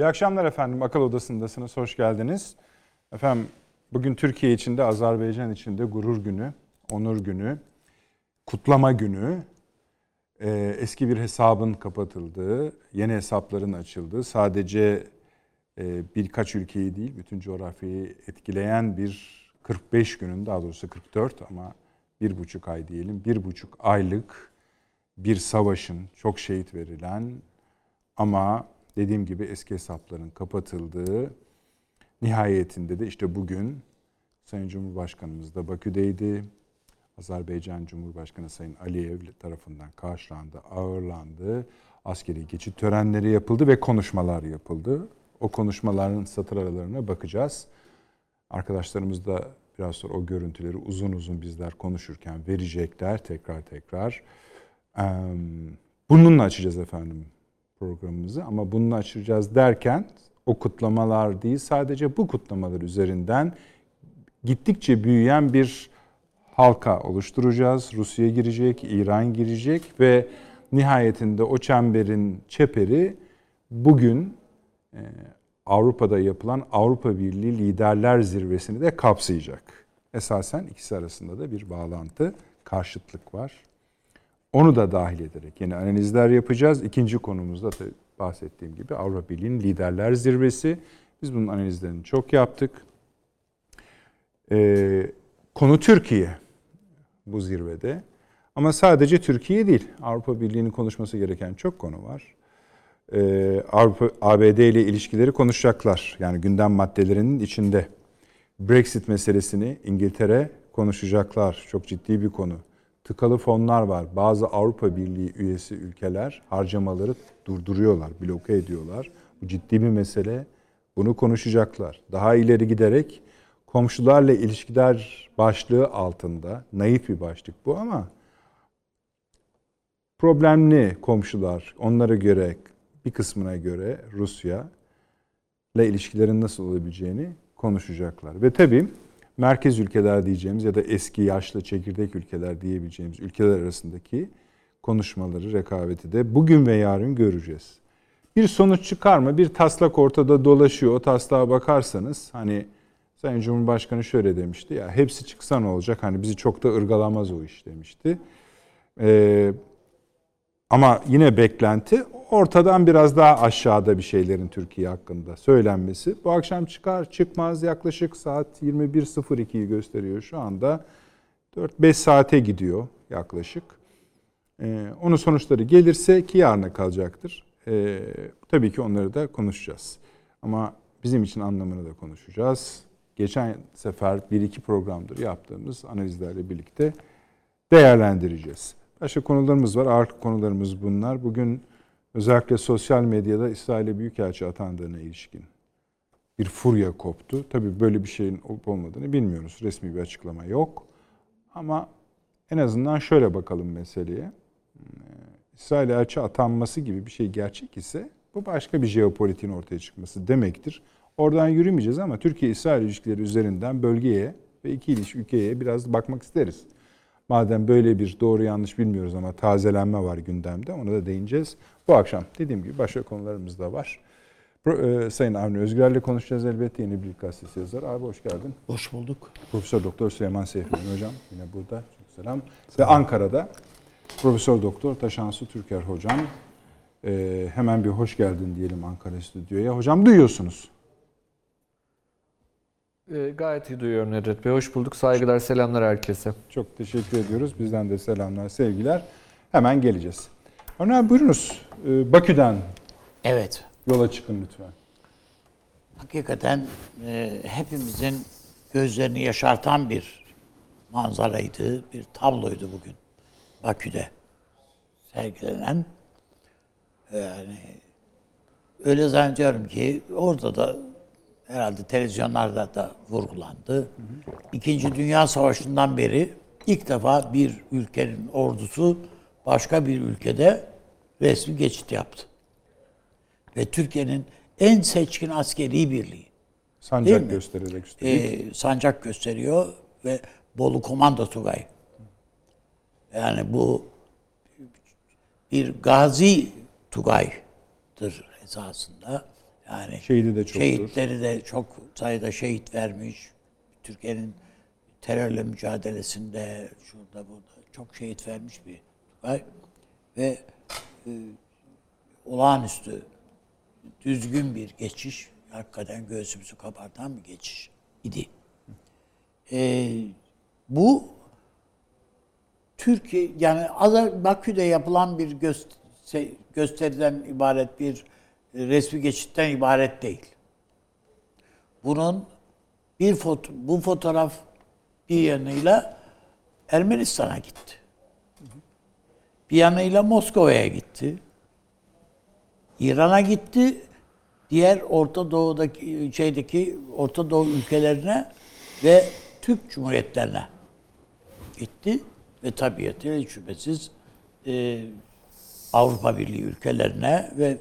İyi akşamlar efendim. Akıl Odası'ndasınız. Hoş geldiniz. Efendim bugün Türkiye içinde, Azerbaycan içinde gurur günü, onur günü, kutlama günü, e, eski bir hesabın kapatıldığı, yeni hesapların açıldığı, sadece e, birkaç ülkeyi değil, bütün coğrafyayı etkileyen bir 45 günün, daha doğrusu 44 ama bir buçuk ay diyelim, bir buçuk aylık bir savaşın, çok şehit verilen ama dediğim gibi eski hesapların kapatıldığı, nihayetinde de işte bugün Sayın Cumhurbaşkanımız da Bakü'deydi. Azerbaycan Cumhurbaşkanı Sayın Aliyev tarafından karşılandı, ağırlandı. Askeri geçit törenleri yapıldı ve konuşmalar yapıldı. O konuşmaların satır aralarına bakacağız. Arkadaşlarımız da biraz sonra o görüntüleri uzun uzun bizler konuşurken verecekler tekrar tekrar. Bununla açacağız efendim programımızı ama bununla açacağız derken o kutlamalar değil sadece bu kutlamalar üzerinden gittikçe büyüyen bir halka oluşturacağız. Rusya girecek, İran girecek ve nihayetinde o çemberin çeperi bugün Avrupa'da yapılan Avrupa Birliği Liderler Zirvesi'ni de kapsayacak. Esasen ikisi arasında da bir bağlantı, karşıtlık var. Onu da dahil ederek yeni analizler yapacağız. İkinci konumuzda da bahsettiğim gibi Avrupa Birliği'nin Liderler Zirvesi. Biz bunun analizlerini çok yaptık. Ee, konu Türkiye bu zirvede. Ama sadece Türkiye değil. Avrupa Birliği'nin konuşması gereken çok konu var. Ee, Avrupa ABD ile ilişkileri konuşacaklar. Yani gündem maddelerinin içinde. Brexit meselesini İngiltere konuşacaklar. Çok ciddi bir konu. Tıkalı fonlar var. Bazı Avrupa Birliği üyesi ülkeler harcamaları durduruyorlar, bloke ediyorlar. Bu ciddi bir mesele. Bunu konuşacaklar. Daha ileri giderek komşularla ilişkiler başlığı altında naif bir başlık bu ama problemli komşular onlara göre bir kısmına göre Rusya ile ilişkilerin nasıl olabileceğini konuşacaklar. Ve tabii merkez ülkeler diyeceğimiz ya da eski yaşlı çekirdek ülkeler diyebileceğimiz ülkeler arasındaki konuşmaları, rekabeti de bugün ve yarın göreceğiz. Bir sonuç çıkar mı? Bir taslak ortada dolaşıyor. O taslağa bakarsanız hani Sayın Cumhurbaşkanı şöyle demişti ya hepsi çıksa ne olacak? Hani bizi çok da ırgalamaz o iş demişti. Ee, ama yine beklenti ortadan biraz daha aşağıda bir şeylerin Türkiye hakkında söylenmesi. Bu akşam çıkar çıkmaz yaklaşık saat 21.02'yi gösteriyor şu anda. 4-5 saate gidiyor yaklaşık. Ee, onun sonuçları gelirse ki yarına kalacaktır. Ee, tabii ki onları da konuşacağız. Ama bizim için anlamını da konuşacağız. Geçen sefer bir iki programdır yaptığımız analizlerle birlikte değerlendireceğiz. Başka konularımız var. Ağır konularımız bunlar. Bugün özellikle sosyal medyada İsrail'e büyükelçi atandığına ilişkin bir furya koptu. Tabii böyle bir şeyin olup olmadığını bilmiyoruz. Resmi bir açıklama yok. Ama en azından şöyle bakalım meseleye. İsrail elçi atanması gibi bir şey gerçek ise bu başka bir jeopolitiğin ortaya çıkması demektir. Oradan yürümeyeceğiz ama Türkiye-İsrail ilişkileri üzerinden bölgeye ve iki ilişki ülkeye biraz bakmak isteriz. Madem böyle bir doğru yanlış bilmiyoruz ama tazelenme var gündemde ona da değineceğiz. Bu akşam dediğim gibi başka konularımız da var. Pro, Sayın Avni Özgür'le konuşacağız elbette yeni bir gazetesi yazar. Abi hoş geldin. Hoş bulduk. Profesör Doktor Süleyman Seyfettin Hocam yine burada. Çok selam. Ve Ankara'da Profesör Doktor Taşansu Türker Hocam. Ee, hemen bir hoş geldin diyelim Ankara Stüdyo'ya. Hocam duyuyorsunuz. E, gayet iyi duyuyorum Nedret Bey. Hoş bulduk. Saygılar, selamlar herkese. Çok teşekkür ediyoruz. Bizden de selamlar, sevgiler. Hemen geleceğiz. Öner buyurunuz. Ee, Bakü'den Evet. yola çıkın lütfen. Hakikaten e, hepimizin gözlerini yaşartan bir manzaraydı, bir tabloydu bugün Bakü'de sergilenen. Yani öyle zannediyorum ki orada da herhalde televizyonlarda da vurgulandı. İkinci Dünya Savaşı'ndan beri ilk defa bir ülkenin ordusu başka bir ülkede resmi geçit yaptı. Ve Türkiye'nin en seçkin askeri birliği. Sancak göstererek üstelik. Ee, sancak gösteriyor ve Bolu Komando Tugay. Yani bu bir gazi Tugay'dır esasında. Yani Şehidi de çoktur. şehitleri de çok sayıda şehit vermiş. Türkiye'nin terörle mücadelesinde şurada burada çok şehit vermiş bir Tugay. Ve e, olağanüstü düzgün bir geçiş, hakikaten göğsümüzü kabartan bir geçiş idi. E, bu Türkiye yani Bakü'de yapılan bir göster- gösteriden ibaret bir resmi geçitten ibaret değil. Bunun bir foto, bu fotoğraf bir yanıyla Ermenistan'a gitti. Bir yanıyla Moskova'ya gitti. İran'a gitti. Diğer Orta Doğu'daki şeydeki Orta Doğu ülkelerine ve Türk Cumhuriyetlerine gitti ve tabiatıyla hiç şüphesiz e, Avrupa Birliği ülkelerine ve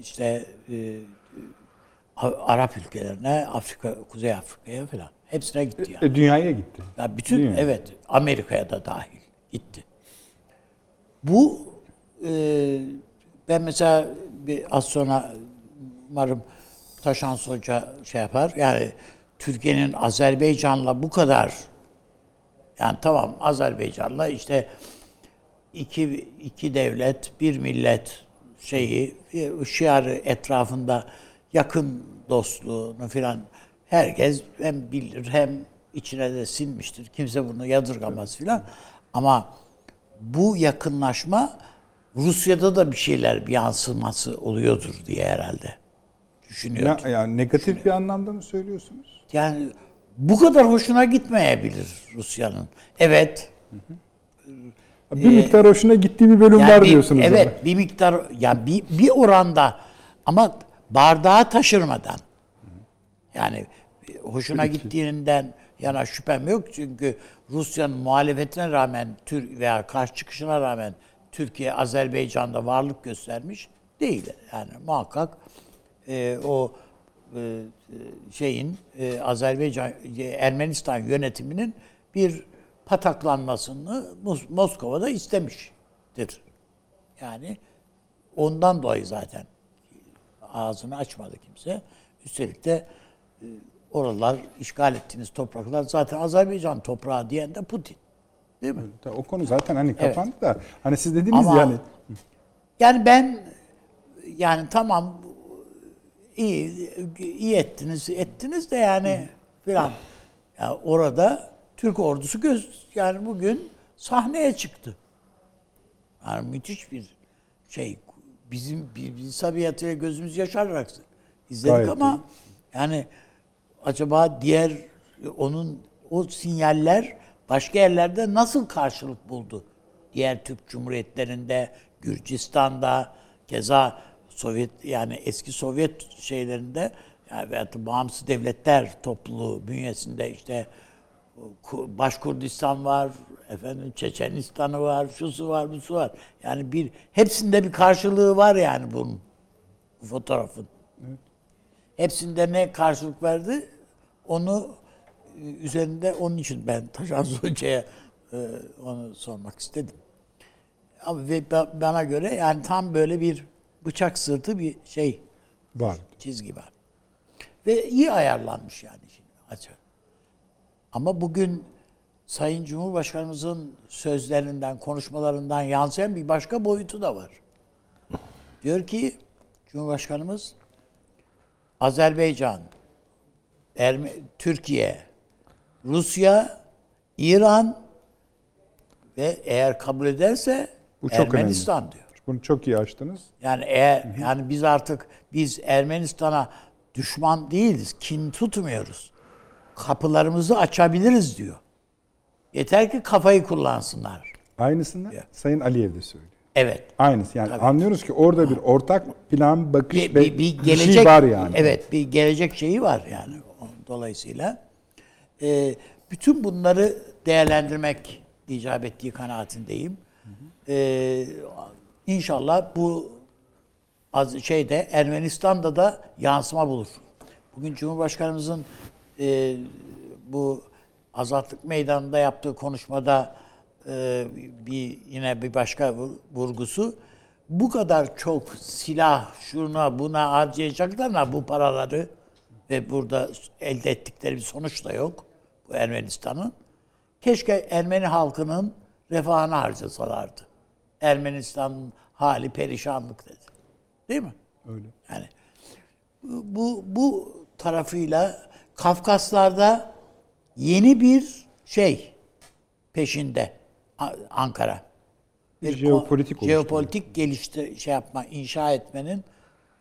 işte e, Arap ülkelerine, Afrika, Kuzey Afrika'ya falan hepsine gitti yani. E, dünyaya gitti. Ya bütün mi? evet Amerika'ya da dahil gitti. Bu e, ben mesela bir az sonra umarım Taşans Hoca şey yapar. Yani Türkiye'nin Azerbaycan'la bu kadar yani tamam Azerbaycan'la işte iki, iki devlet, bir millet şeyi, bir şiarı etrafında yakın dostluğunu filan herkes hem bilir hem içine de sinmiştir. Kimse bunu yadırgamaz filan. Ama bu yakınlaşma Rusya'da da bir şeyler bir yansıması oluyordur diye herhalde düşünüyorum. Ne, yani negatif bir anlamda mı söylüyorsunuz? Yani bu kadar hoşuna gitmeyebilir Rusya'nın. Evet, Bir miktar hoşuna gittiği bir bölüm Yani var diyorsunuz. Evet, ama. bir miktar yani bir, bir oranda ama bardağı taşırmadan. Yani hoşuna gittiğinden yana şüphem yok çünkü Rusya'nın muhalefetine rağmen Tür veya karşı çıkışına rağmen Türkiye Azerbaycan'da varlık göstermiş değil. Yani muhakkak e, o e, şeyin e, Azerbaycan e, Ermenistan yönetiminin bir pataklanmasını Mos- Moskova'da istemiştir. Yani ondan dolayı zaten ağzını açmadı kimse. Üstelik de e, oralar işgal ettiğiniz topraklar zaten Azerbaycan toprağı diyen de Putin. Değil mi? O konu zaten hani kapandı da hani siz dediniz Ama- yani Yani ben yani tamam iyi iyi ettiniz ettiniz de yani filan. Ya orada Türk ordusu göz yani bugün sahneye çıktı. Yani müthiş bir şey. Bizim biz tabiatıyla gözümüz yaşararak izledik Gayet ama yani acaba diğer onun o sinyaller başka yerlerde nasıl karşılık buldu? Diğer Türk Cumhuriyetlerinde, Gürcistan'da, keza Sovyet yani eski Sovyet şeylerinde yani veyahut bağımsız devletler topluluğu bünyesinde işte Başkurdistan var, efendim Çeçenistan'ı var, şusu var, busu var. Yani bir hepsinde bir karşılığı var yani bunun bu fotoğrafın. Hepsinde ne karşılık verdi? Onu e, üzerinde onun için ben Taşan Hoca'ya e, onu sormak istedim. Ama ve ba- bana göre yani tam böyle bir bıçak sırtı bir şey var. çizgi var. Ve iyi ayarlanmış yani şimdi açı. Ama bugün Sayın Cumhurbaşkanımızın sözlerinden, konuşmalarından yansıyan bir başka boyutu da var. Diyor ki Cumhurbaşkanımız Azerbaycan, Erme- Türkiye, Rusya, İran ve eğer kabul ederse Bu çok Ermenistan diyor. Bunu çok iyi açtınız. Yani eğer yani biz artık biz Ermenistan'a düşman değiliz, kin tutmuyoruz. Kapılarımızı açabiliriz diyor. Yeter ki kafayı kullansınlar. Aynısını Sayın Aliyev de söylüyor. Evet. Aynısı. Yani anlıyoruz ki orada bir ortak plan, bakış Bir, ve bir, bir gelecek şey var yani. Evet, bir gelecek şeyi var yani. Dolayısıyla e, bütün bunları değerlendirmek icap ettiği kanaatindeyim. E, inşallah bu az şeyde Ermenistan'da da yansıma bulur. Bugün Cumhurbaşkanımızın e, bu Azatlık Meydanı'nda yaptığı konuşmada e, bir yine bir başka vur- vurgusu bu kadar çok silah şuna buna harcayacaklarına bu paraları ve burada elde ettikleri bir sonuç da yok bu Ermenistan'ın. Keşke Ermeni halkının refahını harcasalardı. Ermenistan'ın hali perişanlık dedi. Değil mi? Öyle. Yani bu bu tarafıyla Kafkaslar'da yeni bir şey peşinde Ankara. Bir jeopolitik jeopolitik geliştir şey yapma, inşa etmenin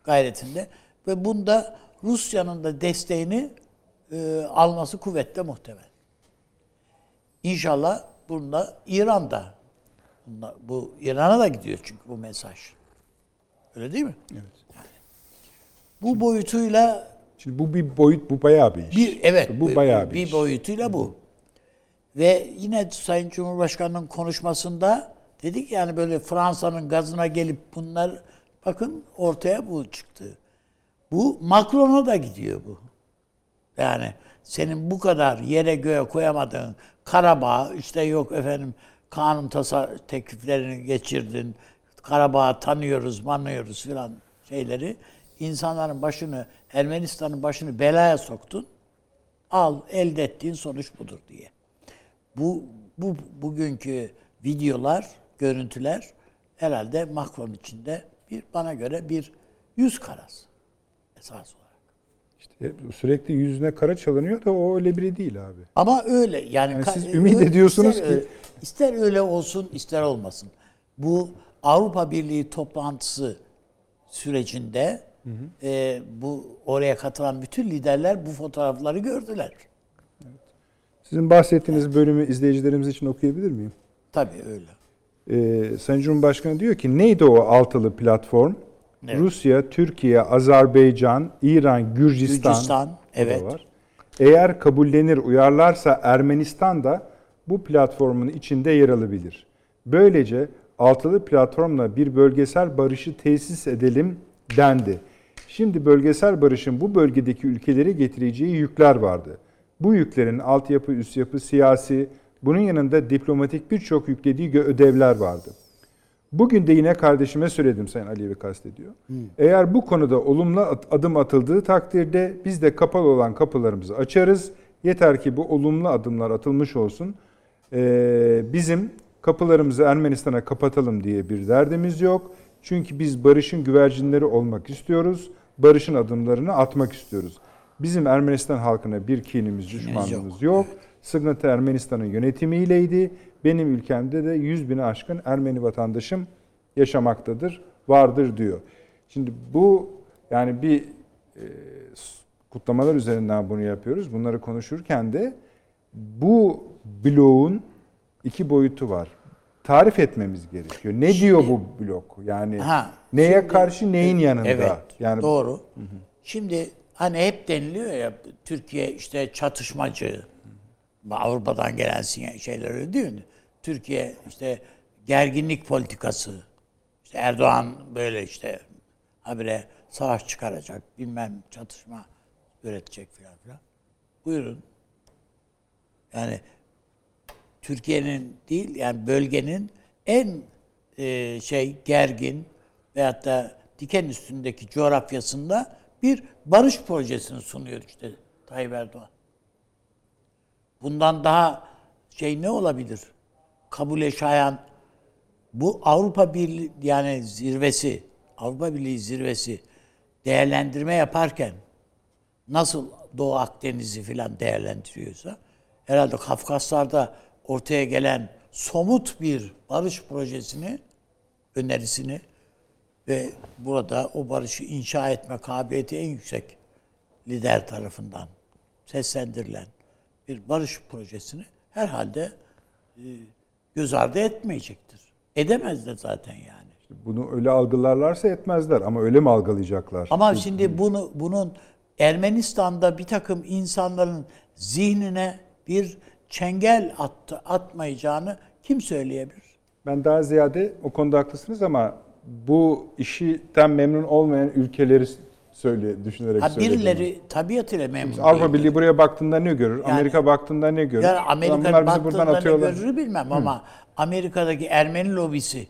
gayretinde ve bunda Rusya'nın da desteğini e, alması kuvvetle muhtemel. İnşallah bunda İran'da bunda, bu İran'a da gidiyor çünkü bu mesaj. Öyle değil mi? Evet. Bu boyutuyla Şimdi bu bir boyut, bu bayağı bir iş. bir evet Bu bayağı bir, bir iş. boyutuyla bu. Ve yine Sayın Cumhurbaşkanı'nın konuşmasında dedik yani böyle Fransa'nın gazına gelip bunlar bakın ortaya bu çıktı. Bu Macron'a da gidiyor bu. Yani senin bu kadar yere göğe koyamadığın Karabağ işte yok efendim kanun tasa tekliflerini geçirdin. Karabağ'ı tanıyoruz, manıyoruz filan şeyleri. insanların başını, Ermenistan'ın başını belaya soktun. Al elde ettiğin sonuç budur diye. Bu, bu bugünkü videolar, görüntüler herhalde Macron içinde bir bana göre bir yüz karası esas olarak. İşte sürekli yüzüne kara çalınıyor da o öyle biri değil abi. Ama öyle yani, Yani siz ümit öyle- ediyorsunuz ister ki- öyle- ister öyle olsun ister olmasın. Bu Avrupa Birliği toplantısı sürecinde e, bu oraya katılan bütün liderler bu fotoğrafları gördüler. Sizin bahsettiğiniz bölümü izleyicilerimiz için okuyabilir miyim? Tabii öyle. Ee, Sayın Cumhurbaşkanı diyor ki neydi o altılı platform? Evet. Rusya, Türkiye, Azerbaycan, İran, Gürcistan, Gürcistan, evet. var. Eğer kabullenir, uyarlarsa Ermenistan da bu platformun içinde yer alabilir. Böylece altılı platformla bir bölgesel barışı tesis edelim dendi. Şimdi bölgesel barışın bu bölgedeki ülkeleri getireceği yükler vardı. Bu yüklerin altyapı, üst yapı, siyasi, bunun yanında diplomatik birçok yüklediği ödevler vardı. Bugün de yine kardeşime söyledim Sayın Aliyev'i kastediyor. Eğer bu konuda olumlu adım atıldığı takdirde biz de kapalı olan kapılarımızı açarız. Yeter ki bu olumlu adımlar atılmış olsun. Ee, bizim kapılarımızı Ermenistan'a kapatalım diye bir derdimiz yok. Çünkü biz barışın güvercinleri olmak istiyoruz. Barışın adımlarını atmak istiyoruz. Bizim Ermenistan halkına bir kinimiz, düşmanlığımız yok. Sıkıntı Ermenistan'ın yönetimiyleydi. Benim ülkemde de 100 bini aşkın Ermeni vatandaşım yaşamaktadır, vardır diyor. Şimdi bu yani bir e, kutlamalar üzerinden bunu yapıyoruz. Bunları konuşurken de bu bloğun iki boyutu var. Tarif etmemiz gerekiyor. Ne diyor bu blok? Yani Ha, neye şimdi- karşı neyin yanında? Evet. Yani doğru. Şimdi hani hep deniliyor ya Türkiye işte çatışmacı. Avrupa'dan gelen şeyler öyle değil mi? Türkiye işte gerginlik politikası. İşte Erdoğan böyle işte habire savaş çıkaracak, bilmem çatışma üretecek filan filan. Buyurun. Yani Türkiye'nin değil yani bölgenin en e, şey gergin veyahut da diken üstündeki coğrafyasında bir barış projesini sunuyor işte Tayyip Erdoğan. Bundan daha şey ne olabilir? Kabule şayan bu Avrupa Birliği yani zirvesi, Avrupa Birliği zirvesi değerlendirme yaparken nasıl Doğu Akdeniz'i filan değerlendiriyorsa herhalde Kafkaslar'da ortaya gelen somut bir barış projesini, önerisini ve burada o barışı inşa etme kabiliyeti en yüksek lider tarafından seslendirilen bir barış projesini herhalde e, göz ardı etmeyecektir. Edemez de zaten yani. bunu öyle algılarlarsa etmezler ama öyle mi algılayacaklar? Ama şimdi bunu bunun Ermenistan'da bir takım insanların zihnine bir çengel attı, atmayacağını kim söyleyebilir? Ben daha ziyade o konuda haklısınız ama bu işten memnun olmayan ülkeleri söyle düşünerek Ha, birileri tabiatıyla memnun Avrupa değil. Birliği buraya baktığında ne görür? Yani- Amerika baktığında ne görür? Yani Amerika bunlar bizi buradan baktığında ne atıyorlar. görür bilmem ama Amerika'daki Ermeni lobisi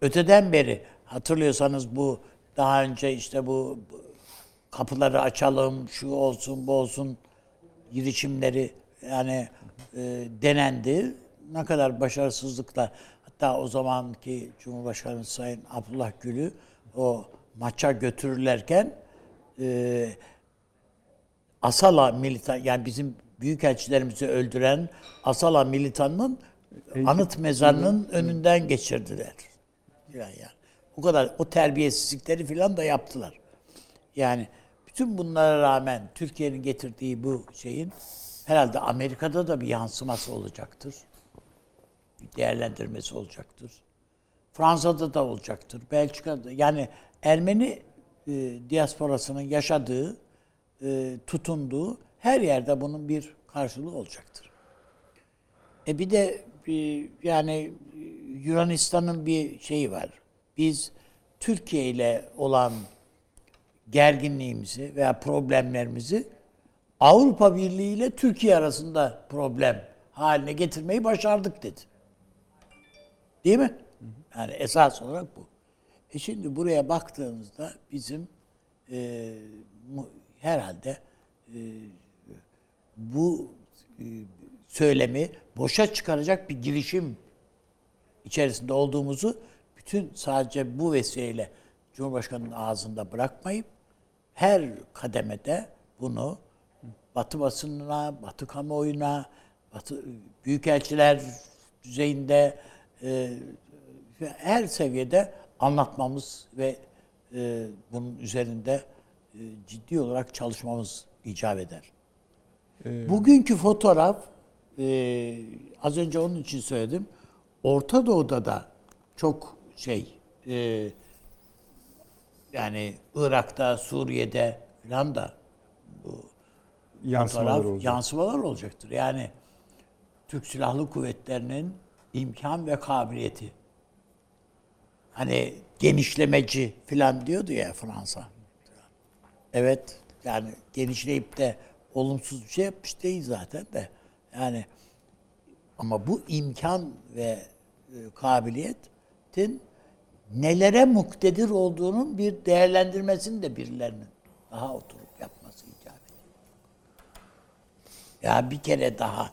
öteden beri hatırlıyorsanız bu daha önce işte bu kapıları açalım, şu olsun, bu olsun girişimleri yani e, denendi. Ne kadar başarısızlıkla hatta o zamanki Cumhurbaşkanı Sayın Abdullah Gül'ü o maça götürürlerken e, Asala militan yani bizim büyükelçilerimizi öldüren Asala militanının anıt mezarının önünden geçirdiler. Yani, yani. O kadar o terbiyesizlikleri filan da yaptılar. Yani bütün bunlara rağmen Türkiye'nin getirdiği bu şeyin herhalde Amerika'da da bir yansıması olacaktır. Değerlendirmesi olacaktır. Fransa'da da olacaktır. Belçika'da yani Ermeni e, diasporasının yaşadığı, e, tutunduğu her yerde bunun bir karşılığı olacaktır. E bir de e, yani Yunanistan'ın bir şeyi var. Biz Türkiye ile olan gerginliğimizi veya problemlerimizi Avrupa Birliği ile Türkiye arasında problem haline getirmeyi başardık dedi. Değil mi? Yani esas olarak bu. E şimdi buraya baktığımızda bizim e, herhalde e, bu e, söylemi boşa çıkaracak bir girişim içerisinde olduğumuzu bütün sadece bu vesileyle Cumhurbaşkanı'nın ağzında bırakmayıp her kademede bunu Batı basınına, Batı kamuoyuna, Batı büyükelçiler düzeyinde e, her seviyede anlatmamız ve e, bunun üzerinde e, ciddi olarak çalışmamız icap eder. Bugünkü fotoğraf e, az önce onun için söyledim. Orta Doğu'da da çok şey e, yani Irak'ta, Suriye'de falan da Yansımalar fotoğraf olacak. yansımalar olacaktır. Yani Türk Silahlı Kuvvetleri'nin imkan ve kabiliyeti. Hani genişlemeci falan diyordu ya Fransa. Evet yani genişleyip de olumsuz bir şey yapmış değil zaten de. Yani ama bu imkan ve e, kabiliyetin nelere muktedir olduğunun bir değerlendirmesini de birilerinin daha oturup yapması icap ediyor. Ya bir kere daha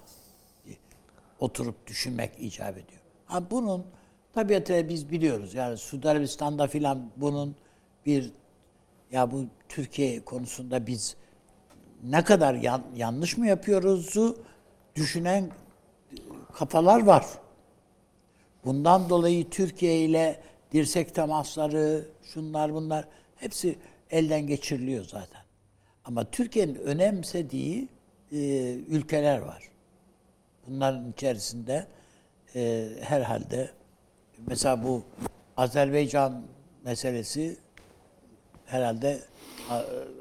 oturup düşünmek icap ediyor. Ha bunun tabiatıyla biz biliyoruz. Yani Suudi Arabistan'da filan bunun bir ya bu Türkiye konusunda biz ne kadar yan- yanlış mı yapıyoruzu düşünen kafalar var. Bundan dolayı Türkiye ile dirsek temasları, şunlar bunlar hepsi elden geçiriliyor zaten. Ama Türkiye'nin önemsediği e, ülkeler var. Bunların içerisinde e, herhalde mesela bu Azerbaycan meselesi herhalde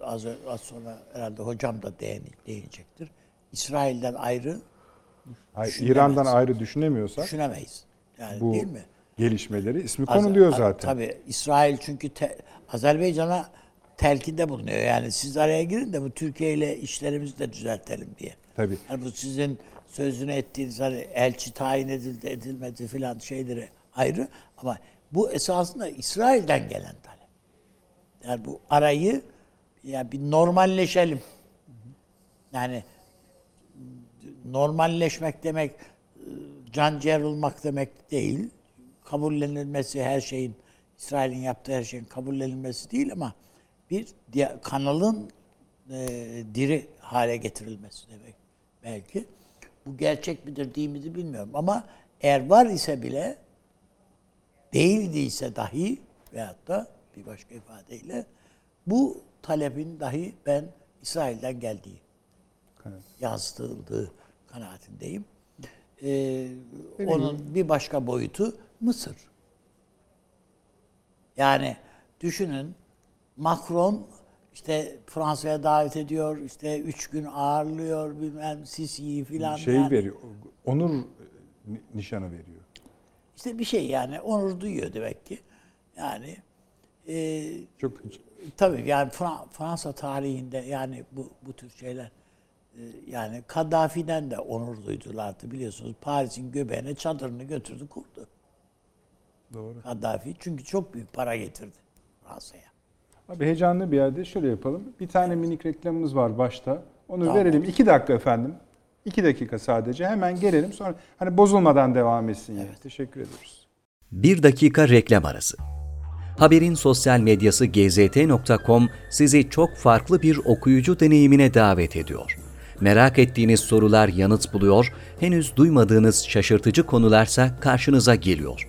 az, az sonra herhalde hocam da değin, değinecektir. İsrail'den ayrı Hayır. İran'dan ayrı düşünemiyorsak düşünemeyiz. Yani bu değil mi? gelişmeleri ismi konuluyor a- zaten. Tabii İsrail çünkü te- Azerbaycan'a telkinde bulunuyor. Yani siz araya girin de bu Türkiye ile işlerimizi de düzeltelim diye. Tabii. Yani bu sizin sözünü ettiğiniz hani elçi tayin edildi edilmedi filan şeyleri ayrı ama bu esasında İsrail'den gelen talep. Yani bu arayı ya bir normalleşelim. Yani normalleşmek demek can ciğer olmak demek değil. Kabullenilmesi her şeyin İsrail'in yaptığı her şeyin kabullenilmesi değil ama bir diğer- kanalın e, diri hale getirilmesi demek belki. Bu gerçek midir değil midir bilmiyorum ama eğer var ise bile değildiyse dahi veyahut da bir başka ifadeyle bu talebin dahi ben İsrail'den geldiği yansıtıldığı kanaatindeyim. Ee, onun bir başka boyutu Mısır. Yani düşünün Macron işte Fransa'ya davet ediyor, işte üç gün ağırlıyor bilmem Sisi'yi filan. şey yani. veriyor. Onur ni- nişanı veriyor. İşte bir şey yani onur duyuyor demek ki. Yani e, Çok Tabii yani Fra- Fransa tarihinde yani bu bu tür şeyler e, yani Kaddafi'den de onur duydulardı biliyorsunuz. Paris'in göbeğine çadırını götürdü kurdu. Doğru. Kaddafi. Çünkü çok büyük para getirdi Fransa'ya. Abi heyecanlı bir yerde şöyle yapalım. Bir tane minik reklamımız var başta. Onu Tamam. verelim. İki dakika efendim. İki dakika sadece. Hemen gelelim. Sonra hani bozulmadan devam etsin yine. Teşekkür ediyoruz. Bir dakika reklam arası. Haberin sosyal medyası gzt.com sizi çok farklı bir okuyucu deneyimine davet ediyor. Merak ettiğiniz sorular yanıt buluyor, henüz duymadığınız şaşırtıcı konularsa karşınıza geliyor.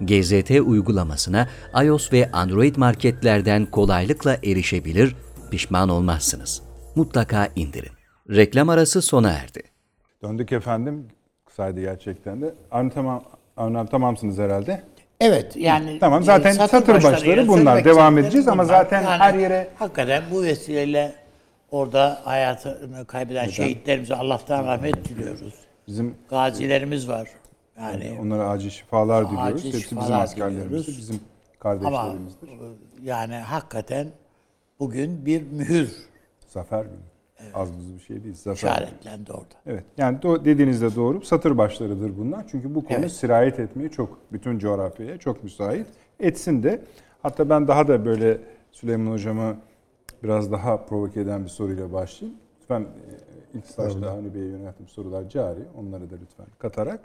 GZT uygulamasına iOS ve Android marketlerden kolaylıkla erişebilir, pişman olmazsınız. Mutlaka indirin. Reklam arası sona erdi. Döndük efendim. Kısaydı gerçekten de. Avni tamam, abi tamamsınız herhalde. Evet yani Tamam, zaten e, satır başları başlarıyla bunlar. Devam edeceğiz ama bunlar. zaten her yere- hakikaten bu vesileyle orada hayatını kaybeden şehitlerimize Allah'tan rahmet diliyoruz. Bizim Gazilerimiz var. Yani onlara acil şifalar diliyoruz. Acil Hepsi bizim diliyoruz. bizim ama kardeşlerimizdir. yani hakikaten bugün bir mühür Zafer günü. Az buz bir şey değil. Zafer. işaretlendi orada. Evet. Yani do- dediğinizde doğru. Satır başlarıdır bunlar. Çünkü bu konu Evet. sirayet etmeye çok bütün coğrafyaya çok müsait. Etsin de. Hatta ben daha da böyle Süleyman hocama biraz daha provoke eden bir soruyla başlayayım. Lütfen e, ilk stajda Avni Bey'e yönelttiğim sorular cari. Onları da lütfen katarak.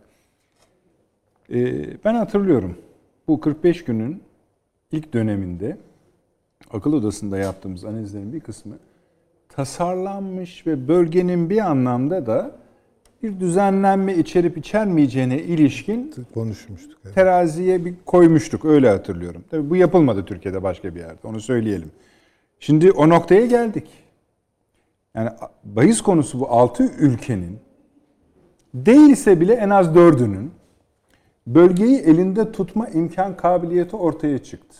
E, ben hatırlıyorum. Bu 45 günün ilk döneminde akıl odasında yaptığımız analizlerin bir kısmı tasarlanmış ve bölgenin bir anlamda da bir düzenlenme içerip içermeyeceğine ilişkin konuşmuştuk. evet. teraziye bir koymuştuk. Öyle hatırlıyorum. Tabii bu yapılmadı Türkiye'de başka bir yerde. Onu söyleyelim. Şimdi o noktaya geldik. Yani bahis konusu bu altı ülkenin değilse bile en az dördünün bölgeyi elinde tutma imkan kabiliyeti ortaya çıktı.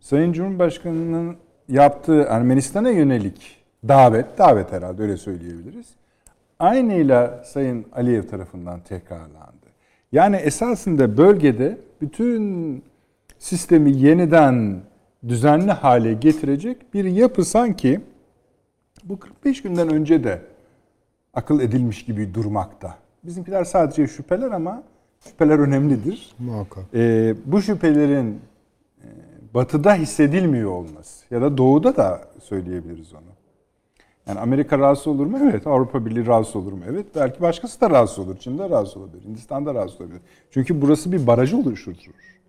Sayın Cumhurbaşkanı'nın yaptığı Ermenistan'a yönelik davet, davet herhalde öyle söyleyebiliriz. Aynıyla Sayın Aliyev tarafından tekrarlandı. Yani esasında bölgede bütün sistemi yeniden düzenli hale getirecek bir yapı sanki bu 45 günden önce de akıl edilmiş gibi durmakta. Bizimkiler sadece şüpheler ama şüpheler önemlidir. Muhakkak. Ee, bu şüphelerin e, batıda hissedilmiyor olması ya da doğuda da söyleyebiliriz onu. Yani Amerika rahatsız olur mu? Evet. Avrupa Birliği rahatsız olur mu? Evet. Belki başkası da rahatsız olur. Çin de rahatsız olabilir. Hindistan da rahatsız olabilir. Çünkü burası bir barajı oluşturur.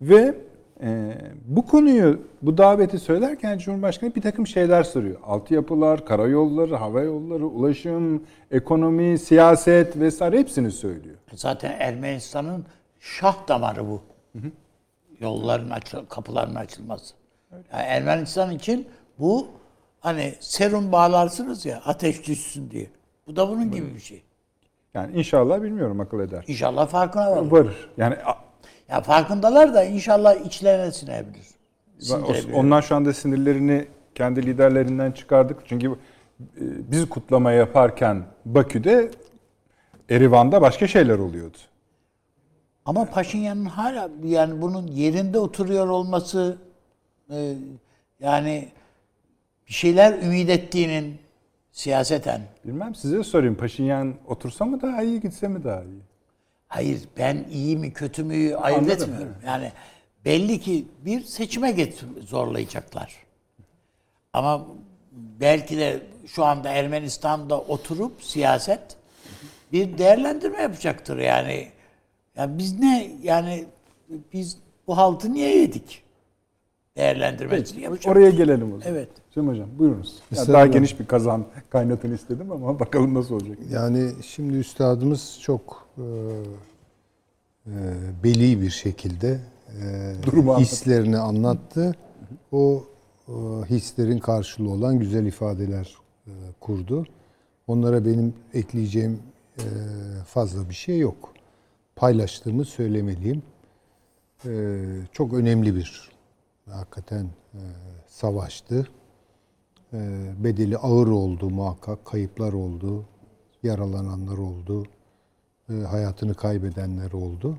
Ve e, bu konuyu, bu daveti söylerken Cumhurbaşkanı bir takım şeyler soruyor. Altyapılar, karayolları, hava yolları, ulaşım, ekonomi, siyaset vesaire hepsini söylüyor. Zaten Ermenistan'ın şah damarı bu. Yolların açıl, kapıların açılması. Yani Ermenistan için bu hani serum bağlarsınız ya ateş düşsün diye. Bu da bunun gibi bir şey. Yani inşallah bilmiyorum akıl eder. İnşallah farkına varır. Varır. Yani Ya farkındalar da inşallah içlerine sinebilir. Sindirebilir. onlar şu anda sinirlerini kendi liderlerinden çıkardık. Çünkü e, biz kutlama yaparken Bakü'de Erivan'da başka şeyler oluyordu. Ama Paşinyan'ın hala yani bunun yerinde oturuyor olması e, yani bir şeyler ümit ettiğinin siyaseten Bilmem size sorayım. Paşinyan otursa mı daha iyi, gitse mi daha iyi? Hayır ben iyi mi kötü mü ayırt Anladım, etmiyorum. Yani belli ki bir seçime get zorlayacaklar. Ama belki de şu anda Ermenistan'da oturup siyaset bir değerlendirme yapacaktır yani. Ya biz ne yani biz bu haltı niye yedik? Değerlendirmesini yapacak. Oraya gelelim o zaman. Evet. Cem Hocam buyurunuz. Ya daha geniş bir kazan kaynatın istedim ama bakalım nasıl olacak. Yani şimdi üstadımız çok e, e, beli bir şekilde e, Durumu hislerini anlattı. O e, hislerin karşılığı olan güzel ifadeler e, kurdu. Onlara benim ekleyeceğim e, fazla bir şey yok. Paylaştığımı söylemeliyim. E, çok önemli bir hakikaten e, savaştı. e, bedeli ağır oldu muhakkak. Kayıplar oldu, yaralananlar oldu, hayatını kaybedenler oldu.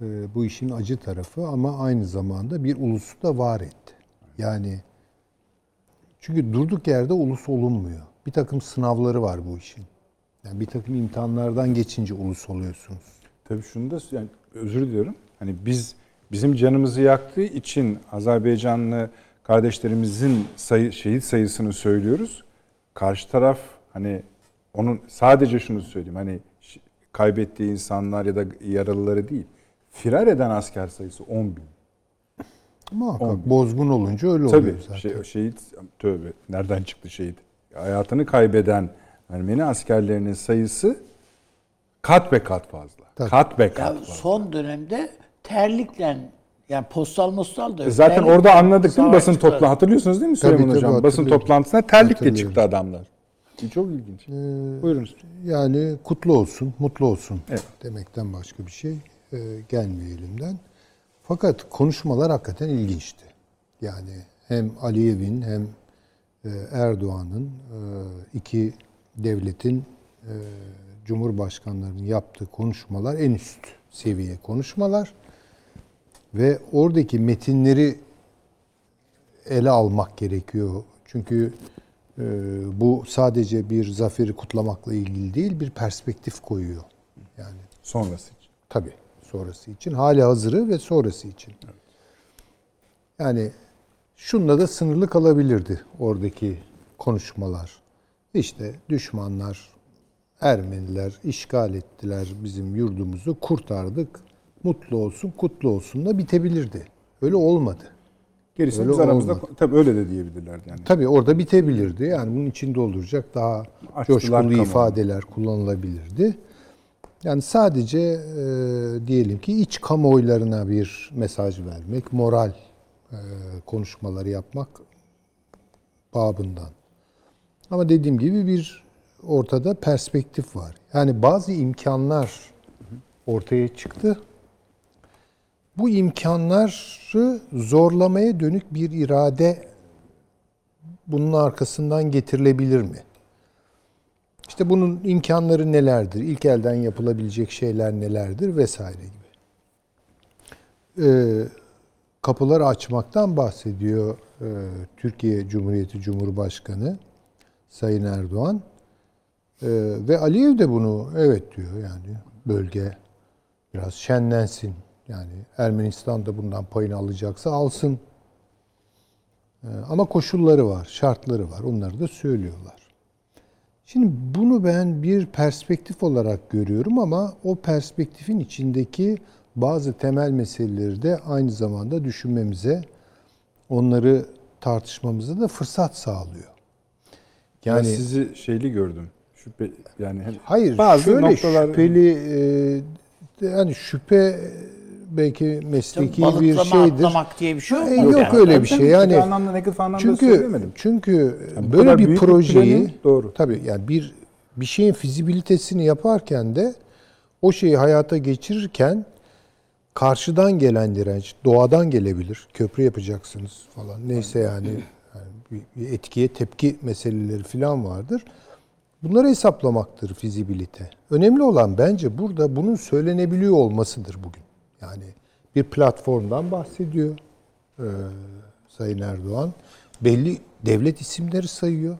E, bu işin acı tarafı ama aynı zamanda bir ulusu da var etti. Yani çünkü durduk yerde ulus olunmuyor. Bir takım sınavları var bu işin. Yani bir takım imtihanlardan geçince ulus oluyorsunuz. Tabii şunu da yani özür diliyorum. Hani biz bizim canımızı yaktığı için Azerbaycanlı kardeşlerimizin sayı, şehit sayısını söylüyoruz. Karşı taraf hani onun sadece şunu söyleyeyim hani kaybettiği insanlar ya da yaralıları değil. Firar eden asker sayısı 10 bin. Muhakkak bozgun olunca öyle Tabii oluyor zaten. şey, şehit tövbe nereden çıktı şehit? Hayatını kaybeden Ermeni askerlerinin sayısı kat be kat fazla. Tabii. Kat be kat Ya fazla. son dönemde terlikle yani postal mostal da yok. E Zaten orada anladık değil mi basın toplantı hatırlıyorsunuz değil mi Süleyman tabii, Hocam? Basın toplantısına terlikle çıktı adamlar. Çok ilginç. Buyurun. Yani kutlu olsun, mutlu olsun Evet. demekten başka bir şey e, gelmiyor elimden. Fakat konuşmalar hakikaten ilginçti. Yani hem Aliyev'in hem e, Erdoğan'ın e, iki devletin e, cumhurbaşkanlarının yaptığı konuşmalar en üst seviye konuşmalar ve oradaki metinleri ele almak gerekiyor. Çünkü bu sadece bir zaferi kutlamakla ilgili değil, bir perspektif koyuyor. Yani Sonrası için. tabii sonrası için, hali hazırı ve sonrası için. Yani şunla da sınırlı kalabilirdi oradaki konuşmalar. İşte düşmanlar, Ermeniler işgal ettiler bizim yurdumuzu, kurtardık. Mutlu olsun, kutlu olsun da bitebilirdi. Öyle olmadı. Gerisini Öyle biz aramızda olmadı. tabii öyle de diyebilirlerdi yani. Tabii orada bitebilirdi. Yani bunun içinde olacak daha Açtılar coşkulu kamuoyu. ifadeler kullanılabilirdi. Yani sadece e, diyelim ki iç kamuoylarına bir mesaj vermek, moral e, konuşmaları yapmak babından. Ama dediğim gibi bir ortada perspektif var. Yani bazı imkanlar ortaya çıktı. Bu imkanları zorlamaya dönük bir irade bunun arkasından getirilebilir mi? İşte bunun imkanları nelerdir? İlk elden yapılabilecek şeyler nelerdir vesaire gibi. Ee, kapıları açmaktan bahsediyor e, Türkiye Cumhuriyeti Cumhurbaşkanı Sayın Erdoğan. Ee, ve Aliyev de bunu evet diyor yani bölge biraz şenlensin. Yani Ermenistan da bundan payını alacaksa alsın. Ee, Ama koşulları var, şartları var. Onları da söylüyorlar. Şimdi bunu ben bir perspektif olarak görüyorum ama o perspektifin içindeki bazı temel meseleleri de aynı zamanda düşünmemize, onları tartışmamıza da fırsat sağlıyor. Yani ben sizi şeyli gördüm. Şüphe yani hayır, bazı şöyle noktalar şüpheli e, yani şüphe belki mesleki bir Balıklama şeydir. atlamak diye bir şey yok. E, yok yani? öyle bir şey. Yani anlamda negatif anlamda çünkü söylemedim. çünkü Yani böyle bir bir projeyi planın- doğru. tabii yani bir bir şeyin fizibilitesini yaparken de o şeyi hayata geçirirken karşıdan gelen direnç doğadan gelebilir. Köprü yapacaksınız falan. Neyse yani, yani bir, bir etkiye tepki meseleleri falan vardır. Bunları hesaplamaktır fizibilite. Önemli olan bence burada bunun söylenebiliyor olmasıdır bugün. Yani bir platformdan bahsediyor e, Sayın Erdoğan. Belli devlet isimleri sayıyor.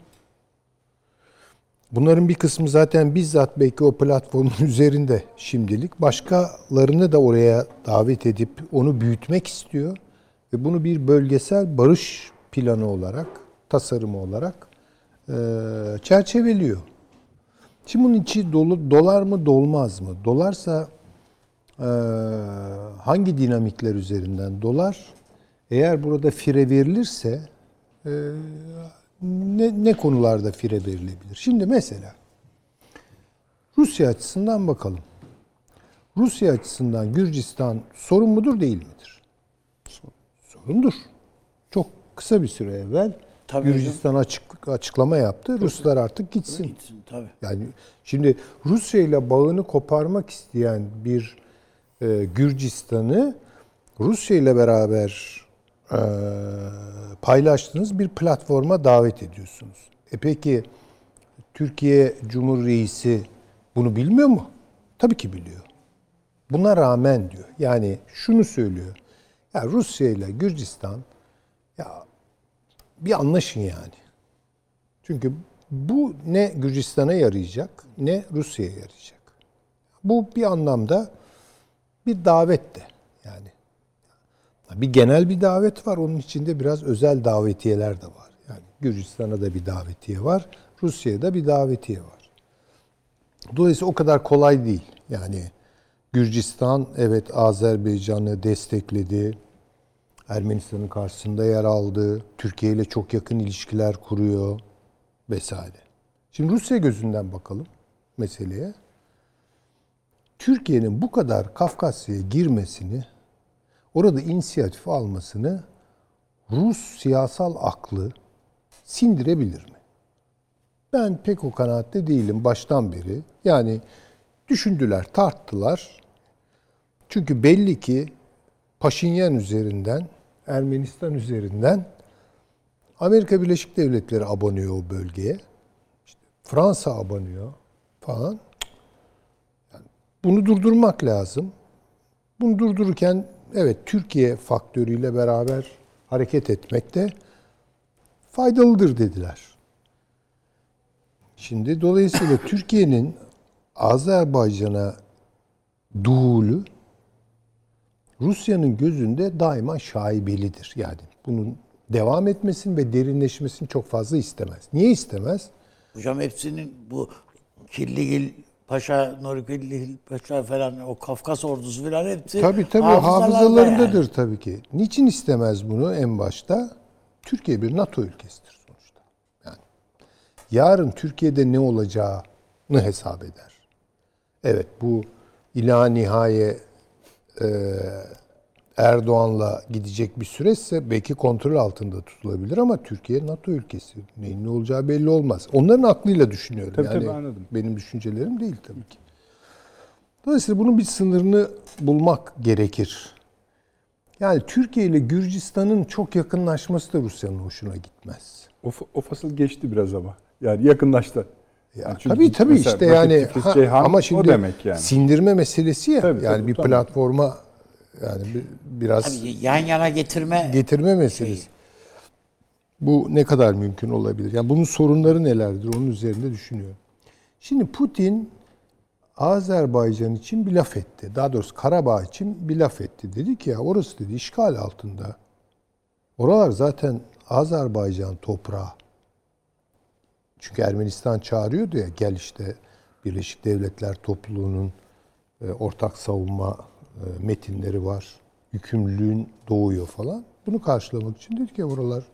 Bunların bir kısmı zaten bizzat belki o platformun üzerinde şimdilik. Başkalarını da oraya davet edip onu büyütmek istiyor. Ve bunu bir bölgesel barış planı olarak, tasarımı olarak e, çerçeveliyor. Şimdi bunun içi dolu, dolar mı dolmaz mı? Dolarsa hangi dinamikler üzerinden dolar? Eğer burada fire verilirse e, ne, ne konularda fire verilebilir? Şimdi mesela Rusya açısından bakalım. Rusya açısından Gürcistan sorun mudur değil midir? Sorundur. Çok kısa bir süre evvel Tabii Gürcistan açık, açıklama yaptı. Ruslar artık gitsin. Gitsin, tabii. Yani şimdi Rusya ile bağını koparmak isteyen bir Gürcistan'ı Rusya ile beraber e, paylaştığınız bir platforma davet ediyorsunuz. E peki Türkiye Cumhur Reisi bunu bilmiyor mu? Tabii ki biliyor. Buna rağmen diyor. Yani şunu söylüyor. Ya Rusya ile Gürcistan ya bir anlaşın yani. Çünkü bu ne Gürcistan'a yarayacak ne Rusya'ya yarayacak. Bu bir anlamda bir davet de yani. Bir genel bir davet var. Onun içinde biraz özel davetiyeler de var. Yani Gürcistan'a da bir davetiye var. Rusya'ya da bir davetiye var. Dolayısıyla o kadar kolay değil. Yani Gürcistan evet Azerbaycan'ı destekledi. Ermenistan'ın karşısında yer aldı. Türkiye ile çok yakın ilişkiler kuruyor vesaire. Şimdi Rusya gözünden bakalım meseleye. Türkiye'nin bu kadar Kafkasya'ya girmesini, orada inisiyatif almasını Rus siyasal aklı sindirebilir mi? Ben pek o kanaatte değilim baştan beri. Yani düşündüler, tarttılar. Çünkü belli ki Paşinyan üzerinden, Ermenistan üzerinden Amerika Birleşik Devletleri abanıyor o bölgeye. İşte Fransa abanıyor falan. Bunu durdurmak lazım. Bunu durdururken evet Türkiye faktörüyle beraber hareket etmek de faydalıdır dediler. Şimdi dolayısıyla Türkiye'nin Azerbaycan'a duhulü Rusya'nın gözünde daima şaibelidir. Yani bunun devam etmesini ve derinleşmesini çok fazla istemez. Niye istemez? Hocam hepsinin bu Killigil Paşa, Killigil Paşa falan o Kafkas ordusu falan hepsi Tabii tabii hafızalarda hafızalarındadır yani. tabii ki. Niçin istemez bunu en başta? Türkiye bir NATO ülkesidir sonuçta. Yani yarın Türkiye'de ne olacağını hesap eder. Evet bu ila nihaye e, Erdoğan'la gidecek bir süreçse belki kontrol altında tutulabilir ama Türkiye NATO ülkesi. Neyin ne olacağı belli olmaz. Onların aklıyla düşünüyorum. Tabii, yani tabii, anladım. Benim düşüncelerim değil tabii ki. Dolayısıyla bunun bir sınırını bulmak gerekir. Yani Türkiye ile Gürcistan'ın çok yakınlaşması da Rusya'nın hoşuna gitmez. O, o fasıl geçti biraz ama. Yani yakınlaştı. Ya çünkü tabii tabii işte yani ha, Ceyhan ama şimdi demek yani. sindirme meselesi ya. Tabii, yani tabii, bir tamam. platforma yani bir, biraz Tabii yan yana getirme getirme meselesi. Bu ne kadar mümkün olabilir? Yani bunun sorunları nelerdir? Onun üzerinde düşünüyorum. Şimdi Putin Azerbaycan için bir laf etti. Daha doğrusu Karabağ için bir laf etti. Dedi ki ya orası dedi işgal altında. Oralar zaten Azerbaycan toprağı. Çünkü Ermenistan çağırıyordu ya gel işte Birleşik Devletler topluluğunun e, ortak savunma metinleri var. Yükümlülüğün doğuyor falan. Bunu karşılamak için dedi ki buralar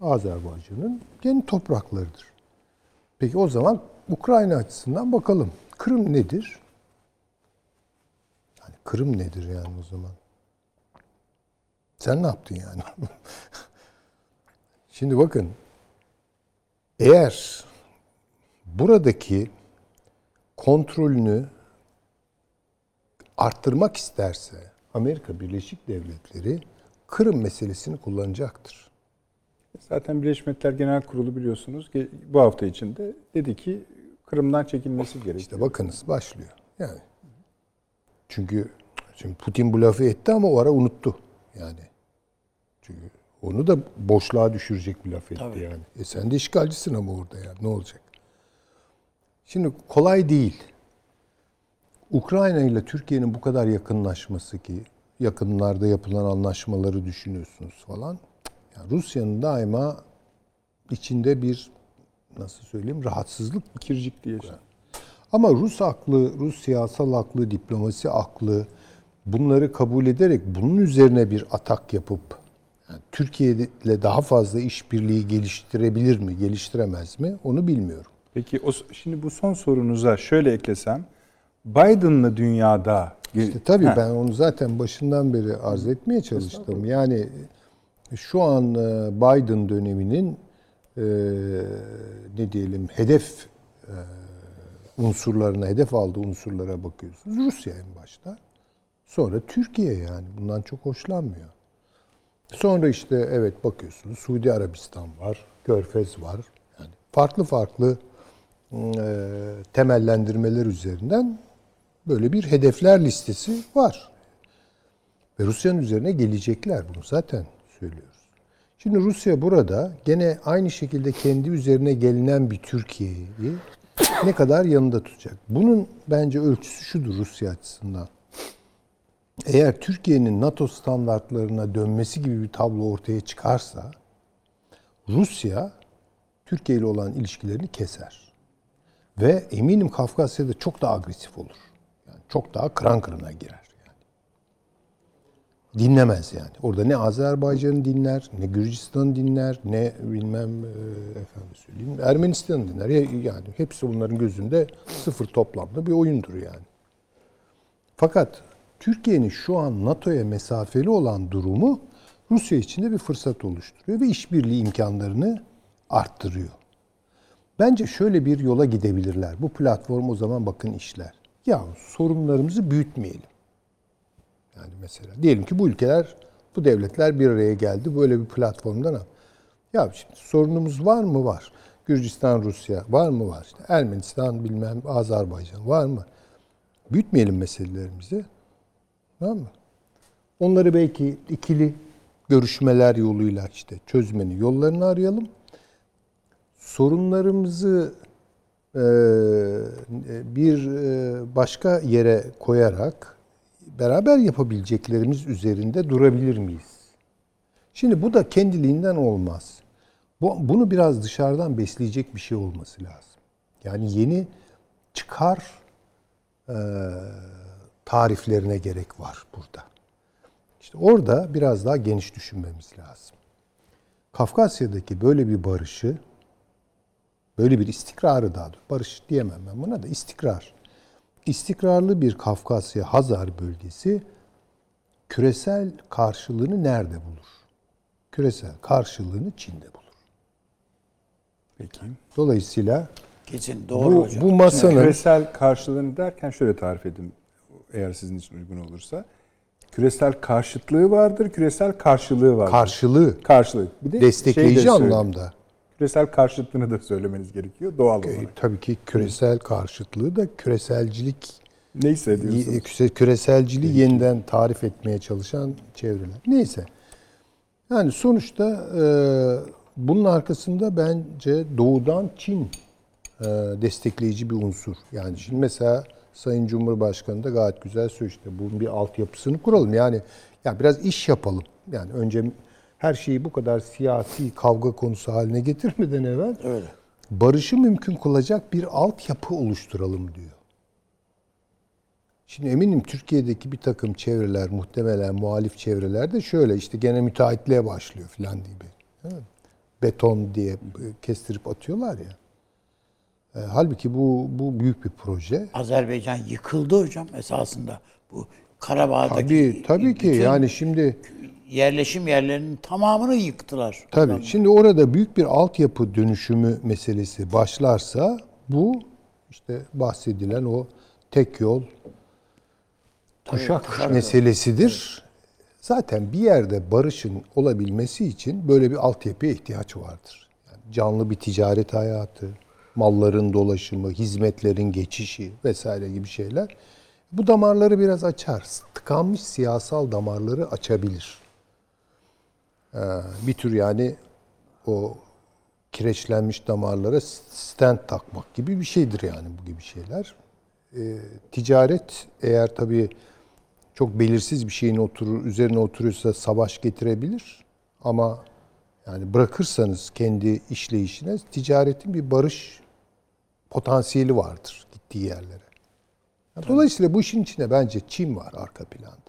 Azerbaycan'ın kendi topraklarıdır. Peki o zaman Ukrayna açısından bakalım. Kırım nedir? Yani Kırım nedir yani o zaman? Sen ne yaptın yani? Şimdi bakın eğer buradaki kontrolünü arttırmak isterse Amerika Birleşik Devletleri Kırım meselesini kullanacaktır. Zaten Birleşmiş Milletler Genel Kurulu biliyorsunuz ki bu hafta içinde dedi ki Kırım'dan çekilmesi gerekiyor. İşte bakınız başlıyor. Yani çünkü şimdi Putin bu lafı etti ama o ara unuttu. Yani çünkü onu da boşluğa düşürecek bir laf etti Tabii. yani. E sen de işgalcisin ama orada yani ne olacak? Şimdi kolay değil. Ukrayna ile Türkiye'nin bu kadar yakınlaşması ki yakınlarda yapılan anlaşmaları düşünüyorsunuz falan. Yani Rusya'nın daima içinde bir nasıl söyleyeyim rahatsızlık İkircik diye. ama Rus aklı, Rus siyasal aklı, diplomasi aklı bunları kabul ederek bunun üzerine bir atak yapıp yani Türkiye ile daha fazla işbirliği geliştirebilir mi, geliştiremez mi onu bilmiyorum. Peki o, şimdi bu son sorunuza şöyle eklesem. Biden'lı dünyada İşte tabii Ha, ben onu zaten başından beri arz etmeye çalıştım. Yani şu an e, Biden döneminin e, ne diyelim hedef e, unsurlarına, hedef aldığı unsurlara bakıyorsunuz. Rusya en başta. Sonra Türkiye yani bundan çok hoşlanmıyor. Sonra işte evet bakıyorsunuz Suudi Arabistan var, Körfez var. Yani farklı farklı e, temellendirmeler üzerinden böyle bir hedefler listesi var. Ve Rusya'nın üzerine gelecekler bunu zaten söylüyoruz. Şimdi Rusya burada gene aynı şekilde kendi üzerine gelinen bir Türkiye'yi ne kadar yanında tutacak? Bunun bence ölçüsü şudur Rusya açısından. Eğer Türkiye'nin NATO standartlarına dönmesi gibi bir tablo ortaya çıkarsa Rusya Türkiye ile olan ilişkilerini keser. Ve eminim Kafkasya'da çok daha agresif olur. Çok daha kıran kırına girer. Yani. Dinlemez yani. Orada ne Azerbaycan'ı dinler, ne Gürcistan'ı dinler, ne bilmem e, efendim söyleyeyim Ermenistan'ı dinler. Ya- Yani hepsi bunların gözünde sıfır toplamda bir oyundur yani. Fakat Türkiye'nin şu an NATO'ya mesafeli olan durumu Rusya için de bir fırsat oluşturuyor ve işbirliği imkanlarını arttırıyor. Bence şöyle bir yola gidebilirler. Bu platform o zaman bakın işler. Ya sorunlarımızı büyütmeyelim. Yani mesela diyelim ki bu ülkeler, bu devletler bir araya geldi. Böyle bir platformdan al. Ya şimdi sorunumuz var mı? Var. Gürcistan, Rusya var mı? Var. İşte Ermenistan, bilmem Azerbaycan var mı? Büyütmeyelim meselelerimizi. Tamam mı? Onları belki ikili görüşmeler yoluyla işte çözmenin yollarını arayalım. Sorunlarımızı bir e, başka yere koyarak beraber yapabileceklerimiz üzerinde durabilir miyiz? Şimdi bu da kendiliğinden olmaz. Bu, bunu biraz dışarıdan besleyecek bir şey olması lazım. Yani yeni çıkar e, tariflerine gerek var burada. İşte orada biraz daha geniş düşünmemiz lazım. Kafkasya'daki böyle bir barışı, böyle bir istikrarı daha doğrusu, barış diyemem ben buna da istikrar. İstikrarlı bir Kafkasya Hazar bölgesi küresel karşılığını nerede bulur? Küresel karşılığını Çin'de bulur. Peki. Dolayısıyla Kesin doğru bu, hocam. bu masanın Küresel karşılığını derken şöyle tarif edin eğer sizin için uygun olursa. Küresel karşıtlığı vardır, küresel karşılığı vardır. karşılığı Karşılığı. Bir de destekleyici şey de anlamda. Küresel karşıtlığını da söylemeniz gerekiyor doğal E, olarak. tabii ki küresel karşıtlığı da küreselcilik Neyse diyorsunuz. küre- küreselciliği yeniden tarif etmeye çalışan çevreler. Neyse. Yani sonuçta e, bunun arkasında bence doğudan Çin e, destekleyici bir unsur. Yani şimdi mesela Sayın Cumhurbaşkanı da gayet güzel söyledi. Bunun bir altyapısını kuralım. Yani ya biraz iş yapalım. Yani önce her şeyi bu kadar siyasi kavga konusu haline getirmeden evvel Öyle. barışı mümkün kılacak bir altyapı oluşturalım diyor. Şimdi eminim Türkiye'deki bir takım çevreler, muhtemelen muhalif çevreler de şöyle işte gene müteahhitliğe başlıyor filan gibi. Beton diye kestirip atıyorlar ya. E, halbuki bu bu büyük bir proje. Azerbaycan yıkıldı hocam esasında. Bu Karabağ'daki Tabii tabii ki bütün yani şimdi yerleşim yerlerinin tamamını yıktılar. Tabii. Şimdi orada büyük bir altyapı dönüşümü meselesi başlarsa bu işte bahsedilen o tek yol kuşak meselesidir. Zaten bir yerde barışın olabilmesi için böyle bir altyapıya ihtiyaç vardır. Yani canlı bir ticaret hayatı, malların dolaşımı, hizmetlerin geçişi vesaire gibi şeyler. Bu damarları biraz açar. Tıkanmış siyasal damarları açabilir. Ee, bir tür yani o kireçlenmiş damarlara stent takmak gibi bir şeydir yani bu gibi şeyler. Ee, ticaret eğer tabii çok belirsiz bir şeyin oturur, üzerine oturuyorsa savaş getirebilir. Ama yani bırakırsanız kendi işleyişine ticaretin bir barış potansiyeli vardır gittiği yerlere. Dolayısıyla bu işin içinde bence Çin var arka planda.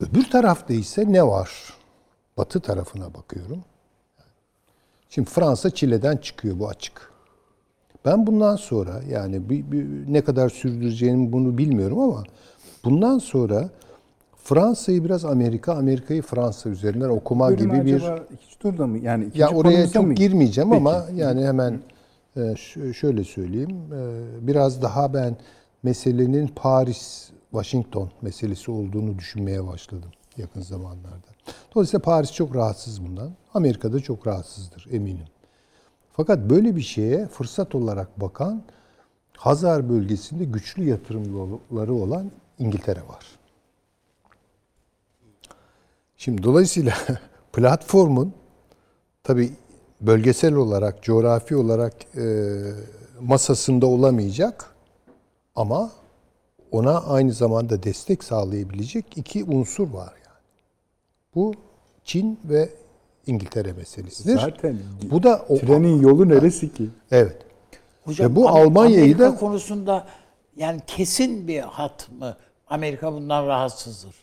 Öbür tarafta ise ne var? Batı tarafına bakıyorum. Şimdi Fransa Çile'den çıkıyor bu açık. Ben bundan sonra yani bir, bir- ne kadar sürdüreceğimi bunu bilmiyorum ama bundan sonra Fransa'yı biraz Amerika, Amerika'yı Fransa üzerinden okuma Bölümü gibi bir ikinci turda mı? Yani ikinci ya oraya çok mı? girmeyeceğim Peki. ama yani hemen e, şöyle söyleyeyim. E, Biraz daha ben meselenin Paris Washington meselesi olduğunu düşünmeye başladım. yakın zamanlarda. Dolayısıyla Paris çok rahatsız bundan. Amerika da çok rahatsızdır eminim. Fakat böyle bir şeye fırsat olarak bakan Hazar bölgesinde güçlü yatırımları olan İngiltere var. Şimdi dolayısıyla platformun tabi bölgesel olarak, coğrafi olarak e, masasında olamayacak ama ona aynı zamanda destek sağlayabilecek iki unsur var yani. Bu Çin ve İngiltere meselesidir. Zaten bu da o, trenin yolu neresi ki? evet. Hocam Ve bu Am- Almanya'yı Amerika da- konusunda yani kesin bir hat mı? Amerika bundan rahatsızdır.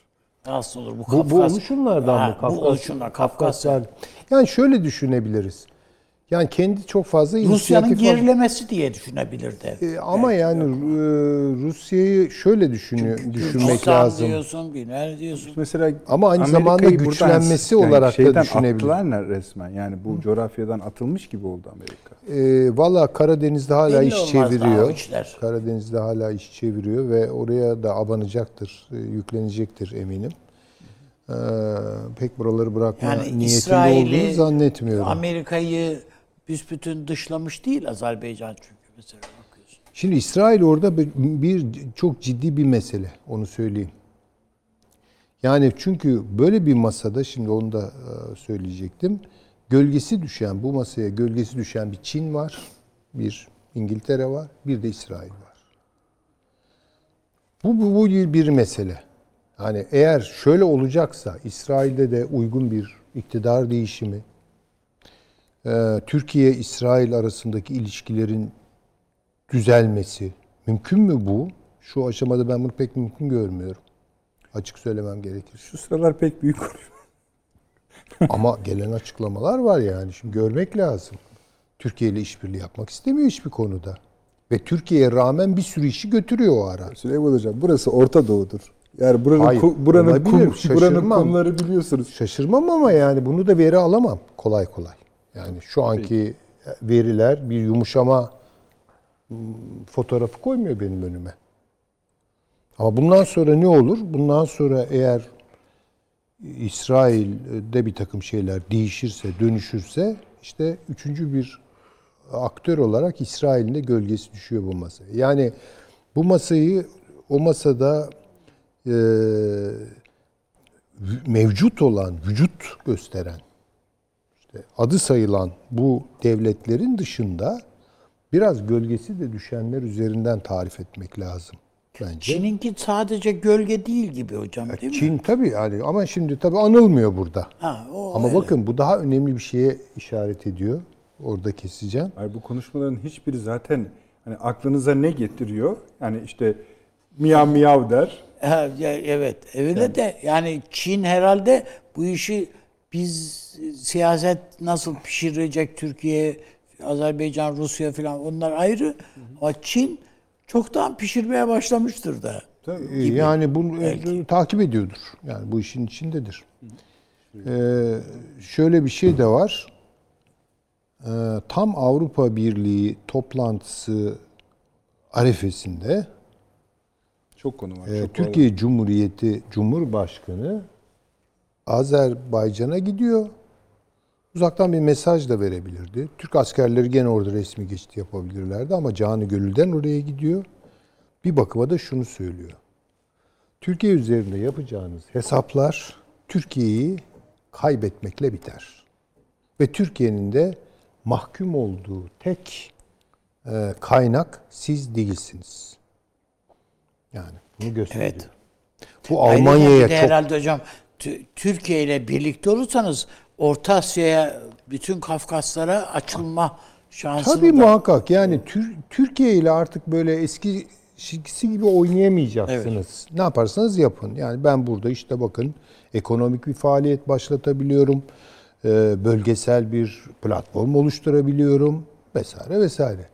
Rahatsız olur. Bu, Bu, bu Kafkas- oluşumlardan Ha, mı? Kafkas, bu oluşumlar. Kafkasya. Kafkaslar. Yani şöyle düşünebiliriz. Yani kendi çok fazla Rusya'nın gerilemesi diye düşünebilirdi. E, ama yani e, Rusya'yı şöyle düşünüyor, düşünmek Gürcistan lazım. diyorsun, Güney diyorsun. Mesela Ama aynı Amerika'yı zamanda buradan güçlenmesi yani olarak da düşünebilir. attılar ne resmen. Yani bu coğrafyadan atılmış gibi oldu Amerika. E, Valla Karadeniz'de hala Belli iş çeviriyor. Karadeniz'de hala iş çeviriyor ve oraya da abanacaktır, e, yüklenecektir eminim. E, pek buraları bırakma Yani niyetinde İsrail'i, olduğunu zannetmiyorum. Amerika'yı büsbütün dışlamış değil Azerbaycan çünkü mesela bakıyorsun. Şimdi İsrail orada bir, bir çok ciddi bir mesele. Onu söyleyeyim. Yani çünkü böyle bir masada şimdi onu da e, söyleyecektim. Gölgesi düşen bu masaya gölgesi düşen bir Çin var, bir İngiltere var, bir de İsrail var. Bu bu, bu bir mesele. Yani eğer şöyle olacaksa İsrail'de de uygun bir iktidar değişimi, e, Türkiye İsrail arasındaki ilişkilerin düzelmesi. Mümkün mü bu? Şu aşamada ben bunu pek mümkün görmüyorum. Açık söylemem gerekir. Şu sıralar pek büyük. Ama gelen açıklamalar var yani. Şimdi görmek lazım. Türkiye ile işbirliği yapmak istemiyor hiçbir konuda. Ve Türkiye'ye rağmen bir sürü işi götürüyor o ara. Süleyman Hocam burası Orta Doğu'dur. Yani buranın Hayır, ku- buranın olabilir, kum, buranın konuları biliyorsunuz. Şaşırmam ama yani bunu da veri alamam kolay kolay. Yani şu anki veriler bir yumuşama fotoğrafı koymuyor benim önüme. Ama bundan sonra ne olur? Bundan sonra eğer İsrail'de bir takım şeyler değişirse, dönüşürse işte üçüncü bir aktör olarak İsrail'in de gölgesi düşüyor bu masaya. Yani bu masayı o masada eee mevcut olan, vücut gösteren, adı sayılan bu devletlerin dışında biraz gölgesi de düşenler üzerinden tarif etmek lazım bence. Çin'inki sadece gölge değil gibi hocam değil mi? Çin tabii yani ama şimdi tabii anılmıyor burada. Ha, o Ama öyle. bakın bu daha önemli bir şeye işaret ediyor. Orada keseceğim. Hayır, bu konuşmaların hiçbiri zaten hani aklınıza ne getiriyor? Yani işte miyav miyav der. Ha, evet. Öyle de yani Çin herhalde bu işi biz siyaset nasıl pişirecek Türkiye, Azerbaycan, Rusya falan onlar ayrı. Ama Çin çoktan pişirmeye başlamıştır da. Ee, Yani bunu e, takip ediyordur. Yani bu işin içindedir. Ee, şöyle bir şey de var. Ee, tam Avrupa Birliği toplantısı arifesinde Çok konu var. e, çok Türkiye Cumhuriyeti Cumhurbaşkanı Azerbaycan'a gidiyor. Uzaktan bir mesaj da verebilirdi. Türk askerleri gene orada resmi geçit yapabilirlerdi ama canı gönülden oraya gidiyor. Bir bakıma da şunu söylüyor. Türkiye üzerinde yapacağınız hesaplar Türkiye'yi kaybetmekle biter. Ve Türkiye'nin de mahkum olduğu tek e, kaynak siz değilsiniz. Yani bunu gösteriyor. Evet. Bu Almanya'ya çok herhalde hocam Türkiye ile birlikte olursanız Orta Asya'ya bütün Kafkaslara açılma şansını Tabii da muhakkak. Yani Tür- Türkiye ile artık böyle eski eskisi gibi oynayamayacaksınız. Ne yaparsanız yapın. Yani ben burada işte bakın ekonomik bir faaliyet başlatabiliyorum. Ee, bölgesel bir platform oluşturabiliyorum vesaire vesaire.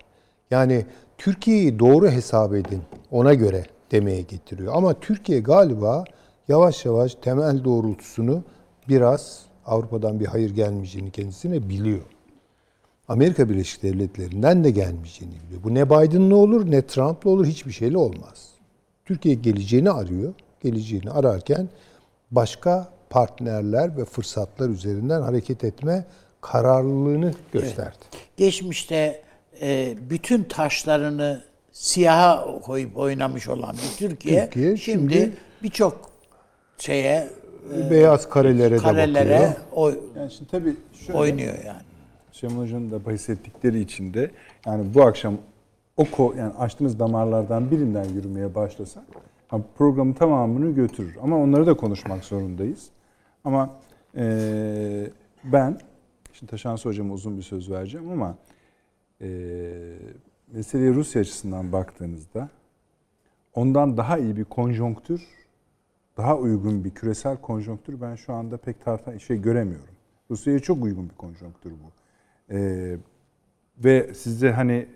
Yani Türkiye'yi doğru hesap edin. Ona göre demeye getiriyor. Ama Türkiye galiba yavaş yavaş temel doğrultusunu biraz Avrupa'dan bir hayır gelmeyeceğini kendisine biliyor. Amerika Birleşik Devletleri'nden de gelmeyeceğini biliyor. Bu ne Biden'la olur ne Trump'la olur hiçbir şeyle olmaz. Türkiye geleceğini arıyor. Geleceğini ararken başka partnerler ve fırsatlar üzerinden hareket etme kararlılığını gösterdi. Geçmişte e, bütün taşlarını siyaha koyup oynamış olan bir Türkiye, Türkiye şimdi, şimdi- birçok şeye Beyaz karelere de karelere bakıyor. oy- Yani şimdi tabii şöyle, oynuyor yani. Süleyman Hoca'nın da bahsettikleri içinde yani bu akşam o ko- yani açtığımız damarlardan birinden yürümeye başlasak programın tamamını götürür. Ama onları da konuşmak zorundayız. Ama eee, ben şimdi Taşansı Hocam'a uzun bir söz vereceğim ama eee meseleye Rusya açısından baktığınızda ondan daha iyi bir konjonktür, daha uygun bir küresel konjonktür ben şu anda pek tartan şey göremiyorum. Rusya'ya çok uygun bir konjonktür bu. Ee, ve size hani e,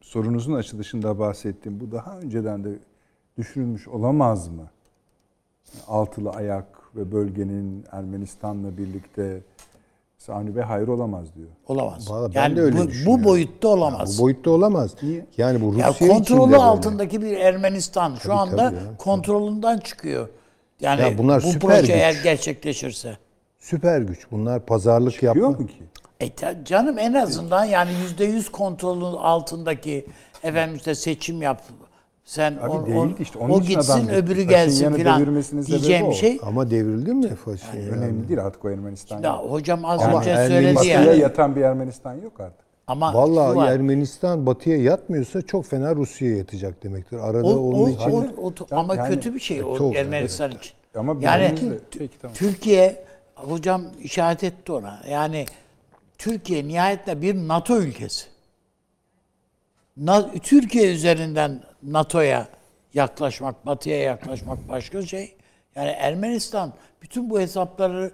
sorunuzun açılışında bahsettiğim bu daha önceden de düşünülmüş olamaz mı? Altılı ayak ve bölgenin Ermenistan'la birlikte Avni Bey hayır olamaz diyor. Olamaz. Vallahi ben yani de öyle bu, bu boyutta olamaz. Bu boyutta olamaz. Niye? Yani bu ya Rusya de kontrolü böyle. altındaki bir Ermenistan şu Tabii, anda tabii ya. kontrolünden çıkıyor. Yani Ya bunlar bu süper proje güç. eğer gerçekleşirse. Süper güç. Bunlar pazarlık yapma. Yok mu ki? E ta- canım en azından yani yüzde yüz kontrolün altındaki efendim işte seçim yap. Sen Abi o, değil o, işte, onun o gitsin öbürü gelsin filan diyeceğim o. bir şey. Ama devrildi mi faşi? yani? Önemli değil artık o Ermenistan. Ya, hocam az Ama önce söyledi Batıya yani. yatan bir Ermenistan yok artık. Ama Vallahi var. Ermenistan batıya yatmıyorsa çok fena Rusya'ya yatacak demektir. Arada O, onun o, için o, o- ama Yani- kötü bir şey o Çok, Ermenistan için. Ama Yani Peki, tamam. Türkiye hocam işaret etti ona. Yani Türkiye nihayetinde bir NATO ülkesi. Na- Türkiye üzerinden NATO'ya yaklaşmak, Batı'ya yaklaşmak başka şey. Yani Ermenistan bütün bu hesapları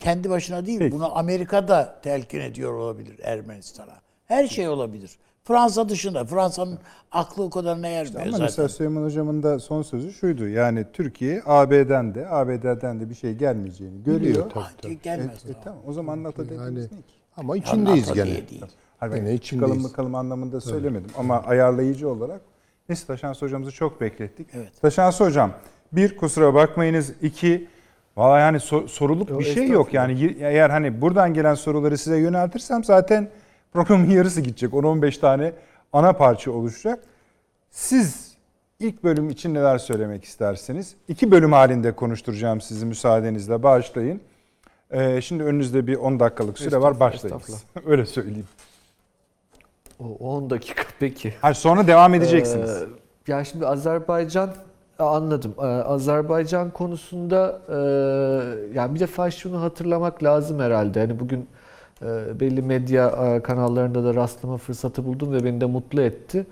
kendi başına değil, Peki. bunu Amerika da telkin ediyor olabilir Ermenistan'a. Her şey olabilir. Fransa dışında. Fransa'nın aklı o kadarına ermiyor Ama zaten. mesela Süleyman Hocam'ın da son sözü şuydu. Yani Türkiye AB'den de ABD'den de bir şey gelmeyeceğini görüyor. Biliyor, tabii. Ah, gelmez. E, tamam o zaman NATO dediğimiz yani ne ki? ama içindeyiz gene. değil. Hayır, ben Gene çıkalım bakalım anlamında söylemedim. Ama ayarlayıcı olarak neyse Taşansı hocamızı çok beklettik. Evet. Taşansı hocam bir kusura bakmayınız. iki valla yani so- soruluk bir şey yok. Yani eğer hani buradan gelen soruları size yöneltirsem zaten programın yarısı gidecek. 10-15 tane ana parça oluşacak. Siz ilk bölüm için neler söylemek istersiniz? İki bölüm halinde konuşturacağım sizi müsaadenizle. Bağışlayın. Ee, şimdi önünüzde bir 10 dakikalık süre var. Estağfurullah, Başlayın. estağfurullah. Öyle söyleyeyim. O 10 dakika peki. Hayır sonra devam edeceksiniz. Ee, ya şimdi Azerbaycan e, anladım. Ee, Azerbaycan konusunda e, yani bir defa şunu hatırlamak lazım herhalde. Hani bugün e, belli medya kanallarında da rastlama fırsatı buldum ve beni de mutlu etti.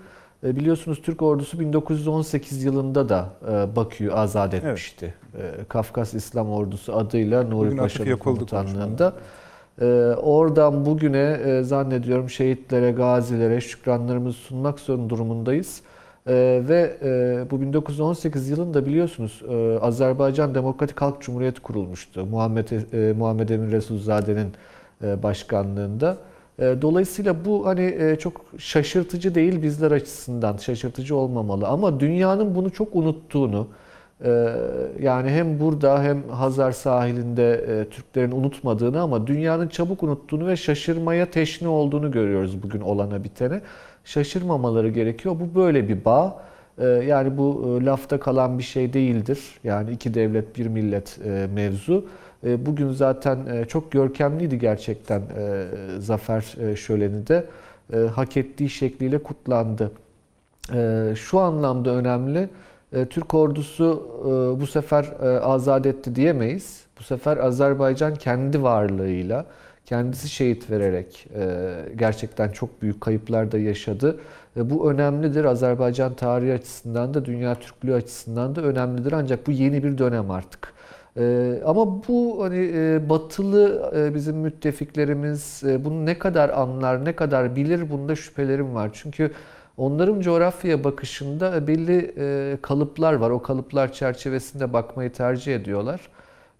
E, biliyorsunuz Türk ordusu 1918 yılında da e, Bakü'yü azat etmişti. E, Kafkas İslam Ordusu adıyla Nuri Paşa'nın Atatürk yapıldı Ee, oradan bugüne e, zannediyorum şehitlere, gazilere şükranlarımızı sunmak zorunda durumundayız. Ee, ve e, bu 1918 yılında biliyorsunuz e, Azerbaycan Demokratik Halk Cumhuriyeti kurulmuştu. Muhammed e, Muhammed Emin Resulzade'nin başkanlığında. Dolayısıyla bu hani çok şaşırtıcı değil bizler açısından şaşırtıcı olmamalı ama dünyanın bunu çok unuttuğunu yani hem burada hem Hazar sahilinde e, Türklerin unutmadığını ama dünyanın çabuk unuttuğunu ve şaşırmaya teşne olduğunu görüyoruz bugün olana bitene. Şaşırmamaları gerekiyor. Bu böyle bir bağ. Ee, yani bu e, lafta kalan bir şey değildir. Yani iki devlet bir millet e, mevzu. Bugün zaten çok görkemliydi gerçekten zafer şöleni de. Hak ettiği şekliyle kutlandı. Şu anlamda önemli. E, Türk ordusu e, bu sefer e, azat etti diyemeyiz. Bu sefer Azerbaycan kendi varlığıyla, kendisi şehit vererek gerçekten çok büyük kayıplar da yaşadı. Bu önemlidir. Azerbaycan tarihi açısından da, dünya Türklüğü açısından da önemlidir. Ancak bu yeni bir dönem artık. Ama bu hani batılı bizim müttefiklerimiz bunu ne kadar anlar, ne kadar bilir bunda şüphelerim var. Çünkü onların coğrafyaya bakışında belli e, kalıplar var. O kalıplar çerçevesinde bakmayı tercih ediyorlar.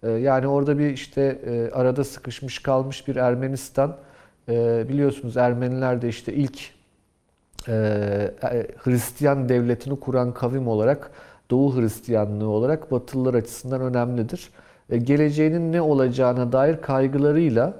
E, yani orada bir işte e, arada sıkışmış kalmış bir Ermenistan. Biliyorsunuz Ermeniler de işte ilk Hristiyan devletini kuran kavim olarak Doğu Hristiyanlığı olarak Batılılar açısından önemlidir. Geleceğinin ne olacağına dair kaygılarıyla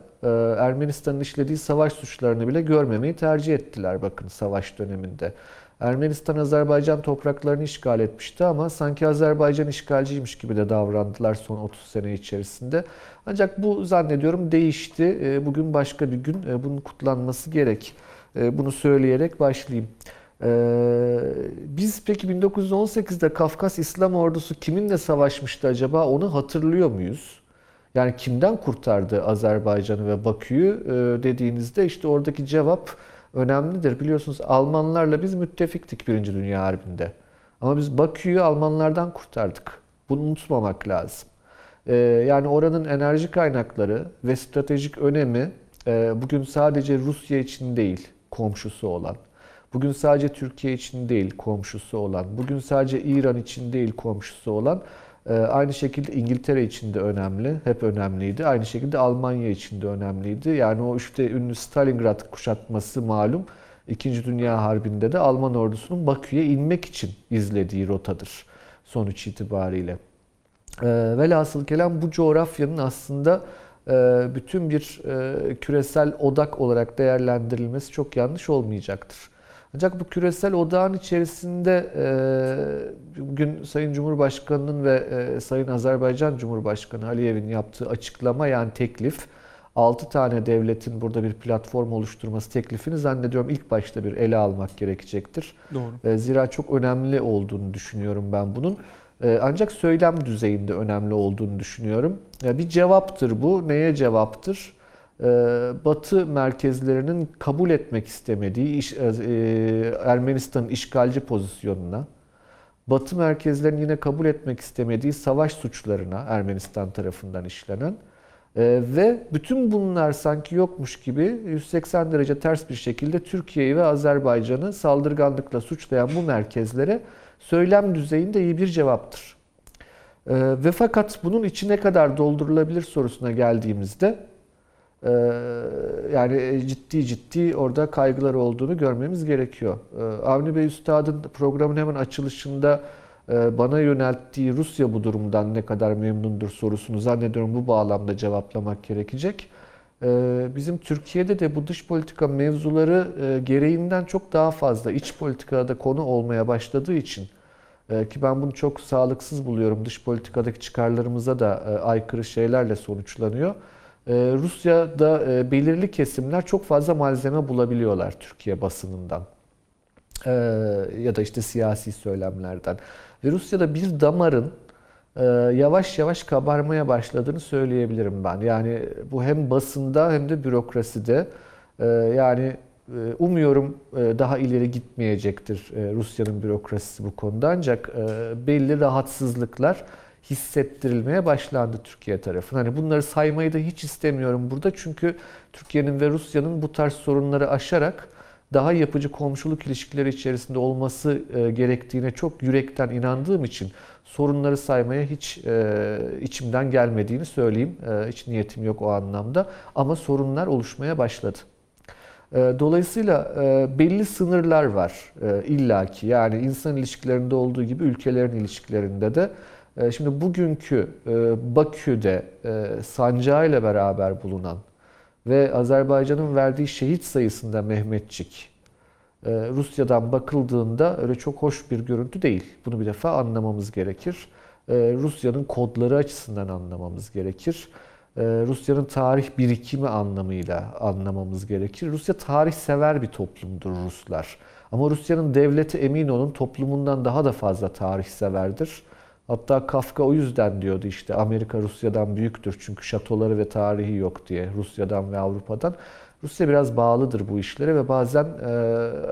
Ermenistan'ın işlediği savaş suçlarını bile görmemeyi tercih ettiler bakın savaş döneminde. Ermenistan Azerbaycan topraklarını işgal etmişti ama sanki Azerbaycan işgalciymiş gibi de davrandılar son 30 sene içerisinde. Ancak bu zannediyorum değişti. E, Bugün başka bir gün e, bunun kutlanması gerek. E, Bunu söyleyerek başlayayım. Biz peki 1918'de Kafkas İslam Ordusu kiminle savaşmıştı acaba onu hatırlıyor muyuz? Yani kimden kurtardı Azerbaycan'ı ve Bakü'yü Ee, dediğinizde işte oradaki cevap önemlidir. Biliyorsunuz Almanlarla biz müttefiktik Birinci Dünya Harbi'nde. Ama biz Bakü'yü Almanlardan kurtardık. Bunu unutmamak lazım. Ee, yani oranın enerji kaynakları ve stratejik önemi e, bugün sadece Rusya için değil, komşusu olan. Bugün sadece Türkiye için değil, komşusu olan. Bugün sadece İran için değil, komşusu olan. E, Aynı şekilde İngiltere için de önemli, hep önemliydi. Aynı şekilde Almanya için de önemliydi. Yani o işte ünlü Stalingrad kuşatması malum. İkinci Dünya Harbi'nde de Alman ordusunun Bakü'ye inmek için izlediği rotadır sonuç itibariyle. E, velhasıl kelam bu coğrafyanın aslında e, bütün bir e, küresel odak olarak değerlendirilmesi çok yanlış olmayacaktır. Ancak bu küresel odağın içerisinde e, bugün Sayın Cumhurbaşkanı'nın ve e, Sayın Azerbaycan Cumhurbaşkanı Aliyev'in yaptığı açıklama yani teklif 6 tane devletin burada bir platform oluşturması teklifini zannediyorum ilk başta bir ele almak gerekecektir. Doğru. E, Zira çok önemli olduğunu düşünüyorum ben bunun. Ancak söylem düzeyinde önemli olduğunu düşünüyorum. Bir cevaptır bu. Neye cevaptır? E, Batı merkezlerinin kabul etmek istemediği iş- e, Ermenistan'ın işgalci pozisyonuna, Batı merkezlerinin yine kabul etmek istemediği savaş suçlarına Ermenistan tarafından işlenen e, ve bütün bunlar sanki yokmuş gibi 180 derece ters bir şekilde Türkiye'yi ve Azerbaycan'ı saldırganlıkla suçlayan bu merkezlere söylem düzeyinde iyi bir cevaptır. E, ve fakat bunun içine kadar doldurulabilir sorusuna geldiğimizde e, yani ciddi ciddi orada kaygılar olduğunu görmemiz gerekiyor. E, Avni Bey Üstad'ın programın hemen açılışında e, bana yönelttiği Rusya bu durumdan ne kadar memnundur sorusunu zannediyorum bu bağlamda cevaplamak gerekecek. E, Bizim Türkiye'de de bu dış politika mevzuları e, gereğinden çok daha fazla iç politikada konu olmaya başladığı için e, ki ben bunu çok sağlıksız buluyorum. Dış politikadaki çıkarlarımıza da e, aykırı şeylerle sonuçlanıyor. E, Rusya'da e, belirli kesimler çok fazla malzeme bulabiliyorlar Türkiye basınından. E, ya da işte siyasi söylemlerden. Ve Rusya'da bir damarın e, yavaş yavaş kabarmaya başladığını söyleyebilirim ben. Yani bu hem basında hem de bürokraside. E, yani umuyorum daha ileri gitmeyecektir Rusya'nın bürokrasisi bu konuda. Ancak belli rahatsızlıklar hissettirilmeye başlandı Türkiye tarafından. Hani bunları saymayı da hiç istemiyorum burada. Çünkü Türkiye'nin ve Rusya'nın bu tarz sorunları aşarak daha yapıcı komşuluk ilişkileri içerisinde olması e, gerektiğine çok yürekten inandığım için sorunları saymaya hiç e, içimden gelmediğini söyleyeyim. E, hiç niyetim yok o anlamda. Ama sorunlar oluşmaya başladı. Dolayısıyla belli sınırlar var illaki. Yani insan ilişkilerinde olduğu gibi ülkelerin ilişkilerinde de. E, Şimdi bugünkü e, Bakü'de e, sancağıyla beraber bulunan ve Azerbaycan'ın verdiği şehit sayısında Mehmetçik e, Rusya'dan bakıldığında öyle çok hoş bir görüntü değil. Bunu bir defa anlamamız gerekir. Rusya'nın kodları açısından anlamamız gerekir. Rusya'nın tarih birikimi anlamıyla anlamamız gerekir. Rusya tarih sever bir toplumdur Ruslar. Ama Rusya'nın devleti emin olun toplumundan daha da fazla tarih severdir. Hatta Kafka o yüzden diyordu işte Amerika Rusya'dan büyüktür çünkü şatoları ve tarihi yok diye Rusya'dan ve Avrupa'dan. Rusya biraz bağlıdır bu işlere ve bazen e,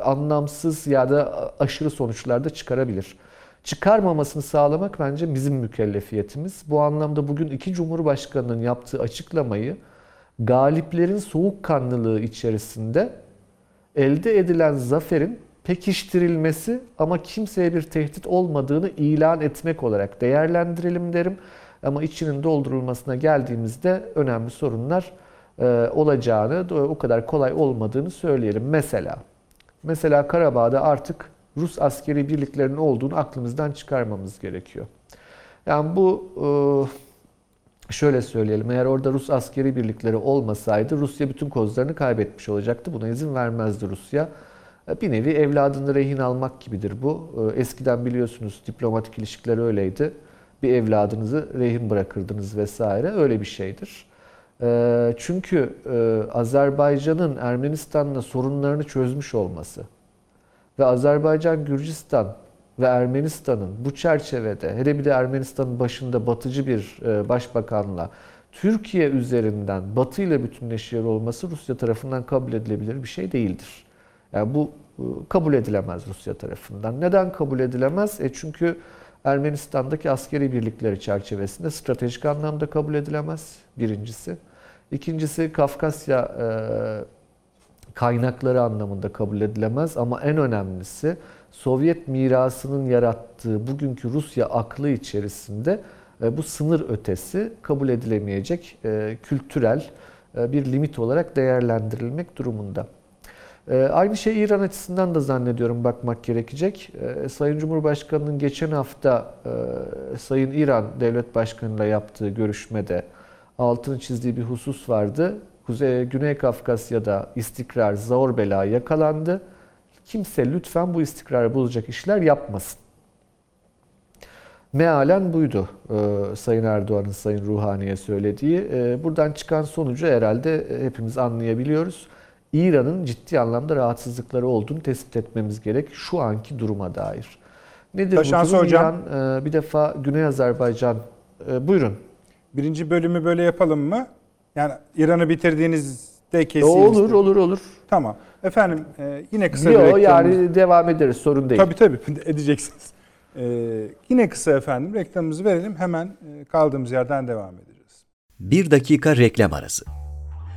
anlamsız ya da aşırı sonuçlar da çıkarabilir. Çıkarmamasını sağlamak bence bizim mükellefiyetimiz. Bu anlamda bugün iki cumhurbaşkanının yaptığı açıklamayı galiplerin soğukkanlılığı içerisinde elde edilen zaferin pekiştirilmesi ama kimseye bir tehdit olmadığını ilan etmek olarak değerlendirelim derim. Ama içinin doldurulmasına geldiğimizde önemli sorunlar e, olacağını, o kadar kolay olmadığını söyleyelim. Mesela, mesela Karabağ'da artık Rus askeri birliklerinin olduğunu aklımızdan çıkarmamız gerekiyor. Yani bu e, şöyle söyleyelim. Eğer orada Rus askeri birlikleri olmasaydı Rusya bütün kozlarını kaybetmiş olacaktı. Buna izin vermezdi Rusya. Bir nevi evladını rehin almak gibidir bu. E, Eskiden biliyorsunuz diplomatik ilişkiler öyleydi. Bir evladınızı rehin bırakırdınız vesaire. Öyle bir şeydir. E, Çünkü e, Azerbaycan'ın Ermenistan'la sorunlarını çözmüş olması ve Azerbaycan, Gürcistan ve Ermenistan'ın bu çerçevede hele bir de Ermenistan'ın başında batıcı bir e, başbakanla Türkiye üzerinden Batı ile bütünleşiyor olması Rusya tarafından kabul edilebilir bir şey değildir. Yani bu e, kabul edilemez Rusya tarafından. Neden kabul edilemez? E çünkü Ermenistan'daki askeri birlikleri çerçevesinde stratejik anlamda kabul edilemez birincisi. İkincisi Kafkasya e, kaynakları anlamında kabul edilemez ama en önemlisi Sovyet mirasının yarattığı bugünkü Rusya aklı içerisinde e, bu sınır ötesi kabul edilemeyecek kültürel bir limit olarak değerlendirilmek durumunda. E, Aynı şey İran açısından da zannediyorum bakmak gerekecek. E, Sayın Cumhurbaşkanı'nın geçen hafta e, Sayın İran Devlet Başkanı'yla yaptığı görüşmede altını çizdiği bir husus vardı. Kuzey Güney Kafkasya'da istikrar zor bela yakalandı. Kimse lütfen bu istikrarı bozacak işler yapmasın. Mealen buydu e, Sayın Erdoğan'ın Sayın Ruhani'ye söylediği. E, buradan çıkan sonucu herhalde hepimiz anlayabiliyoruz. İran'ın ciddi anlamda rahatsızlıkları olduğunu tespit etmemiz gerek şu anki duruma dair. Nedir Taşansı bu durum? hocam. İran e, bir defa Güney Azerbaycan e, buyurun. Birinci bölümü böyle yapalım mı? Yani İran'ı bitirdiğinizde keseyim. Olur istedim. olur olur. Tamam. Efendim e, yine kısa bir Yok reklamımız- yani devam ederiz sorun değil. Tabii tabii edeceksiniz. E, yine kısa efendim reklamımızı verelim. Hemen kaldığımız yerden devam edeceğiz. Bir dakika reklam arası.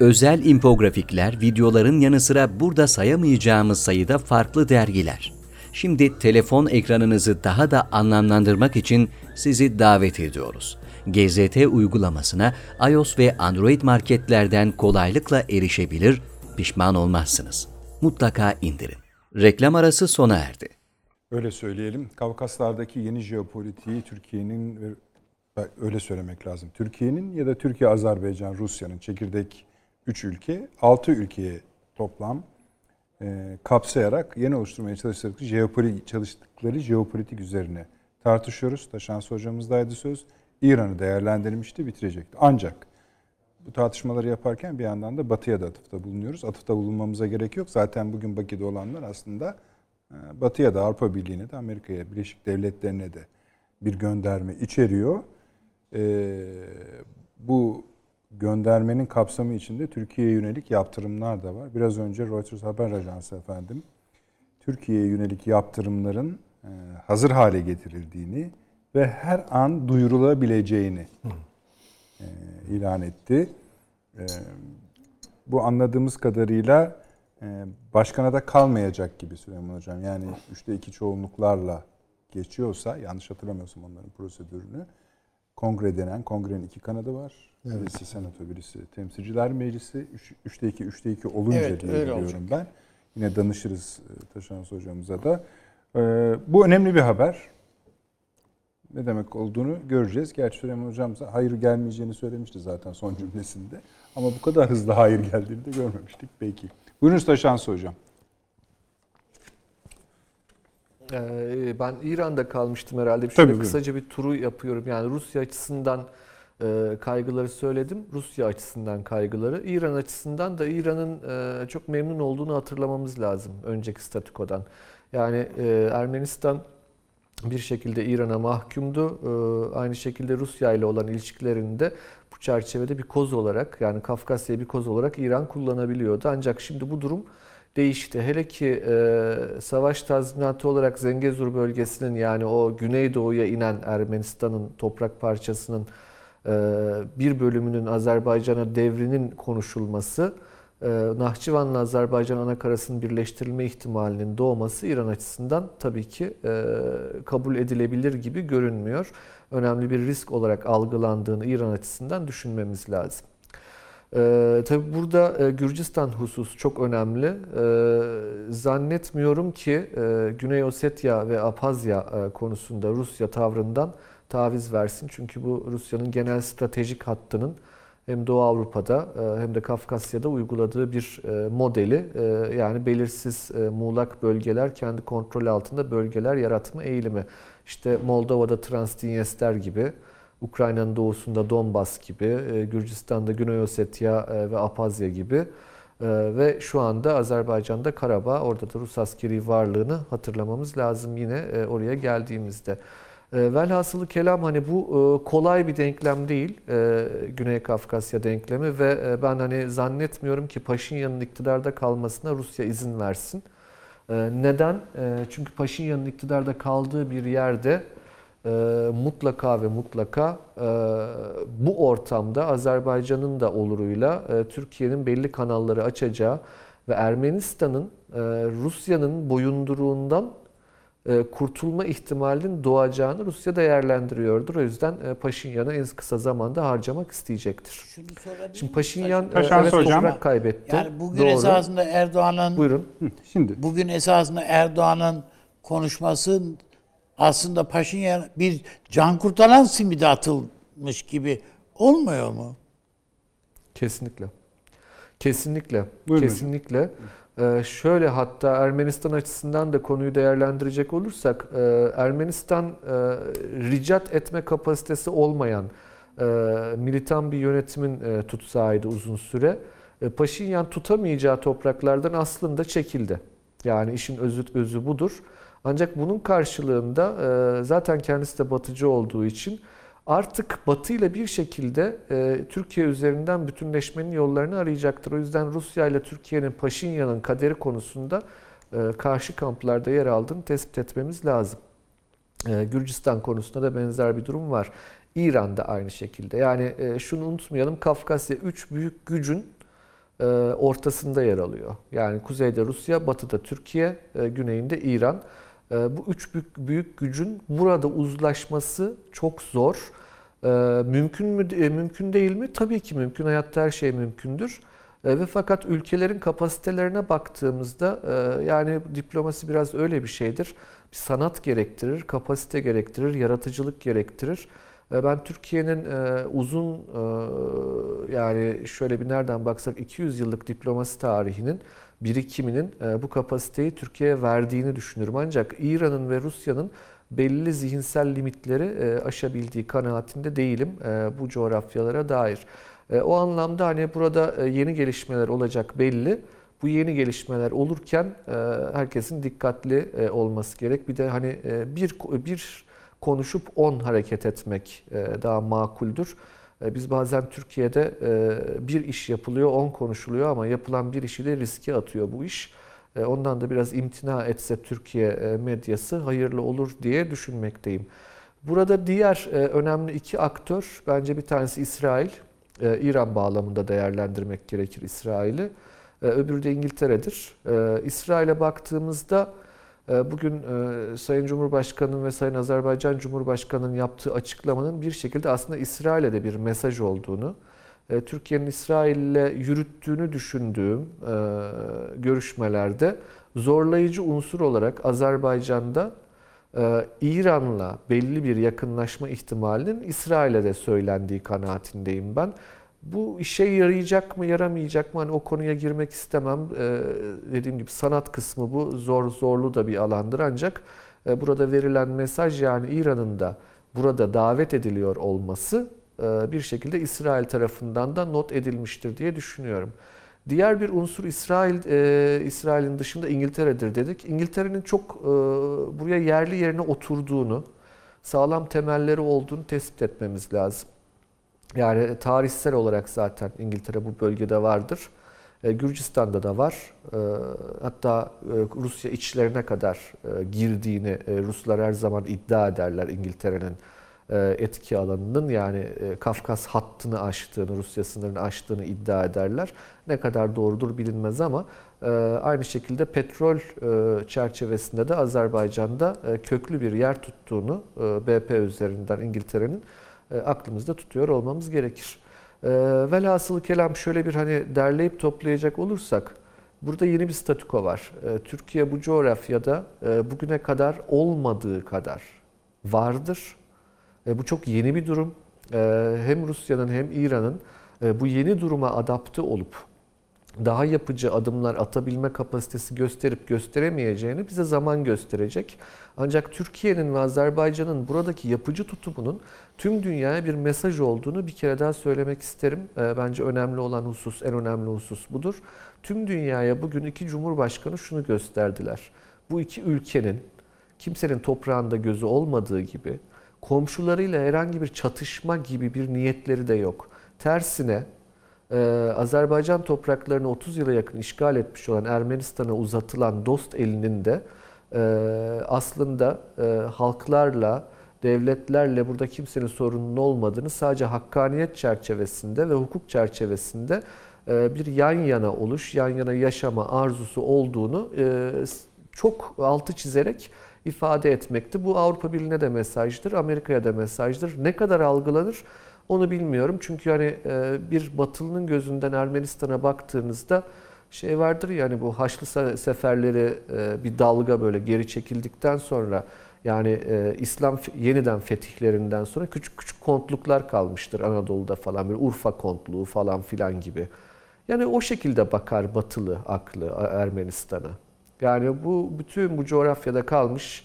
Özel infografikler, videoların yanı sıra burada sayamayacağımız sayıda farklı dergiler. Şimdi telefon ekranınızı daha da anlamlandırmak için sizi davet ediyoruz. GZT uygulamasına iOS ve Android marketlerden kolaylıkla erişebilir, pişman olmazsınız. Mutlaka indirin. Reklam arası sona erdi. Öyle söyleyelim. Kavkaslardaki yeni jeopolitiği Türkiye'nin öyle söylemek lazım. Türkiye'nin ya da Türkiye, Azerbaycan, Rusya'nın çekirdek 3 ülke, 6 ülkeye toplam e, kapsayarak yeni oluşturmaya çalıştıkları jeopolitik, çalıştıkları jeopolitik üzerine tartışıyoruz. Taşansı hocamızdaydı söz. İran'ı değerlendirmişti, bitirecekti. Ancak bu tartışmaları yaparken bir yandan da Batı'ya da atıfta bulunuyoruz. Atıfta bulunmamıza gerek yok. Zaten bugün Bakü'de olanlar aslında e, Batı'ya da Avrupa Birliği'ne de Amerika'ya, Birleşik Devletlerine de bir gönderme içeriyor. Ee, bu göndermenin kapsamı içinde Türkiye'ye yönelik yaptırımlar da var. Biraz önce Reuters haber ajansı efendim Türkiye'ye yönelik yaptırımların e, hazır hale getirildiğini ve her an duyurulabileceğini e, ilan etti. E, bu anladığımız kadarıyla başkana da kalmayacak gibi Süleyman Hocam. Yani üçte iki çoğunluklarla geçiyorsa, yanlış hatırlamıyorsam onların prosedürünü, kongre denen, kongrenin iki kanadı var. Birisi senato, birisi temsilciler meclisi. Üç, üçte iki, üçte iki olunca Evet, diye biliyorum olacak. ben. Yine danışırız e, Taşansı hocamıza da. E, bu önemli bir haber. Ne demek olduğunu göreceğiz. Gerçi Süleyman hocam hayır gelmeyeceğini söylemişti zaten son cümlesinde. Ama bu kadar hızlı hayır geldiğini de görmemiştik belki. Buyurunuz Taşansı hocam. Ee, Ben İran'da kalmıştım herhalde. Tabii, Şöyle buyurun. kısaca bir turu yapıyorum. Yani Rusya açısından e, kaygıları söyledim. Rusya açısından kaygıları. İran açısından da İran'ın e, çok memnun olduğunu hatırlamamız lazım önceki statükodan. Yani e, Ermenistan bir şekilde İran'a mahkumdu. E, Aynı şekilde Rusya ile olan ilişkilerinde bu çerçevede bir koz olarak yani Kafkasya'yı bir koz olarak İran kullanabiliyordu. Ancak şimdi bu durum değişti. Hele ki e, savaş tazminatı olarak Zengezur bölgesinin yani o güneydoğuya inen Ermenistan'ın toprak parçasının e, bir bölümünün Azerbaycan'a devrinin konuşulması, e, Nahçıvan'la Azerbaycan anakarasının birleştirilme ihtimalinin doğması İran açısından tabii ki e, kabul edilebilir gibi görünmüyor. Önemli bir risk olarak algılandığını İran açısından düşünmemiz lazım. Ee, tabii burada e, Gürcistan husus çok önemli. Ee, zannetmiyorum ki e, Güney Ossetya ve Abhazya e, konusunda Rusya tavrından taviz versin. Çünkü bu Rusya'nın genel stratejik hattının hem Doğu Avrupa'da e, hem de Kafkasya'da uyguladığı bir e, modeli. E, yani belirsiz e, muğlak bölgeler, kendi kontrol altında bölgeler yaratma eğilimi. İşte Moldova'da Transdinyester gibi, Ukrayna'nın doğusunda Donbas gibi, e, Gürcistan'da Güney Ossetya e, ve Abhazya gibi e, ve şu anda Azerbaycan'da Karabağ, orada da Rus askeri varlığını hatırlamamız lazım yine oraya geldiğimizde. Velhasılı kelam hani bu kolay bir denklem değil Güney Kafkasya denklemi ve ben hani zannetmiyorum ki Paşinyan'ın iktidarda kalmasına Rusya izin versin. Neden? Çünkü Paşinyan'ın iktidarda kaldığı bir yerde e, mutlaka ve mutlaka e, bu ortamda Azerbaycan'ın da oluruyla e, Türkiye'nin belli kanalları açacağı ve Ermenistan'ın e, Rusya'nın boyunduruğundan e, kurtulma ihtimalinin doğacağını Rusya değerlendiriyordur. O yüzden e, Paşinyan'ı en kısa zamanda harcamak isteyecektir. Şunu Şimdi? Paşinyan e, Taşan evet hocam. toprak kaybetti. yani bugün Doğru. esasında Erdoğan'ın Buyurun. Şimdi bugün esasında Erdoğan'ın konuşması aslında Paşinyan bir can kurtaran simidi atılmış gibi olmuyor mu? Kesinlikle. Kesinlikle. Buyurun Kesinlikle. Ee, şöyle hatta Ermenistan açısından da konuyu değerlendirecek olursak e, Ermenistan e, ricat etme kapasitesi olmayan e, militan bir yönetimin e, tutsağıydı uzun süre. E, Paşinyan tutamayacağı topraklardan aslında çekildi. Yani işin özü, özü budur. Ancak bunun karşılığında e, zaten kendisi de batıcı olduğu için artık Batı ile bir şekilde e, Türkiye üzerinden bütünleşmenin yollarını arayacaktır. O yüzden Rusya ile Türkiye'nin Paşinyan'ın kaderi konusunda e, karşı kamplarda yer aldığını tespit etmemiz lazım. Gürcistan konusunda da benzer bir durum var. İran'da aynı şekilde. Yani şunu unutmayalım Kafkasya üç büyük gücün ortasında yer alıyor. Yani kuzeyde Rusya, batıda Türkiye, güneyinde İran. E, Bu üç büyük, büyük gücün burada uzlaşması çok zor. E, Mümkün mü? e, Mümkün değil mi? Tabii ki mümkün. Hayatta her şey mümkündür. E, Ve fakat ülkelerin kapasitelerine baktığımızda e, yani diplomasi biraz öyle bir şeydir. Bir sanat gerektirir, kapasite gerektirir, yaratıcılık gerektirir. Ben Türkiye'nin e, uzun yani şöyle bir nereden baksak 200 yıllık diplomasi tarihinin birikiminin e, bu kapasiteyi Türkiye'ye verdiğini düşünüyorum. Ancak İran'ın ve Rusya'nın belli zihinsel limitleri e, aşabildiği kanaatinde değilim e, bu coğrafyalara dair. O anlamda hani burada yeni gelişmeler olacak belli. Bu yeni gelişmeler olurken herkesin dikkatli olması gerek. Bir de hani bir bir konuşup 10 hareket etmek daha makuldür. E, Biz bazen Türkiye'de e, bir iş yapılıyor, 10 konuşuluyor ama yapılan bir işi de riske atıyor bu iş. E, Ondan da biraz imtina etse Türkiye medyası hayırlı olur diye düşünmekteyim. Burada diğer önemli iki aktör bence bir tanesi İsrail. İran bağlamında değerlendirmek gerekir İsrail'i. Öbürü de İngiltere'dir. İsrail'e baktığımızda bugün e, Sayın Cumhurbaşkanı'nın ve Sayın Azerbaycan Cumhurbaşkanı'nın yaptığı açıklamanın bir şekilde aslında İsrail'e de bir mesaj olduğunu, e, Türkiye'nin İsrail'le yürüttüğünü düşündüğüm e, görüşmelerde zorlayıcı unsur olarak Azerbaycan'da İran'la belli bir yakınlaşma ihtimalinin İsrail'e de söylendiği kanaatindeyim ben. Bu işe yarayacak mı, yaramayacak mı? Hani o konuya girmek istemem. Ee, dediğim gibi sanat kısmı bu. Zor, zorlu da bir alandır. Ancak e, burada verilen mesaj yani İran'ın da burada davet ediliyor olması e, bir şekilde İsrail tarafından da not edilmiştir diye düşünüyorum. Diğer bir unsur İsrail, e, İsrail'in dışında İngiltere'dir dedik. İngiltere'nin çok e, buraya yerli yerine oturduğunu, sağlam temelleri olduğunu tespit etmemiz lazım. Yani tarihsel olarak zaten İngiltere bu bölgede vardır. E, Gürcistan'da da var. E, hatta e, Rusya içlerine kadar e, girdiğini e, Ruslar her zaman iddia ederler İngiltere'nin e, etki alanının yani e, Kafkas hattını aştığını, Rusya sınırını aştığını iddia ederler. Ne kadar doğrudur bilinmez ama e, aynı şekilde petrol e, çerçevesinde de Azerbaycan'da e, köklü bir yer tuttuğunu e, BP üzerinden İngiltere'nin e, aklımızda tutuyor olmamız gerekir. E, velhasılı kelam şöyle bir hani derleyip toplayacak olursak burada yeni bir statüko var. E, Türkiye bu coğrafyada e, bugüne kadar olmadığı kadar vardır. E, bu çok yeni bir durum. E, hem Rusya'nın hem İran'ın e, bu yeni duruma adapte olup daha yapıcı adımlar atabilme kapasitesi gösterip gösteremeyeceğini bize zaman gösterecek. Ancak Türkiye'nin ve Azerbaycan'ın buradaki yapıcı tutumunun tüm dünyaya bir mesaj olduğunu bir kere daha söylemek isterim. E, Bence önemli olan husus, en önemli husus budur. Tüm dünyaya bugün iki cumhurbaşkanı şunu gösterdiler. Bu iki ülkenin kimsenin toprağında gözü olmadığı gibi komşularıyla herhangi bir çatışma gibi bir niyetleri de yok. Tersine ee, Azerbaycan topraklarını 30 yıla yakın işgal etmiş olan Ermenistan'a uzatılan dost elinin de e, aslında e, halklarla, devletlerle burada kimsenin sorunun olmadığını sadece hakkaniyet çerçevesinde ve hukuk çerçevesinde e, bir yan yana oluş, yan yana yaşama arzusu olduğunu e, çok altı çizerek ifade etmekti. Bu Avrupa Birliği'ne de mesajdır, Amerika'ya da mesajdır. Ne kadar algılanır? Onu bilmiyorum çünkü hani e, bir Batılı'nın gözünden Ermenistan'a baktığınızda şey vardır yani bu Haçlı se- seferleri e, bir dalga böyle geri çekildikten sonra yani e, İslam yeniden fetihlerinden sonra küçük küçük kontluklar kalmıştır Anadolu'da falan bir Urfa kontluğu falan filan gibi. Yani o şekilde bakar Batılı aklı Ermenistan'a. Yani bu bütün bu coğrafyada kalmış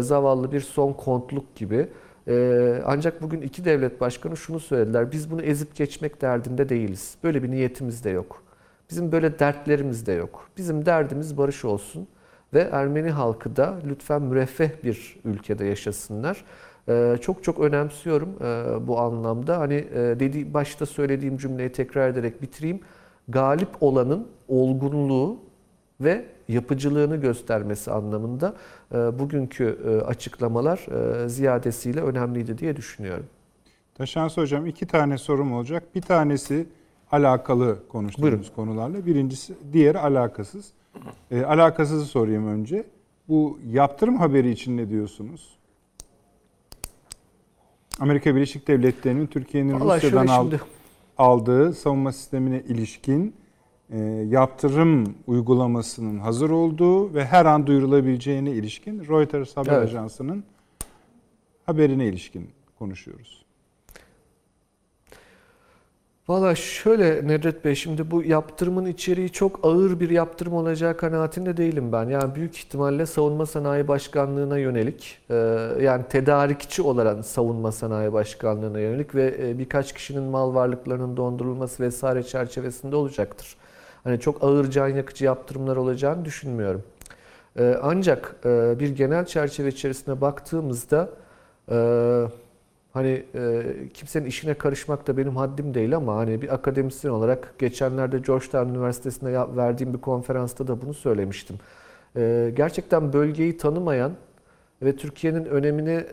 zavallı bir son kontluk gibi. Ee, ancak bugün iki devlet başkanı şunu söylediler. Biz bunu ezip geçmek derdinde değiliz. Böyle bir niyetimiz de yok. Bizim böyle dertlerimiz de yok. Bizim derdimiz barış olsun ve Ermeni halkı da lütfen müreffeh bir ülkede yaşasınlar. Ee, çok çok önemsiyorum e, bu anlamda. Hani e, dedi başta söylediğim cümleyi tekrar ederek bitireyim. Galip olanın olgunluğu ve yapıcılığını göstermesi anlamında e, bugünkü e, açıklamalar e, ziyadesiyle önemliydi diye düşünüyorum. Taşansı Hocam iki tane sorum olacak. Bir tanesi alakalı konuştuğumuz Buyurun. konularla. Birincisi diğeri alakasız. E, alakasızı sorayım önce. Bu yaptırım haberi için ne diyorsunuz? Amerika Birleşik Devletleri'nin Türkiye'nin Rusya'dan al- şimdi aldığı savunma sistemine ilişkin yaptırım uygulamasının hazır olduğu ve her an duyurulabileceğine ilişkin Reuters haber Evet. ajansının haberine ilişkin konuşuyoruz. Valla şöyle Nedret Bey şimdi bu yaptırımın içeriği çok ağır bir yaptırım olacağı kanaatinde değilim ben. Yani büyük ihtimalle Savunma Sanayi Başkanlığı'na yönelik e, yani tedarikçi olan Savunma Sanayi Başkanlığı'na yönelik ve e, birkaç kişinin mal varlıklarının dondurulması vesaire çerçevesinde olacaktır. Hani çok ağır can yakıcı yaptırımlar olacağını düşünmüyorum. E, Ancak e, bir genel çerçeve içerisine baktığımızda e, Hani e, kimsenin işine karışmak da benim haddim değil ama hani bir akademisyen olarak geçenlerde Georgetown Üniversitesi'nde verdiğim bir konferansta da bunu söylemiştim. Gerçekten bölgeyi tanımayan ve Türkiye'nin önemini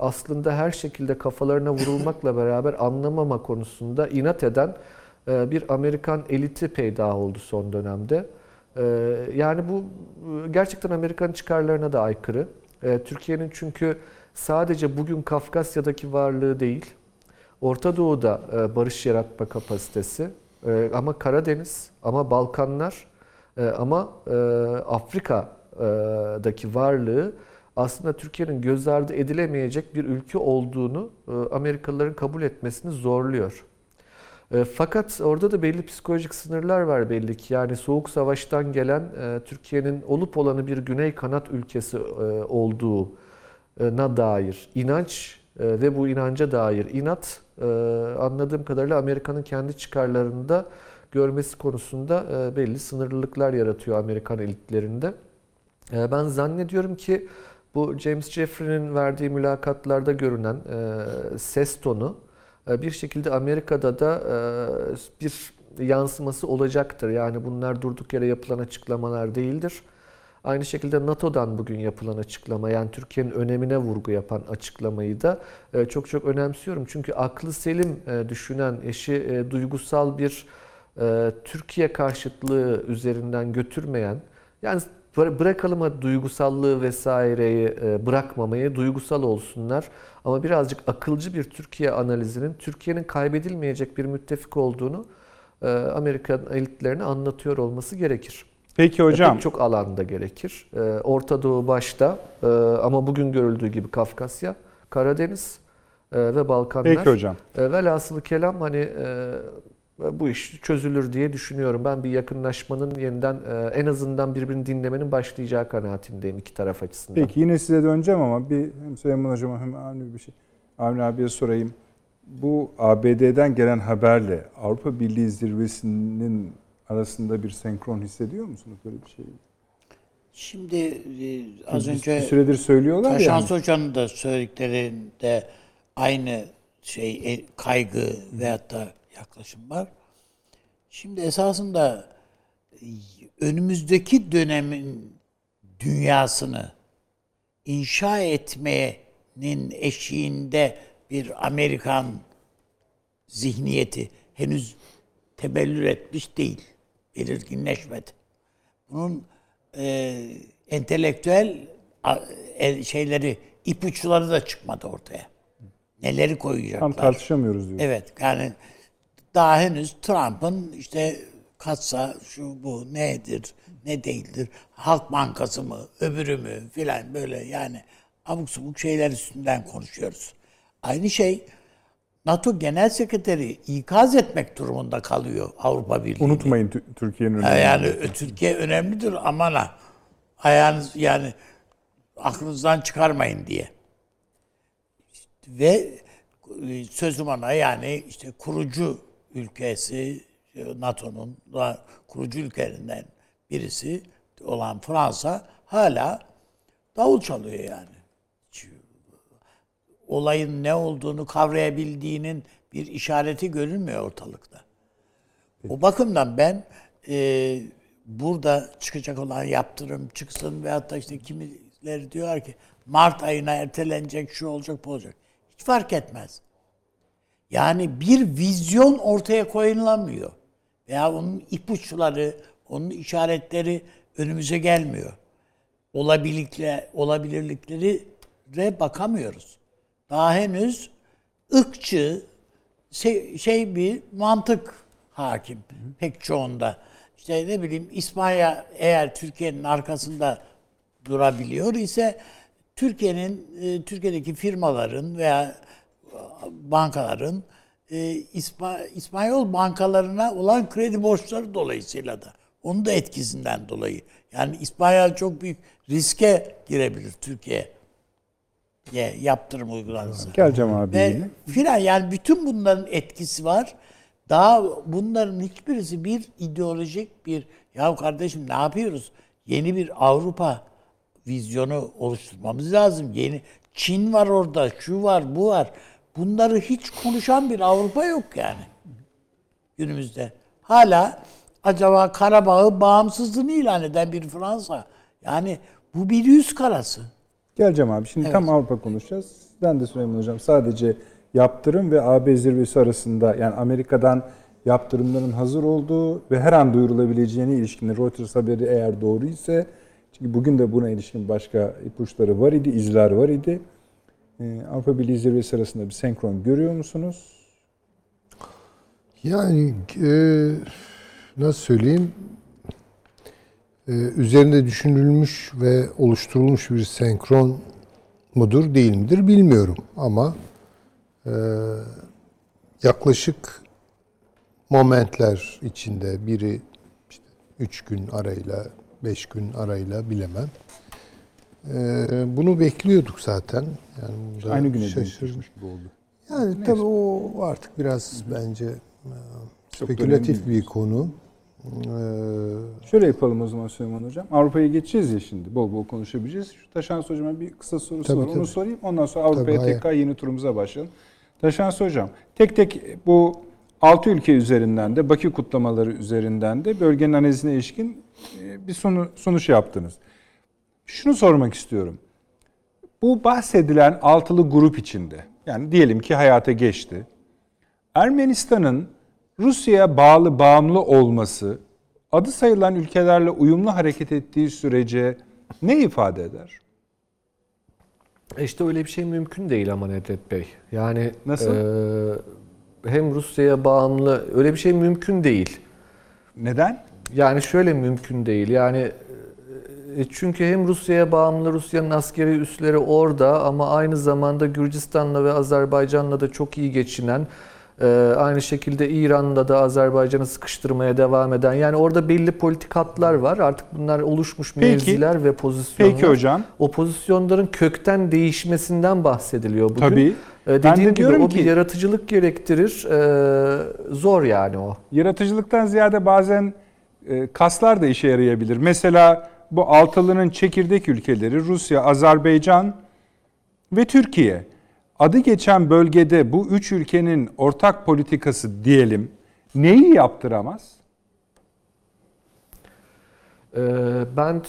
aslında her şekilde kafalarına vurulmakla beraber anlamama konusunda inat eden bir Amerikan eliti peyda oldu son dönemde. E, yani bu e, gerçekten Amerikan çıkarlarına da aykırı. E, Türkiye'nin çünkü sadece bugün Kafkasya'daki varlığı değil, Orta Doğu'da e, barış yaratma kapasitesi e, ama Karadeniz, ama Balkanlar, ama Afrika'daki varlığı aslında Türkiye'nin göz ardı edilemeyecek bir ülke olduğunu Amerikalıların kabul etmesini zorluyor. E, Fakat orada da belli psikolojik sınırlar var belli ki. Yani Soğuk Savaş'tan gelen e, Türkiye'nin olup olanı bir Güney kanat ülkesi e, olduğuna dair inanç e, ve bu inanca dair inat anladığım kadarıyla Amerika'nın kendi çıkarlarında görmesi konusunda belli sınırlılıklar yaratıyor Amerikan elitlerinde. Ben zannediyorum ki bu James Jeffrey'nin verdiği mülakatlarda görünen ses tonu bir şekilde Amerika'da da e, bir yansıması olacaktır. Yani bunlar durduk yere yapılan açıklamalar değildir. Aynı şekilde NATO'dan bugün yapılan açıklama yani Türkiye'nin önemine vurgu yapan açıklamayı da e, çok çok önemsiyorum. Çünkü aklı selim e, düşünen eşi e, duygusal bir e, Türkiye karşıtlığı üzerinden götürmeyen yani bırakalım hadi duygusallığı vesaireyi e, bırakmamayı duygusal olsunlar ama birazcık akılcı bir Türkiye analizinin Türkiye'nin kaybedilmeyecek bir müttefik olduğunu e, Amerikan elitlerine anlatıyor olması gerekir. Peki E, hocam. Pek çok alanda gerekir. Orta Doğu başta ama bugün görüldüğü gibi Kafkasya, Karadeniz ve Balkanlar. Peki hocam. Velhasılı kelam hani bu iş çözülür diye düşünüyorum. Ben bir yakınlaşmanın yeniden e, en azından birbirini dinlemenin başlayacağı kanaatindeyim iki taraf açısından. Peki yine size döneceğim ama bir hem Süleyman Hocam'a hem Avni bir şey. Avni abiye sorayım. Bu ABD'den gelen haberle Avrupa Birliği zirvesinin arasında bir senkron hissediyor musunuz böyle bir şey? Şimdi e, az Bir- önce bir süredir söylüyorlar ya. Taşans Hoca'nın da söylediklerinde aynı şey e, kaygı veyahut da yaklaşım var. Şimdi esasında e, önümüzdeki dönemin dünyasını inşa etmenin eşiğinde bir Amerikan zihniyeti henüz tebellür etmiş değil, belirginleşmedi. Bunun e, entelektüel e, şeyleri, ipuçları da çıkmadı ortaya. Neleri koyacaklar? Tam tartışamıyoruz diyor. Evet yani daha henüz Trump'ın işte katsa şu bu nedir ne değildir Halk Bankası mı öbürü mü filan böyle yani abuk subuk şeyler üstünden konuşuyoruz. Aynı şey NATO Genel Sekreteri ikaz etmek durumunda kalıyor Avrupa Birliği. Unutmayın Tü- Türkiye'nin Ha, önemini. Yani Türkiye önemlidir aman ha. Ayağınız yani aklınızdan çıkarmayın diye. Ve e, sözüm ona yani işte kurucu ülkesi e, NATO'nun kurucu ülkelerinden birisi olan Fransa hala davul çalıyor yani. Hiç Olayın ne olduğunu kavrayabildiğinin bir işareti görünmüyor ortalıkta. O bakımdan ben e, burada çıkacak olan yaptırım çıksın veyahut da işte kimileri diyorlar ki Mart ayına ertelenecek, şu olacak, bu olacak. Hiç fark etmez. Yani bir vizyon ortaya koyulamıyor. Veya onun ipuçları, onun işaretleri önümüze gelmiyor. Olabilirlikle, olabilirlikleri bakamıyoruz. Daha henüz ırkçı, şey, şey bir mantık hakim pek çoğunda. İşte ne bileyim İspanya eğer Türkiye'nin arkasında durabiliyor ise Türkiye'nin e, Türkiye'deki firmaların veya bankaların e, İspa- İspanyol bankalarına olan kredi borçları dolayısıyla da onun da etkisinden dolayı. Yani İspanya çok büyük riske girebilir Türkiye yaptırım uygulanırsa. Geleceğim abi Ve yine. filan yani bütün bunların etkisi var. Daha bunların hiçbirisi bir ideolojik bir ya kardeşim ne yapıyoruz? Yeni bir Avrupa vizyonu oluşturmamız lazım. Yeni Çin var orada, şu var, bu var. Bunları hiç konuşan bir Avrupa yok yani günümüzde. Hala acaba Karabağ'ı bağımsızlığını ilan eden bir Fransa. Yani bu bir yüz karası. Geleceğim abi. Şimdi tam Avrupa konuşacağız. Ben de Süleyman Hocam sadece yaptırım ve AB zirvesi arasında yani Amerika'dan yaptırımların hazır olduğu ve her an duyurulabileceğine ilişkin Reuters haberi eğer doğru ise çünkü bugün de buna ilişkin başka ipuçları var idi, izler var idi. Ee, Avrupa Birliği zirvesi arasında bir senkron görüyor musunuz? Yani e, nasıl söyleyeyim? E, üzerinde düşünülmüş ve oluşturulmuş bir senkron mudur değil midir bilmiyorum ama e, yaklaşık momentler içinde biri işte üç gün arayla, beş gün arayla bilemem. E, bunu bekliyorduk zaten. Yani bunda Aynı güne şaşır- dönüşmüş gibi oldu. yani tabii o artık biraz bence e, Çok spekülatif bir konu. Ee, Şöyle yapalım o zaman Süleyman Hocam. Avrupa'ya geçeceğiz ya şimdi. Bol bol konuşabileceğiz. Şu Taşans Hocam'a bir kısa sorusu Tabii, var. tabii. Onu sorayım. Ondan sonra Avrupa'ya Tabii, tekrar yeni turumuza başlayalım. Taşans Hocam, tek tek bu Altı ülke üzerinden de Bakü kutlamaları üzerinden de bölgenin analizine ilişkin e, bir sonu, sonuç yaptınız. Şunu sormak istiyorum. Bu bahsedilen altılı grup içinde yani diyelim ki hayata geçti. Ermenistan'ın Rusya'ya bağlı bağımlı olması adı sayılan ülkelerle uyumlu hareket ettiği sürece ne ifade eder? E İşte öyle bir şey mümkün değil ama Nedret Bey. Yani Nasıl? e, hem Rusya'ya bağımlı öyle bir şey mümkün değil. Neden? Yani şöyle mümkün değil. Yani çünkü hem Rusya'ya bağımlı Rusya'nın askeri üsleri orada ama aynı zamanda Gürcistan'la ve Azerbaycan'la da çok iyi geçinen e, aynı şekilde İran'la da Azerbaycan'ı sıkıştırmaya devam eden yani orada belli politik hatlar var. Artık bunlar oluşmuş Peki. mevziler ve pozisyonlar. Peki hocam. O pozisyonların kökten değişmesinden bahsediliyor bugün. Tabii. Ee, Ben de dediğim gibi diyorum o ki- bir yaratıcılık gerektirir. Ee, zor yani o. Yaratıcılıktan ziyade bazen e, kaslar da işe yarayabilir. Mesela bu altılının çekirdek ülkeleri Rusya, Azerbaycan ve Türkiye. Adı geçen bölgede bu üç ülkenin ortak politikası diyelim neyi yaptıramaz? Ee, ben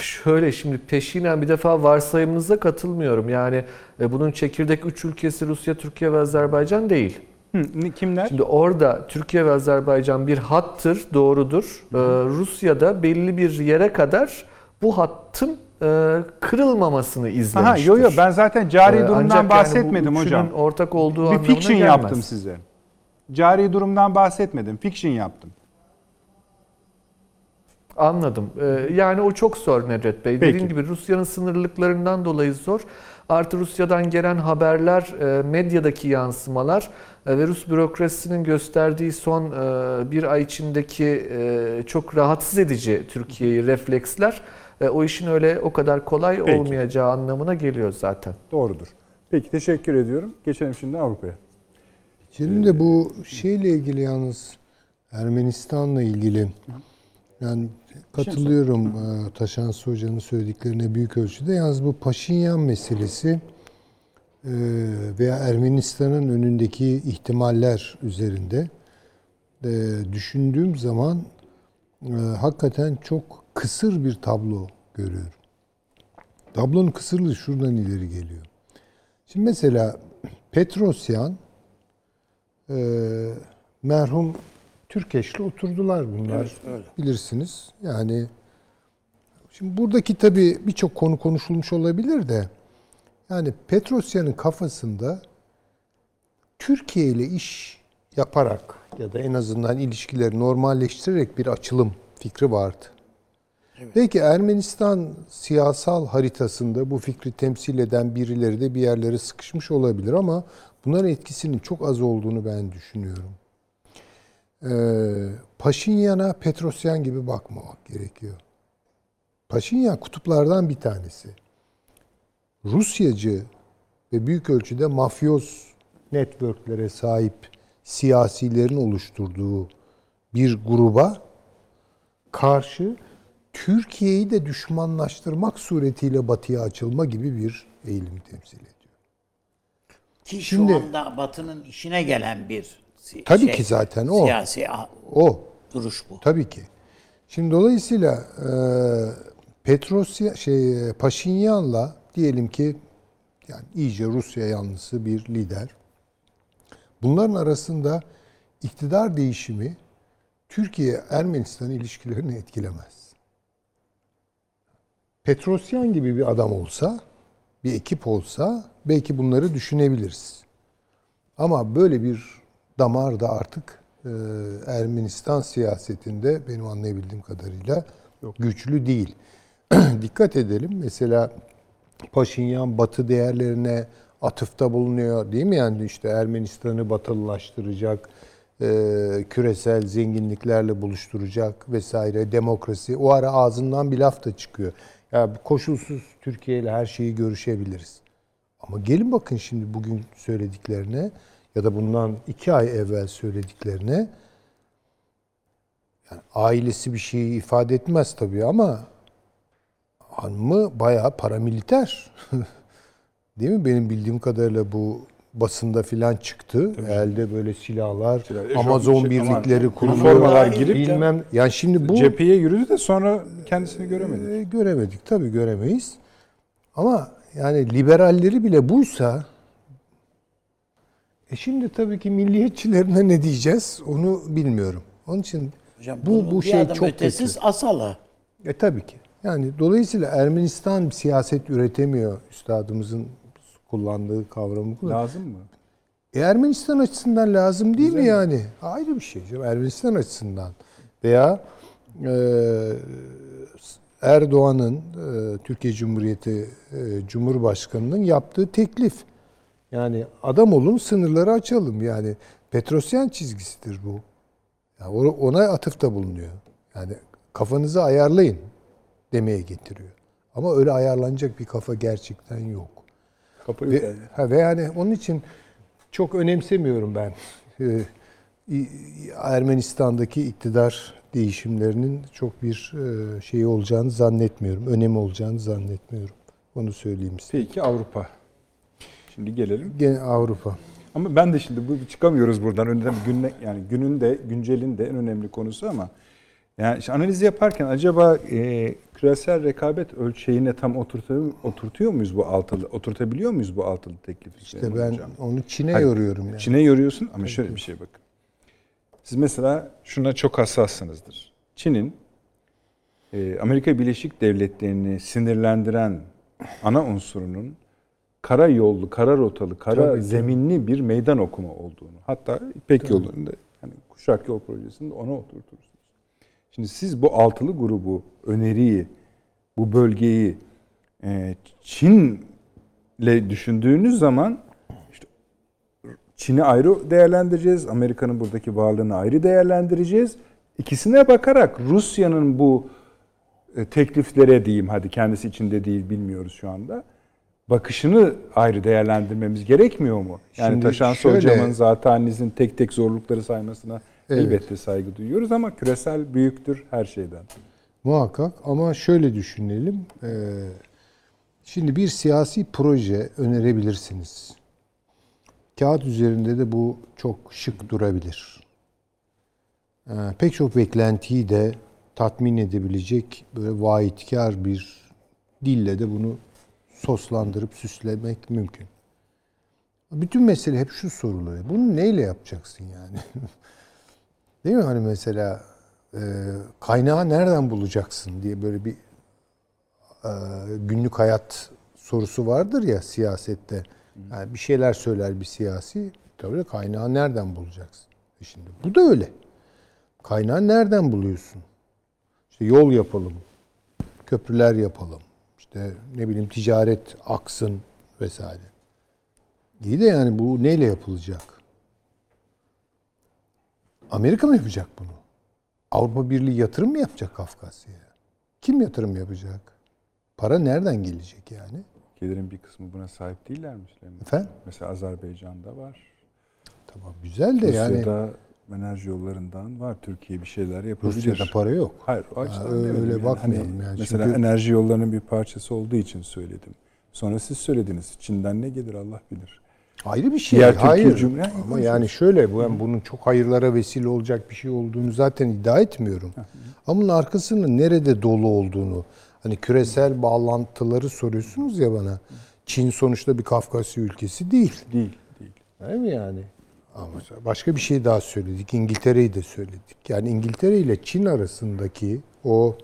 şöyle şimdi peşinen bir defa varsayımınıza katılmıyorum. Yani e, bunun çekirdek üç ülkesi Rusya, Türkiye ve Azerbaycan değil. Hı, kimler? Şimdi orada Türkiye ve Azerbaycan bir hattır, doğrudur. Ee, Rusya'da belli bir yere kadar bu hattın e, kırılmamasını izlemiştir. Aha, yo yo ben zaten cari Ee, durumdan yani bahsetmedim üçünün hocam. ortak olduğu Bir anlamına fiction gelmez. yaptım size. Cari durumdan bahsetmedim. Fiction yaptım. Anladım. Ee, yani o çok zor Nedret Bey. Peki. Dediğim gibi Rusya'nın sınırlılıklarından dolayı zor. Artı Rusya'dan gelen haberler, e, medyadaki yansımalar e, ve Rus bürokrasisinin gösterdiği son e, bir ay içindeki e, çok rahatsız edici Türkiye'yi refleksler e, o işin öyle o kadar kolay Peki. olmayacağı anlamına geliyor zaten. Doğrudur. Peki teşekkür ediyorum. Geçelim şimdi Avrupa'ya. Şimdi de bu şeyle ilgili yalnız Ermenistan'la ilgili yani katılıyorum Taşansı Hoca'nın söylediklerine büyük ölçüde. Yalnız bu Paşinyan meselesi veya Ermenistan'ın önündeki ihtimaller üzerinde e, düşündüğüm zaman e, hakikaten çok kısır bir tablo görüyorum. Tablonun kısırlığı şuradan ileri geliyor. Şimdi mesela Petrosyan e, merhum Türkeş'le oturdular bunlar. Bilirsiniz. Yani şimdi buradaki tabii birçok konu konuşulmuş olabilir de yani Petrosyan'ın kafasında Türkiye ile iş yaparak ya da en azından ilişkileri normalleştirerek bir açılım fikri vardı. Belki Ermenistan siyasal haritasında bu fikri temsil eden birileri de bir yerlere sıkışmış olabilir ama bunların etkisinin çok az olduğunu ben düşünüyorum. Ee, Paşinyan'a Petrosyan gibi bakmamak gerekiyor. Paşinyan kutuplardan bir tanesi. Rusyacı ve büyük ölçüde mafyoz networklere sahip siyasilerin oluşturduğu bir gruba karşı Türkiye'yi de düşmanlaştırmak suretiyle batıya açılma gibi bir eğilimi temsil ediyor. Ki Şimdi- şu anda Batı'nın işine gelen bir si- Tabii şey, ki zaten o. Siyasi O duruş bu. tabii ki. Şimdi dolayısıyla e, Petrosya şey Paşinyan'la diyelim ki yani iyice Rusya yanlısı bir lider. Bunların arasında iktidar değişimi Türkiye Ermenistan ilişkilerini etkilemez. Petrosyan gibi bir adam olsa, bir ekip olsa belki bunları düşünebiliriz. Ama böyle bir damar da artık e, Ermenistan siyasetinde benim anlayabildiğim kadarıyla güçlü değil. Dikkat edelim mesela Paşinyan Batı değerlerine atıfta bulunuyor değil mi? Yani işte Ermenistan'ı batılılaştıracak, e, küresel zenginliklerle buluşturacak vesaire, demokrasi. O ara ağzından bir laf da çıkıyor. Ya koşulsuz Türkiye ile her şeyi görüşebiliriz. Ama gelin bakın şimdi bugün söylediklerine ya da bundan iki ay evvel söylediklerine yani ailesi bir şeyi ifade etmez tabii ama hanımı bayağı paramiliter. Değil mi? Benim bildiğim kadarıyla bu basında filan çıktı. Elde böyle silahlar, Silah- Amazon şey- birlikleri ama kuruluyor. girip bilmem. Yani şimdi bu cepheye yürüdü de sonra kendisini göremedik. e, göremedik tabii göremeyiz. Ama yani liberalleri bile buysa e şimdi tabii ki milliyetçilerine ne diyeceğiz onu bilmiyorum. Onun için Hocam bu bu şey çok ötesiz kötü. Asala. E tabii ki. Yani dolayısıyla Ermenistan siyaset üretemiyor üstadımızın kullandığı kavramı. Lazım mı? E Ermenistan açısından lazım değil mi yani? Ayrı bir şey. Ermenistan açısından. Veya e, Erdoğan'ın e, Türkiye Cumhuriyeti e, Cumhurbaşkanı'nın yaptığı teklif. Yani adam olun sınırları açalım. Yani Petrosyan çizgisidir bu. Yani ona atıfta bulunuyor. Yani kafanızı ayarlayın demeye getiriyor. Ama öyle ayarlanacak bir kafa gerçekten yok. Kapıyı Ve, ha, ve yani onun için çok önemsemiyorum ben e, İ- Ermenistan'daki iktidar değişimlerinin çok bir e, şey olacağını zannetmiyorum. Önemi olacağını zannetmiyorum. Onu söyleyeyim size. Peki Avrupa. Şimdi gelelim. Gene Avrupa. Ama ben de şimdi bu çıkamıyoruz buradan. Önden günle, yani günün de güncelin de en önemli konusu ama yani işte analiz yaparken acaba e, küresel rekabet ölçeğine tam oturtuyor, oturtuyor muyuz bu altılı? Oturtabiliyor muyuz bu altılı teklifi? İşte ben Hocam? onu Çin'e Hayır, yoruyorum yani. Çin'e yoruyorsun ama şöyle bir şey bakın. Siz mesela şuna çok hassassınızdır. Çin'in e, Amerika Birleşik Devletleri'ni sinirlendiren ana unsurunun kara yollu, kara rotalı, kara Tabii zeminli bir meydan okuma olduğunu. Hatta İpek yolunda yani Kuşak Yol Projesi'nde ona oturtursunuz. Şimdi siz bu altılı grubu, öneriyi, bu bölgeyi e, Çin'le düşündüğünüz zaman işte Çin'i ayrı değerlendireceğiz. Amerika'nın buradaki varlığını ayrı değerlendireceğiz. İkisine bakarak Rusya'nın bu e, tekliflere diyeyim hadi kendisi içinde değil bilmiyoruz şu anda. Bakışını ayrı değerlendirmemiz gerekmiyor mu? Yani Şimdi Taşansı şöyle- hocamın zaten tek tek zorlukları saymasına Evet. elbette saygı duyuyoruz ama küresel büyüktür her şeyden. Muhakkak ama şöyle düşünelim. Ee, şimdi bir siyasi proje önerebilirsiniz. Kağıt üzerinde de bu çok şık durabilir. Ee, pek çok beklentiyi de tatmin edebilecek böyle vaatkar bir dille de bunu soslandırıp süslemek mümkün. Bütün mesele hep şu soruluyor. Bunu neyle yapacaksın yani? Değil mi hani mesela e, kaynağı nereden bulacaksın diye böyle bir e, günlük hayat sorusu vardır ya siyasette. Yani bir şeyler söyler bir siyasi. Tabii kaynağı nereden bulacaksın? E şimdi bu da öyle. Kaynağı nereden buluyorsun? İşte yol yapalım, köprüler yapalım, işte ne bileyim ticaret aksın vesaire. İyi de yani bu neyle yapılacak? Amerika mı yapacak bunu? Avrupa Birliği yatırım mı yapacak Kafkasya'ya? Kim yatırım yapacak? Para nereden gelecek yani? Gelirin bir kısmı buna sahip değiller mi Süleyman? Efendim? Mesela Azerbaycan'da var. Tamam güzel de yani Rusya'da enerji yollarından var. Türkiye bir şeyler yapabilir. Rusya'da para yok. Hayır o açıdan öyle demedim yani. bakmayalım Hani yani. Mesela Çünkü- enerji yollarının bir parçası olduğu için söyledim. Sonra siz söylediniz. Çin'den ne gelir Allah bilir. Ayrı bir şey. Diğer Hayır. Cumhuriyeti- Ama konuşuyoruz. yani şöyle ben bunun çok hayırlara vesile olacak bir şey olduğunu zaten iddia etmiyorum. Ama bunun arkasının nerede dolu olduğunu hani küresel bağlantıları soruyorsunuz ya bana. Çin sonuçta bir Kafkasya ülkesi değil. Değil. Değil. Değil mi yani? Ama başka bir şey daha söyledik. İngiltere'yi de söyledik. Yani İngiltere ile Çin arasındaki o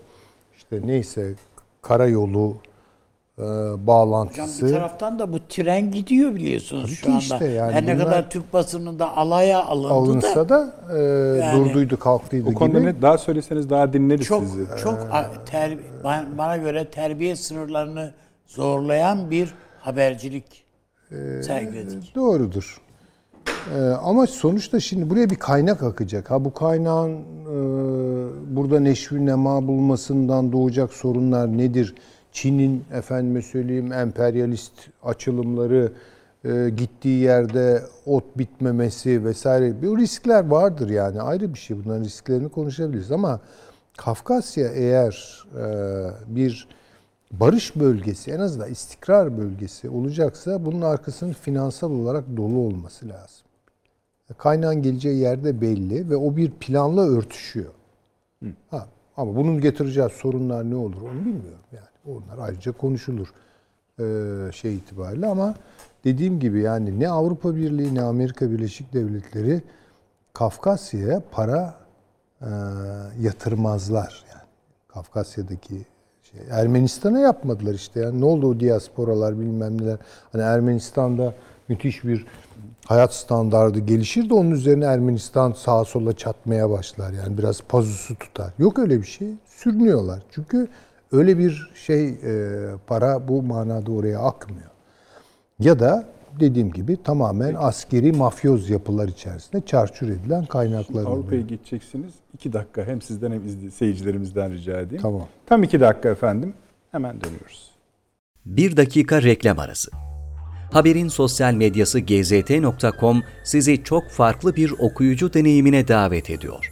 işte neyse karayolu e, Hocam bağlantısı. bir taraftan da bu tren gidiyor biliyorsunuz Tabii şu anda. işte yani Her ne kadar Türk basınında alaya alındı alınsa da da, e, Yani- durduydu kalktıydı O konuda gibi. ne daha söyleseniz daha dinleriz çok sizi. çok ter, ban- bana göre terbiye sınırlarını zorlayan bir habercilik sergiledik. Doğrudur. E, ama sonuçta şimdi buraya bir kaynak akacak. Ha bu kaynağın e, burada neşvi nema bulmasından doğacak sorunlar nedir? Çin'in efendime söyleyeyim emperyalist açılımları e, gittiği yerde ot bitmemesi vesaire bir riskler vardır yani ayrı bir şey bunların risklerini konuşabiliriz ama Kafkasya eğer e, bir barış bölgesi en azından istikrar bölgesi olacaksa bunun arkasının finansal olarak dolu olması lazım. Kaynağın geleceği yerde belli ve o bir planla örtüşüyor. Ha, ama bunun getireceği sorunlar ne olur onu bilmiyorum yani. Onlar ayrıca konuşulur ee, şey itibariyle ama dediğim gibi yani ne Avrupa Birliği ne Amerika Birleşik Devletleri Kafkasya'ya para e, yatırmazlar yani. Kafkasya'daki şey Ermenistan'a yapmadılar işte yani ne oldu o diasporalar bilmem neler. Hani Ermenistan'da müthiş bir hayat standardı gelişir de onun üzerine Ermenistan sağa sola çatmaya başlar. Yani biraz pazusu tutar. Yok öyle bir şey. Sürünüyorlar. Çünkü öyle bir şey e, para bu manada oraya akmıyor. Ya da dediğim gibi tamamen askeri mafyoz yapılar içerisinde çarçur edilen kaynaklar Avrupa'ya oluyor. geçeceksiniz. İki dakika hem sizden hem seyircilerimizden rica edeyim. Tamam. Tam iki dakika efendim. Hemen dönüyoruz. Bir dakika reklam arası. Haberin sosyal medyası gzt.com sizi çok farklı bir okuyucu deneyimine davet ediyor.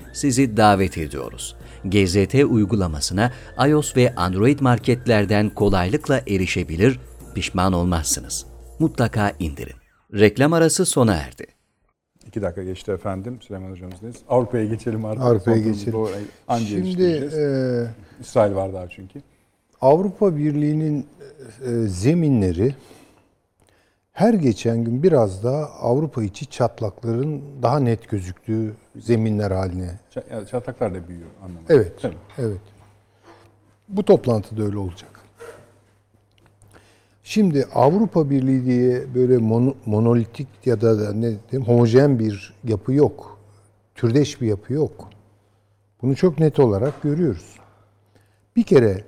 sizi davet ediyoruz. GZT uygulamasına iOS ve Android marketlerden kolaylıkla erişebilir, pişman olmazsınız. Mutlaka indirin. Reklam arası sona erdi. İki dakika geçti efendim. Süleyman hocamızdayız. Avrupa'ya geçelim artık. Avrupa'ya geçelim. doğru- Anca Şimdi e, İsrail var daha çünkü. Avrupa Birliği'nin e, zeminleri her geçen gün biraz daha Avrupa içi çatlakların daha net gözüktüğü zeminler haline. Yani çatlaklar da büyüyor anlamında. Evet. Tabii. Evet. Bu toplantıda öyle olacak. Şimdi Avrupa Birliği diye böyle mono- monolitik ya da da ne diyeyim homojen bir yapı yok. Türdeş bir yapı yok. Bunu çok net olarak görüyoruz. Bir kere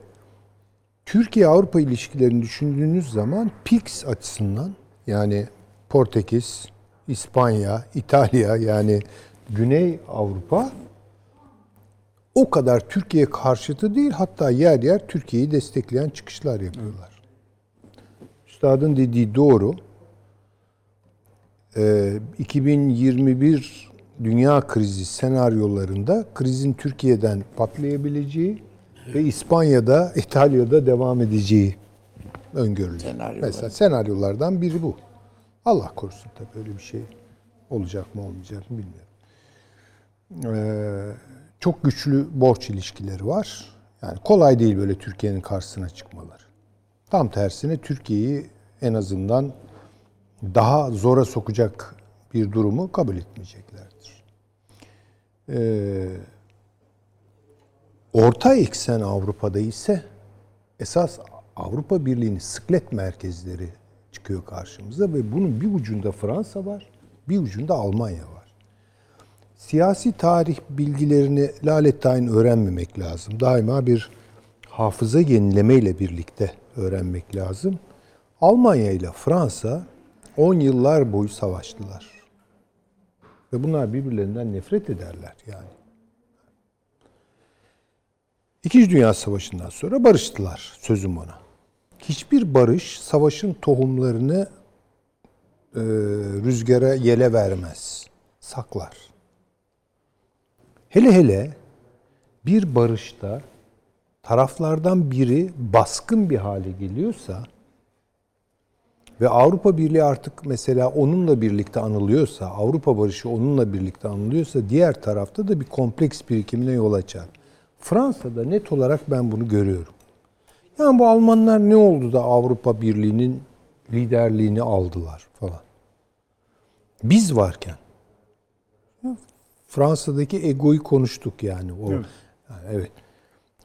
Türkiye-Avrupa ilişkilerini düşündüğünüz zaman PIX açısından yani Portekiz, İspanya, İtalya yani Güney Avrupa o kadar Türkiye karşıtı değil hatta yer yer Türkiye'yi destekleyen çıkışlar yapıyorlar. Üstadın dediği doğru. Ee, 2021 dünya krizi senaryolarında krizin Türkiye'den patlayabileceği ve İspanya'da, İtalya'da devam edeceği öngörülüyor. Senaryolar. Mesela senaryolardan biri bu. Allah korusun tabii öyle bir şey olacak mı olmayacak mı bilmiyorum. Ee, çok güçlü borç ilişkileri var. Yani kolay değil böyle Türkiye'nin karşısına çıkmaları. Tam tersine Türkiye'yi en azından daha zora sokacak bir durumu kabul etmeyeceklerdir. Ee, orta eksen Avrupa'da ise esas Avrupa Birliği'nin sıklet merkezleri çıkıyor karşımıza ve bunun bir ucunda Fransa var, bir ucunda Almanya var. Siyasi tarih bilgilerini lalettayn öğrenmemek lazım. Daima bir hafıza yenileme ile birlikte öğrenmek lazım. Almanya ile Fransa 10 yıllar boyu savaştılar. Ve bunlar birbirlerinden nefret ederler yani. İkinci Dünya Savaşı'ndan sonra barıştılar sözüm ona. Hiçbir barış savaşın tohumlarını e, rüzgara yele vermez. Saklar. Hele hele bir barışta taraflardan biri baskın bir hale geliyorsa ve Avrupa Birliği artık mesela onunla birlikte anılıyorsa, Avrupa barışı onunla birlikte anılıyorsa diğer tarafta da bir kompleks birikimine yol açar. Fransa'da net olarak ben bunu görüyorum. Yani bu Almanlar ne oldu da Avrupa Birliği'nin liderliğini aldılar falan. Biz varken Fransa'daki egoyu konuştuk yani. O, Evet. Yani evet.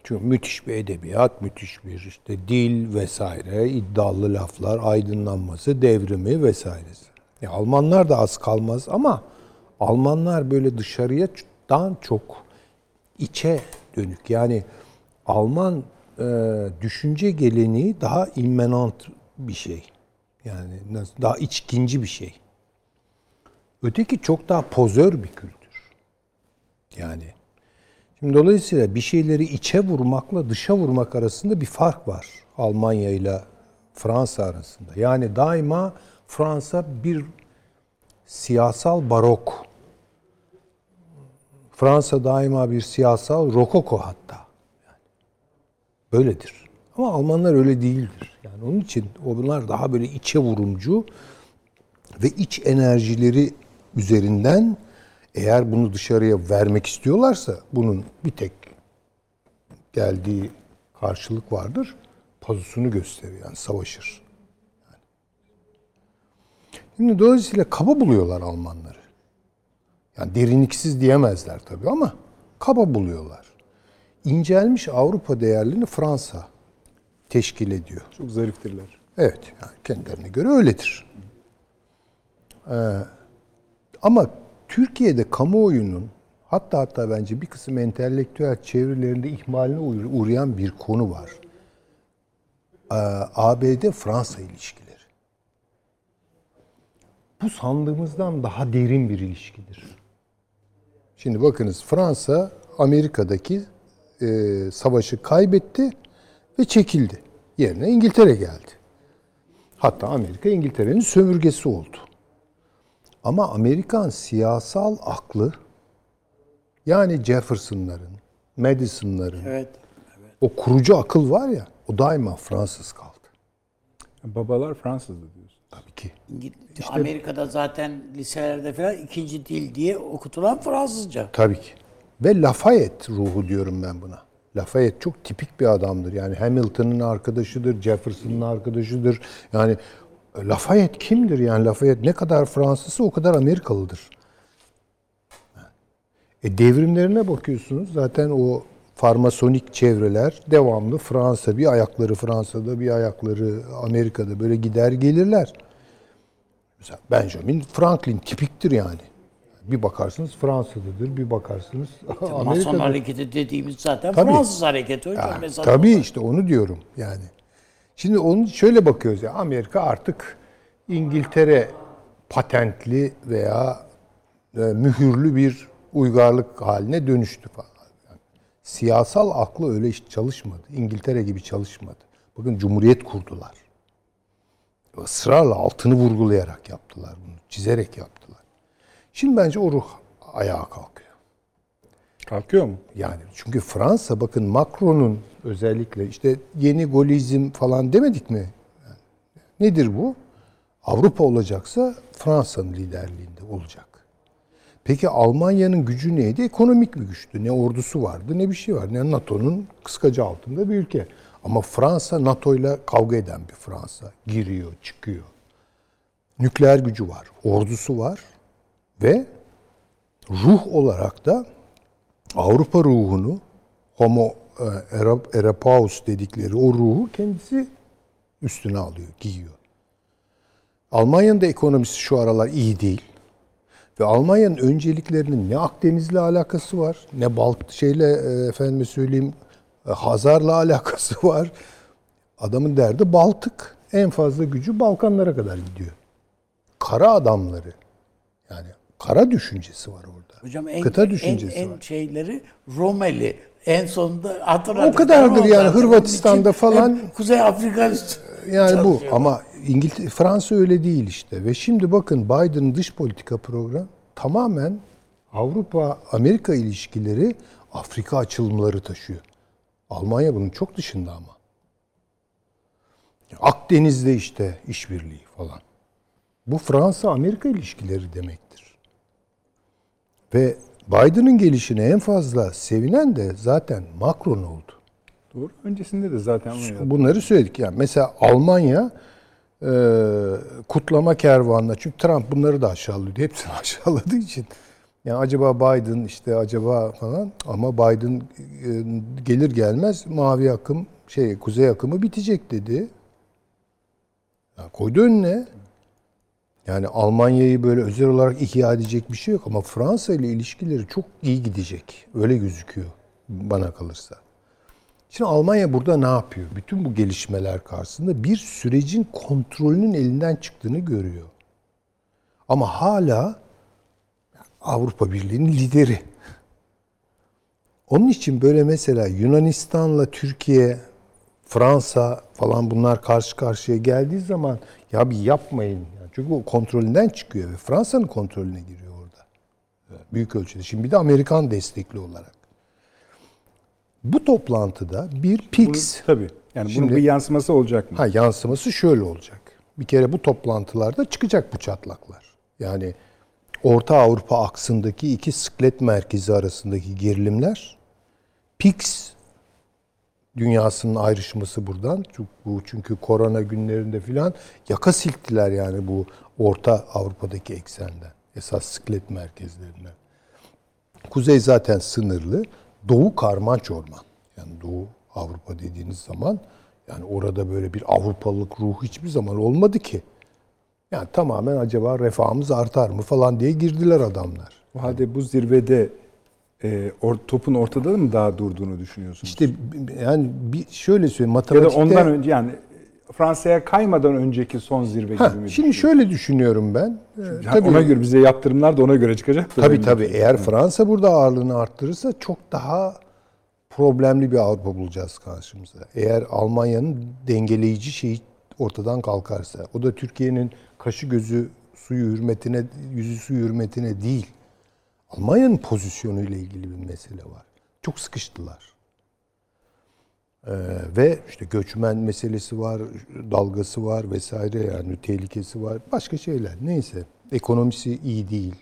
Çünkü müthiş bir edebiyat, müthiş bir işte dil vesaire, iddialı laflar, aydınlanması, devrimi vesairesi. Ya Almanlar da az kalmaz ama Almanlar böyle dışarıya daha çok içe dönük. Yani Alman e, düşünce geleneği daha immanent bir şey. Yani daha içkinci bir şey. Öteki çok daha pozör bir kültür. Yani şimdi dolayısıyla bir şeyleri içe vurmakla dışa vurmak arasında bir fark var. Almanya ile Fransa arasında. Yani daima Fransa bir siyasal barok. Fransa daima bir siyasal rokoko hatta. Böyledir. Ama Almanlar öyle değildir. Yani onun için onlar daha böyle içe vurumcu ve iç enerjileri üzerinden eğer bunu dışarıya vermek istiyorlarsa bunun bir tek geldiği karşılık vardır. Pazusunu gösterir yani savaşır. Yani. Şimdi dolayısıyla kaba buluyorlar Almanları. Yani derinliksiz diyemezler tabii ama kaba buluyorlar. İncelmiş Avrupa değerlerini Fransa teşkil ediyor. Çok zariftirler. Evet, yani kendilerine göre öyledir. Ee, ama Türkiye'de kamuoyunun hatta hatta bence bir kısım entelektüel çevrelerinde ihmaline uğra- uğrayan bir konu var. Ee, ABD-Fransa ilişkileri. Bu sandığımızdan daha derin bir ilişkidir. Şimdi bakınız Fransa Amerika'daki e, savaşı kaybetti ve çekildi. Yerine İngiltere geldi. Hatta Amerika İngiltere'nin sömürgesi oldu. Ama Amerikan siyasal aklı yani Jefferson'ların, Madison'ların Evet. o kurucu akıl var ya o daima Fransız kaldı. Babalar Fransızdı diyorsun. Tabii ki. İngil- Amerika'da zaten liselerde falan ikinci dil diye okutulan Fransızca. Tabii ki. Ve Lafayette ruhu diyorum ben buna. Lafayette çok tipik bir adamdır. Yani Hamilton'ın arkadaşıdır, Jefferson'ın arkadaşıdır. Yani Lafayette kimdir? Yani Lafayette ne kadar Fransızsa o kadar Amerikalıdır. E devrimlerine bakıyorsunuz. Zaten o farmasonik çevreler devamlı Fransa. Bir ayakları Fransa'da, bir ayakları Amerika'da böyle gider gelirler. Mesela Benjamin Franklin tipiktir yani. Bir bakarsınız Fransa'dadır, bir bakarsınız Mason Amerika'da. hareketi dediğimiz zaten Tabii. Fransız hareketi hocam. Ya, Mesela tabii işte onu diyorum yani. Şimdi onu şöyle bakıyoruz ya Amerika artık İngiltere patentli veya e, mühürlü bir uygarlık haline dönüştü falan. Yani siyasal aklı öyle hiç çalışmadı. İngiltere gibi çalışmadı. Bakın cumhuriyet kurdular. Israrla altını vurgulayarak yaptılar bunu. Çizerek yaptılar. Şimdi bence o ruh ayağa kalkıyor. Kalkıyor mu? Yani çünkü Fransa bakın Macron'un özellikle işte yeni golizm falan demedik mi? Yani nedir bu? Avrupa olacaksa Fransa'nın liderliğinde olacak. Peki Almanya'nın gücü neydi? Ekonomik bir güçtü. Ne ordusu vardı ne bir şey var. Ne NATO'nun kıskacı altında bir ülke. Ama Fransa NATO'yla kavga eden bir Fransa. Giriyor, çıkıyor. Nükleer gücü var, ordusu var ve ruh olarak da Avrupa ruhunu Homo e, erepaus dedikleri o ruhu kendisi üstüne alıyor, giyiyor. Almanya'nın da ekonomisi şu aralar iyi değil. Ve Almanya'nın önceliklerinin ne Akdeniz'le alakası var, ne Balt şeyle e, efendime söyleyeyim e, Hazar'la alakası var. Adamın derdi Baltık. En fazla gücü Balkanlara kadar gidiyor. Kara adamları. Yani kara düşüncesi var orada. Hocam en, Kıta en, düşüncesi en var. şeyleri Romeli. En sonunda hatırladım. O kadardır yani, Hırvatistan'da falan- Kuzey Afrika Yani bu ama İngiltere, Fransa öyle değil işte. Ve şimdi bakın Biden'ın dış politika programı tamamen Avrupa-Amerika ilişkileri Afrika açılımları taşıyor. Almanya bunun çok dışında ama. Akdeniz'de işte işbirliği falan. Bu Fransa-Amerika ilişkileri demektir. Ve Biden'ın gelişine en fazla sevinen de zaten Macron oldu. Doğru. Öncesinde de zaten. Bunları söyledik. Yani mesela Almanya e, kutlama kervanına çünkü Trump bunları da aşağılıyordu. Hepsini aşağıladığı için. Yani acaba Biden işte acaba falan ama Biden e, gelir gelmez mavi akım şey kuzey akımı bitecek dedi. Ya koydu önüne. Yani Almanya'yı böyle özel olarak ihya edecek bir şey yok ama Fransa ile ilişkileri çok iyi gidecek. Öyle gözüküyor bana kalırsa. Şimdi Almanya burada ne yapıyor? Bütün bu gelişmeler karşısında bir sürecin kontrolünün elinden çıktığını görüyor. Ama hala Avrupa Birliği'nin lideri. Onun için böyle mesela Yunanistan'la Türkiye, Fransa falan bunlar karşı karşıya geldiği zaman ya bir yapmayın. Çünkü o kontrolünden çıkıyor ve Fransa'nın kontrolüne giriyor orada. Büyük ölçüde. Şimdi bir de Amerikan destekli olarak. Bu toplantıda bir Bunu, PIX tabii. Yani Şimdi- bunun bir yansıması olacak mı? Ha yansıması şöyle olacak. Bir kere bu toplantılarda çıkacak bu çatlaklar. Yani Orta Avrupa aksındaki iki sıklet merkezi arasındaki gerilimler PIX dünyasının ayrışması buradan. Çünkü çünkü korona günlerinde filan yaka silktiler yani bu Orta Avrupa'daki eksenden. Esas sıklet merkezlerinden. Kuzey zaten sınırlı. Doğu karman çorman. Yani Doğu Avrupa dediğiniz zaman yani orada böyle bir Avrupalılık ruhu hiçbir zaman olmadı ki. Yani tamamen acaba refahımız artar mı falan diye girdiler adamlar. O halde bu zirvede e, or, topun ortada mı daha durduğunu düşünüyorsunuz? İşte yani bir şöyle söyleyeyim ya da matematikte... ondan önce yani Fransa'ya kaymadan önceki son zirve Ha, gibi mi? şimdi şöyle düşünüyorum ben. Ee, Yani ona göre bize yaptırımlar da ona göre çıkacak. Tabii tabii. için. Eğer Fransa burada ağırlığını arttırırsa çok daha problemli bir Avrupa bulacağız karşımıza. Eğer Almanya'nın dengeleyici şeyi ortadan kalkarsa, o da Türkiye'nin kaşı gözü suyu hürmetine, yüzü suyu hürmetine değil. Almanya'nın pozisyonuyla ilgili bir mesele var. Çok sıkıştılar. Ee, ve işte göçmen meselesi var, dalgası var vesaire yani tehlikesi var. Başka şeyler. Neyse. Ekonomisi iyi değil.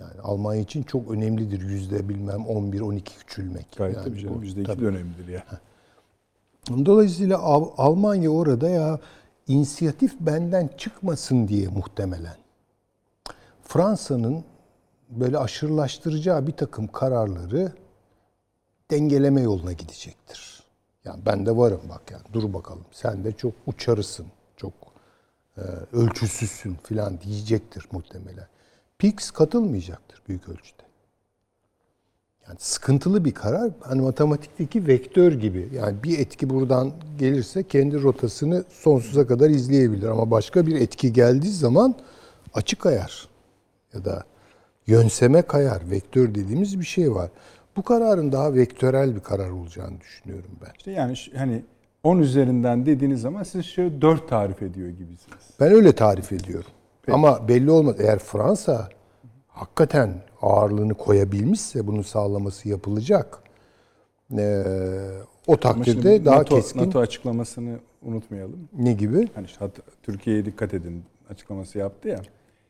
Yani Almanya için çok önemlidir yüzde bilmem 11-12 küçülmek. Gayet yani tabii canım. Yüzde iki de önemlidir ya. Dolayısıyla Av- Almanya orada ya inisiyatif benden çıkmasın diye muhtemelen Fransa'nın böyle aşırılaştıracağı bir takım kararları dengeleme yoluna gidecektir. Yani ben de varım bak yani dur bakalım sen de çok uçarısın, çok e, ölçüsüzsün filan diyecektir muhtemelen. PIX katılmayacaktır büyük ölçüde. Yani sıkıntılı bir karar. Hani matematikteki vektör gibi. Yani bir etki buradan gelirse kendi rotasını sonsuza kadar izleyebilir. Ama başka bir etki geldiği zaman açık kayar. Ya da yönseme kayar. Vektör dediğimiz bir şey var. Bu kararın daha vektörel bir karar olacağını düşünüyorum ben. İşte yani hani 10 üzerinden dediğiniz zaman siz şöyle 4 tarif ediyor gibisiniz. Ben öyle tarif ediyorum. Ama belli olmaz. Eğer Fransa hakikaten ağırlığını koyabilmişse bunu sağlaması yapılacak. Ee, o takdirde daha NATO, keskin NATO açıklamasını unutmayalım. ne gibi? Hani işte Türkiye'ye dikkat edin açıklaması yaptı ya.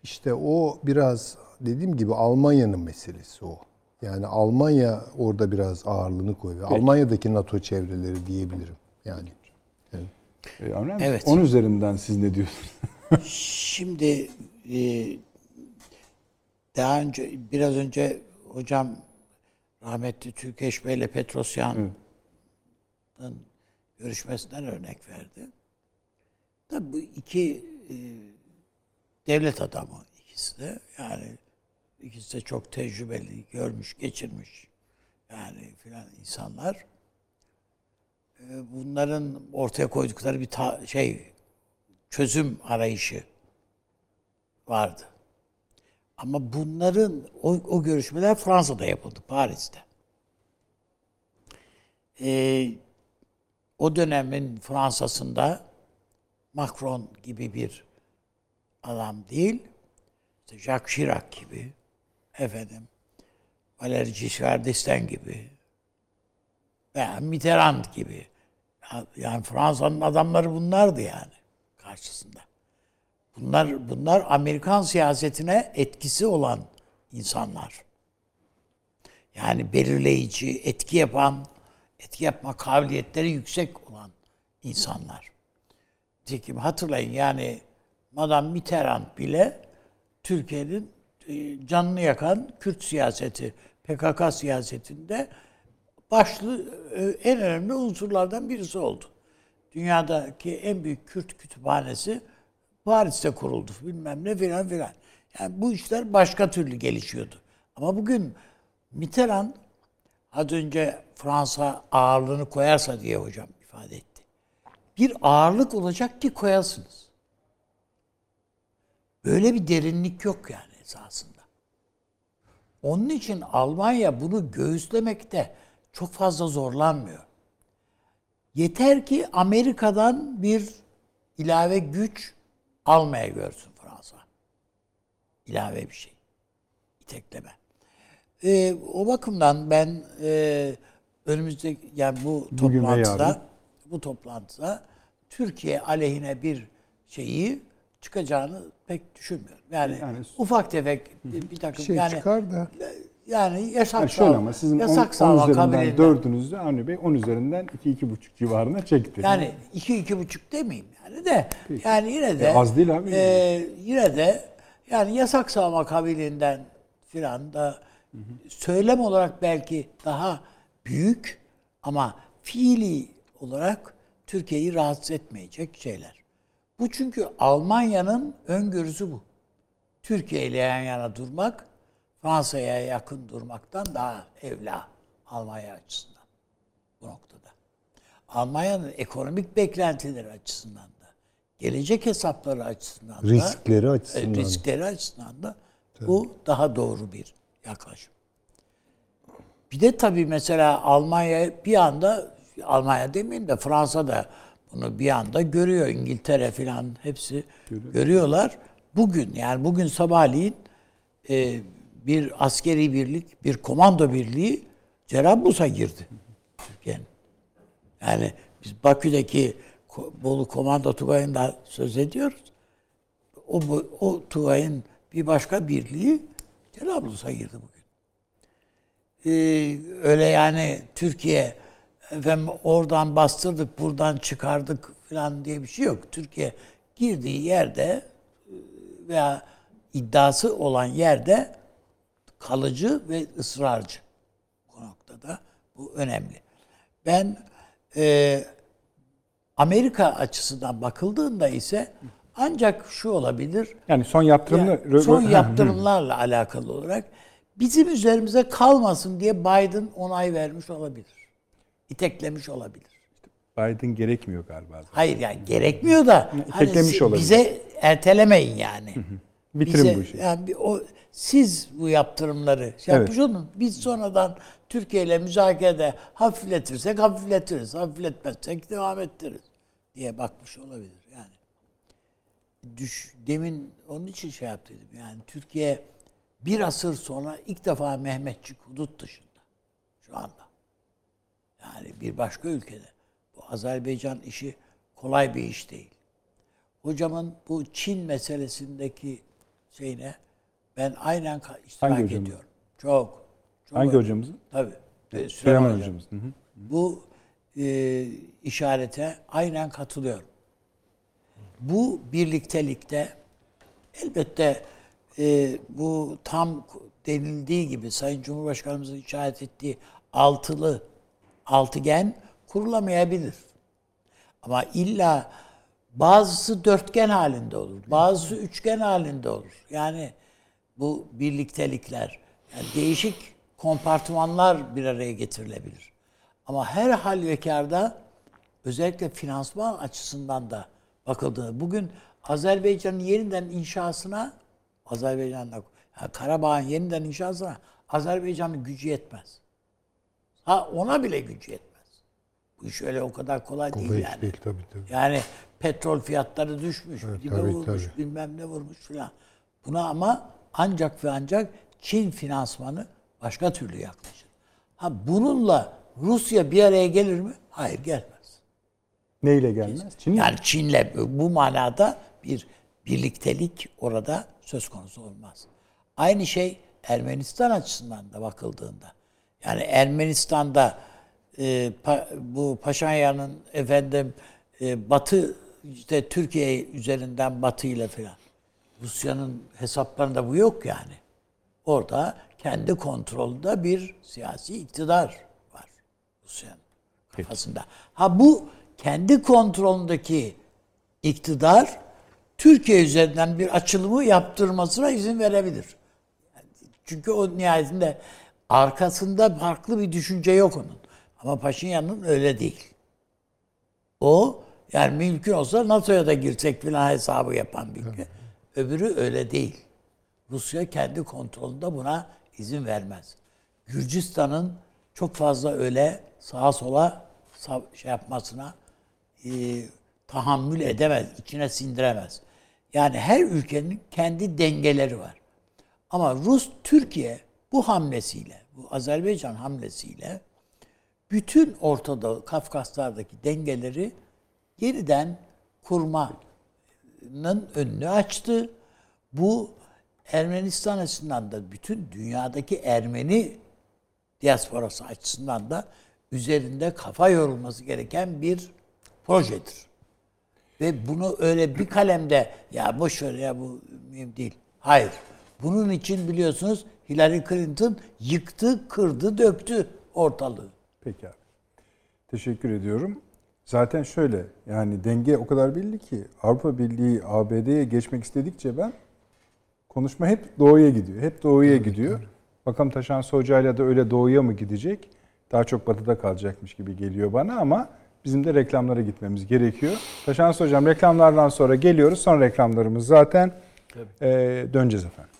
İşte o biraz dediğim gibi Almanya'nın meselesi o. Yani Almanya orada biraz ağırlığını koyuyor. Almanya'daki NATO çevreleri diyebilirim. Yani Avni abi, Evet. 10 üzerinden siz ne diyorsunuz? Şimdi e, daha önce biraz önce hocam rahmetli Türkeş Bey ile Petrosyan'ın görüşmesinden örnek verdi. Tabii bu iki e, devlet adamı ikisi de yani ikisi de çok tecrübeli, görmüş, geçirmiş yani filan insanlar. E, bunların ortaya koydukları bir ta- şey çözüm arayışı vardı. Ama bunların o, o görüşmeler Fransa'da yapıldı, Paris'te. Ee, o dönemin Fransa'sında Macron gibi bir adam değil, işte Jacques Chirac gibi, efendim, Valéry Giscard d'Estaing gibi, veya Mitterrand gibi. Ya- Yani Fransa'nın adamları bunlardı yani karşısında. Bunlar bunlar Amerikan siyasetine etkisi olan insanlar. Yani belirleyici, etki yapan, etki yapma kabiliyetleri yüksek olan insanlar. Nitekim hatırlayın yani Madame Mitterrand bile Türkiye'nin canını yakan Kürt siyaseti, PKK siyasetinde başlı e, en önemli unsurlardan birisi oldu. Dünyadaki en büyük Kürt kütüphanesi Paris'te kuruldu bilmem ne filan filan. Yani bu işler başka türlü gelişiyordu. Ama bugün Mitterrand az önce Fransa ağırlığını koyarsa diye hocam ifade etti. Bir ağırlık olacak ki koyasınız. Böyle bir derinlik yok yani esasında. Onun için Almanya bunu göğüslemekte çok fazla zorlanmıyor. Yeter ki Amerika'dan bir ilave güç almaya görsün Fransa. İlave bir şey. İtekleme. Ee, o bakımdan ben e, önümüzdeki yani bu Bugün toplantıda bu toplantıda Türkiye aleyhine bir şeyi çıkacağını pek düşünmüyorum. Yani, Yani- ufak tefek bir, takım şey yani çıkar da yani yasak Yani şöyle ama sizin 10, yasak sağlık üzerinden kabiliğinden- 4'ünüzde Avni Bey 10 üzerinden 2-2,5 civarına çekti. Yani iki iki buçuk demeyeyim yani de yani yine de E, az değil abi. e, yine de yani yasak sağma kabiliğinden filan da söylem olarak belki daha büyük ama fiili olarak Türkiye'yi rahatsız etmeyecek şeyler. Bu çünkü Almanya'nın öngörüsü bu. Türkiye ile yan yana durmak Fransa'ya yakın durmaktan daha evla Almanya açısından bu noktada. Almanya'nın ekonomik beklentileri açısından da, gelecek hesapları açısından da, riskleri e, açısından. riskleri açısından da bu daha doğru bir yaklaşım. Bir de tabii mesela Almanya bir anda Almanya demeyeyim de Fransa da bunu bir anda görüyor. İngiltere falan hepsi görüyorlar. Bugün yani bugün sabahleyin e, bir askeri birlik, bir komando birliği Cerablus'a girdi. Türkiye'nin. Yani biz Bakü'deki Bolu Komando Tugayı'ndan söz ediyoruz. O, bu- o Tugay'ın bir başka birliği Cerablus'a girdi bugün. Ee, öyle yani Türkiye efendim oradan bastırdık, buradan çıkardık falan diye bir şey yok. Türkiye girdiği yerde e, veya iddiası olan yerde kalıcı ve ısrarcı. Bu noktada bu önemli. Ben e, Amerika açısından bakıldığında ise ancak şu olabilir. Yani son yaptırımlı Yani son yaptırımlarla alakalı olarak bizim üzerimize kalmasın diye Biden onay vermiş olabilir. İteklemiş olabilir. Biden gerekmiyor galiba. zaten. Hayır yani gerekmiyor da hani İteklemiş si- olabilir. bize ertelemeyin yani. Bitirin Bize- bu işi. Yani o siz bu yaptırımları şey yapmış olun. Biz sonradan Türkiye ile müzakerede hafifletirsek hafifletiriz. Hafifletmezsek devam ettiririz diye bakmış olabilir yani. Düş, demin onun için şey yaptıydım. Yani Türkiye bir asır sonra ilk defa Mehmetçik hudut dışında şu anda. Yani bir başka ülkede. Bu Azerbaycan işi kolay bir iş değil. Hocamın bu Çin meselesindeki şeyine ben aynen iştirak Hangi ediyorum. Çok. çok Hangi önemli. hocamızın? Tabii. Ee, Süleyman, Süleyman Hocam. hocamız. Hı hı. Bu e, işarete aynen katılıyorum. Bu birliktelikte elbette e, bu tam denildiği gibi Sayın Cumhurbaşkanımızın işaret ettiği altılı altıgen kurulamayabilir. Ama illa bazısı dörtgen halinde olur, bazısı üçgen halinde olur. Yani bu birliktelikler, yani değişik kompartımanlar bir araya getirilebilir. Ama her halükarda özellikle finansman açısından da bakıldığında bugün Azerbaycan'ın yeniden inşasına Azerbaycan'da yani Karabağ'ın yeniden inşasına Azerbaycan'ın gücü yetmez. Ha ona bile gücü yetmez. Bu iş öyle o kadar kolay, değil Kolay yani. değil tabii tabii. Yani petrol fiyatları düşmüş, Evet, dibe tabii, vurmuş, tabii. bilmem ne vurmuş filan. Buna ama ancak ve ancak Çin finansmanı başka türlü yaklaşır. Ha bununla Rusya bir araya gelir mi? Hayır gelmez. Neyle gelmez? Çin? Yani Çin'le bu manada bir birliktelik orada söz konusu olmaz. Aynı şey Ermenistan açısından da bakıldığında. Yani Ermenistan'da e, pa- bu Paşinyan'ın efendim e, Batı işte Türkiye üzerinden Batı ile filan Rusya'nın hesaplarında bu yok yani. Orada kendi kontrolünde bir siyasi iktidar var Rusya'nın kafasında. Ha bu kendi kontrolündeki iktidar Türkiye üzerinden bir açılımı yaptırmasına izin verebilir. Çünkü o nihayetinde arkasında farklı bir düşünce yok onun. Ama Paşinyan'ın öyle değil. O yani mümkün olsa NATO'ya da girsek filan hesabı yapan bir ülke. Öbürü öyle değil. Rusya kendi kontrolünde buna izin vermez. Gürcistan'ın çok fazla öyle sağa sola şey yapmasına e, tahammül edemez, içine sindiremez. Yani her ülkenin kendi dengeleri var. Ama Rus Türkiye bu hamlesiyle, bu Azerbaycan hamlesiyle bütün Orta Doğu, Kafkaslardaki dengeleri yeniden kurmanın önünü açtı. Bu Ermenistan açısından da bütün dünyadaki Ermeni diasporası açısından da üzerinde kafa yorulması gereken bir projedir. Ve bunu öyle bir kalemde ya boş ver ya bu mühim değil. Hayır. Bunun için biliyorsunuz Hillary Clinton yıktı, kırdı, döktü ortalığı. Peki abi. Teşekkür ediyorum. Zaten şöyle yani denge o kadar belli ki Avrupa Birliği ABD'ye geçmek istedikçe ben konuşma hep doğuya gidiyor. Hep doğuya gidiyor. Bakalım Taşan Hoca'yla da öyle doğuya mı gidecek? Daha çok batıda kalacakmış gibi geliyor bana ama bizim de reklamlara gitmemiz gerekiyor. Taşan Hocam reklamlardan sonra geliyoruz. Son reklamlarımız zaten Ee, döneceğiz efendim.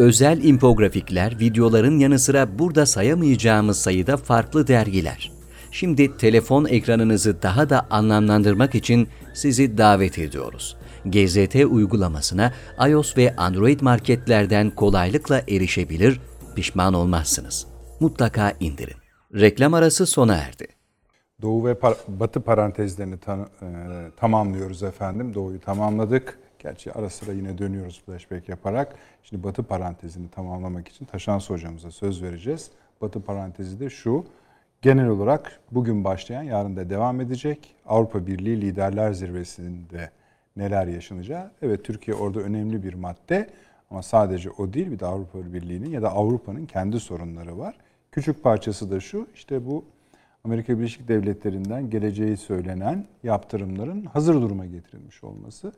Özel infografikler, videoların yanı sıra burada sayamayacağımız sayıda farklı dergiler. Şimdi telefon ekranınızı daha da anlamlandırmak için sizi davet ediyoruz. GZT uygulamasına iOS ve Android marketlerden kolaylıkla erişebilir, pişman olmazsınız. Mutlaka indirin. Reklam arası sona erdi. Doğu ve par- Batı parantezlerini ta- e, tamamlıyoruz efendim. Doğuyu tamamladık. Gerçi ara sıra yine dönüyoruz flashback yaparak. Şimdi Batı parantezini tamamlamak için Taşans hocamıza söz vereceğiz. Batı parantezi de şu. Genel olarak bugün başlayan, yarın da devam edecek Avrupa Birliği Liderler Zirvesi'nde neler yaşanacağı. Evet Türkiye orada önemli bir madde ama sadece o değil bir de Avrupa Birliği'nin ya da Avrupa'nın kendi sorunları var. Küçük parçası da şu işte bu Amerika Birleşik Devletleri'nden geleceği söylenen yaptırımların hazır duruma getirilmiş olması.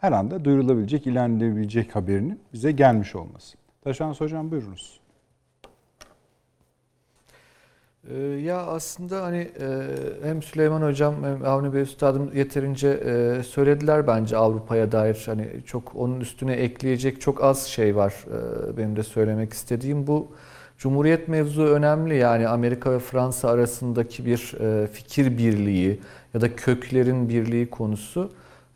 Her anda duyurulabilecek, ilan edilebilecek haberinin bize gelmiş olması. Taşans Hocam buyurunuz. Ee, Ya aslında hani e, hem Süleyman Hocam hem Avni Bey Üstadım yeterince e, söylediler bence Avrupa'ya dair. Hani çok onun üstüne ekleyecek çok az şey var e, benim de söylemek istediğim. Bu Cumhuriyet mevzu önemli yani Amerika ve Fransa arasındaki bir fikir birliği ya da köklerin birliği konusu.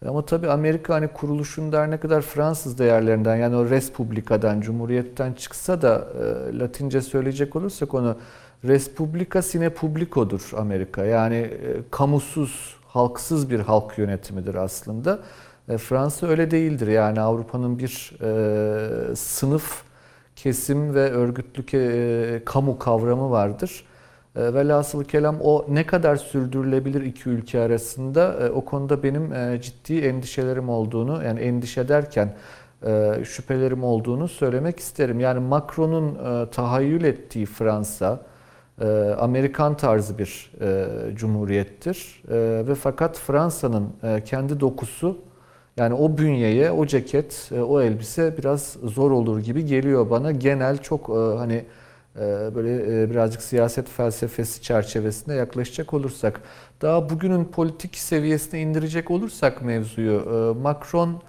Ama tabii Amerika hani kuruluşunda her ne kadar Fransız değerlerinden yani o Respublika'dan, Cumhuriyet'ten çıksa da e, Latince söyleyecek olursak onu Respublika sine publico'dur Amerika. Yani e, kamusuz, halksız bir halk yönetimidir aslında. E, Fransa öyle değildir. Yani Avrupa'nın bir e, sınıf, kesim ve örgütlü e, kamu kavramı vardır. E, Velhasılı kelam o ne kadar sürdürülebilir iki ülke arasında e, o konuda benim e, ciddi endişelerim olduğunu yani endişe derken e, şüphelerim olduğunu söylemek isterim. Yani Macron'un e, tahayyül ettiği Fransa Amerikan tarzı bir cumhuriyettir ve fakat Fransa'nın kendi dokusu yani o bünyeye, o ceket, o elbise biraz zor olur gibi geliyor bana. Genel çok hani böyle e, birazcık siyaset felsefesi çerçevesinde yaklaşacak olursak, daha bugünün politik seviyesine indirecek olursak mevzuyu, e, Macron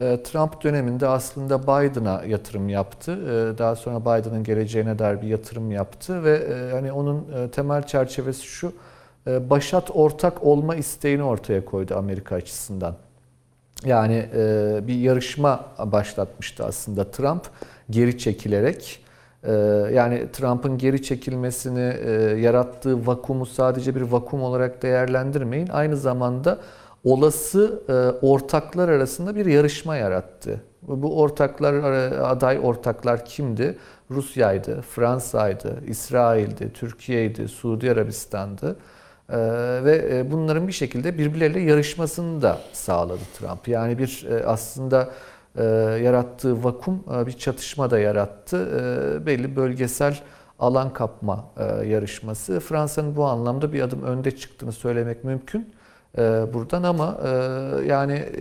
e, Trump döneminde aslında Biden'a yatırım yaptı. Daha sonra Biden'ın geleceğine dair bir yatırım yaptı ve hani onun temel çerçevesi şu, başat ortak olma isteğini ortaya koydu Amerika açısından. Yani bir yarışma başlatmıştı aslında Trump geri çekilerek. E, yani Trump'ın geri çekilmesini e, yarattığı vakumu sadece bir vakum olarak değerlendirmeyin. Aynı zamanda olası e, ortaklar arasında bir yarışma yarattı. Bu ortaklar, aday ortaklar kimdi? Rusya'ydı, Fransa'ydı, İsrail'di, Türkiye'ydi, Suudi Arabistan'dı. Ee, ve e, bunların bir şekilde birbirleriyle yarışmasını da sağladı Trump. Yani bir e, aslında e, yarattığı vakum e, bir çatışma da yarattı. E, belli bölgesel alan kapma e, yarışması. Fransa'nın bu anlamda bir adım önde çıktığını söylemek mümkün e, buradan ama e, yani e,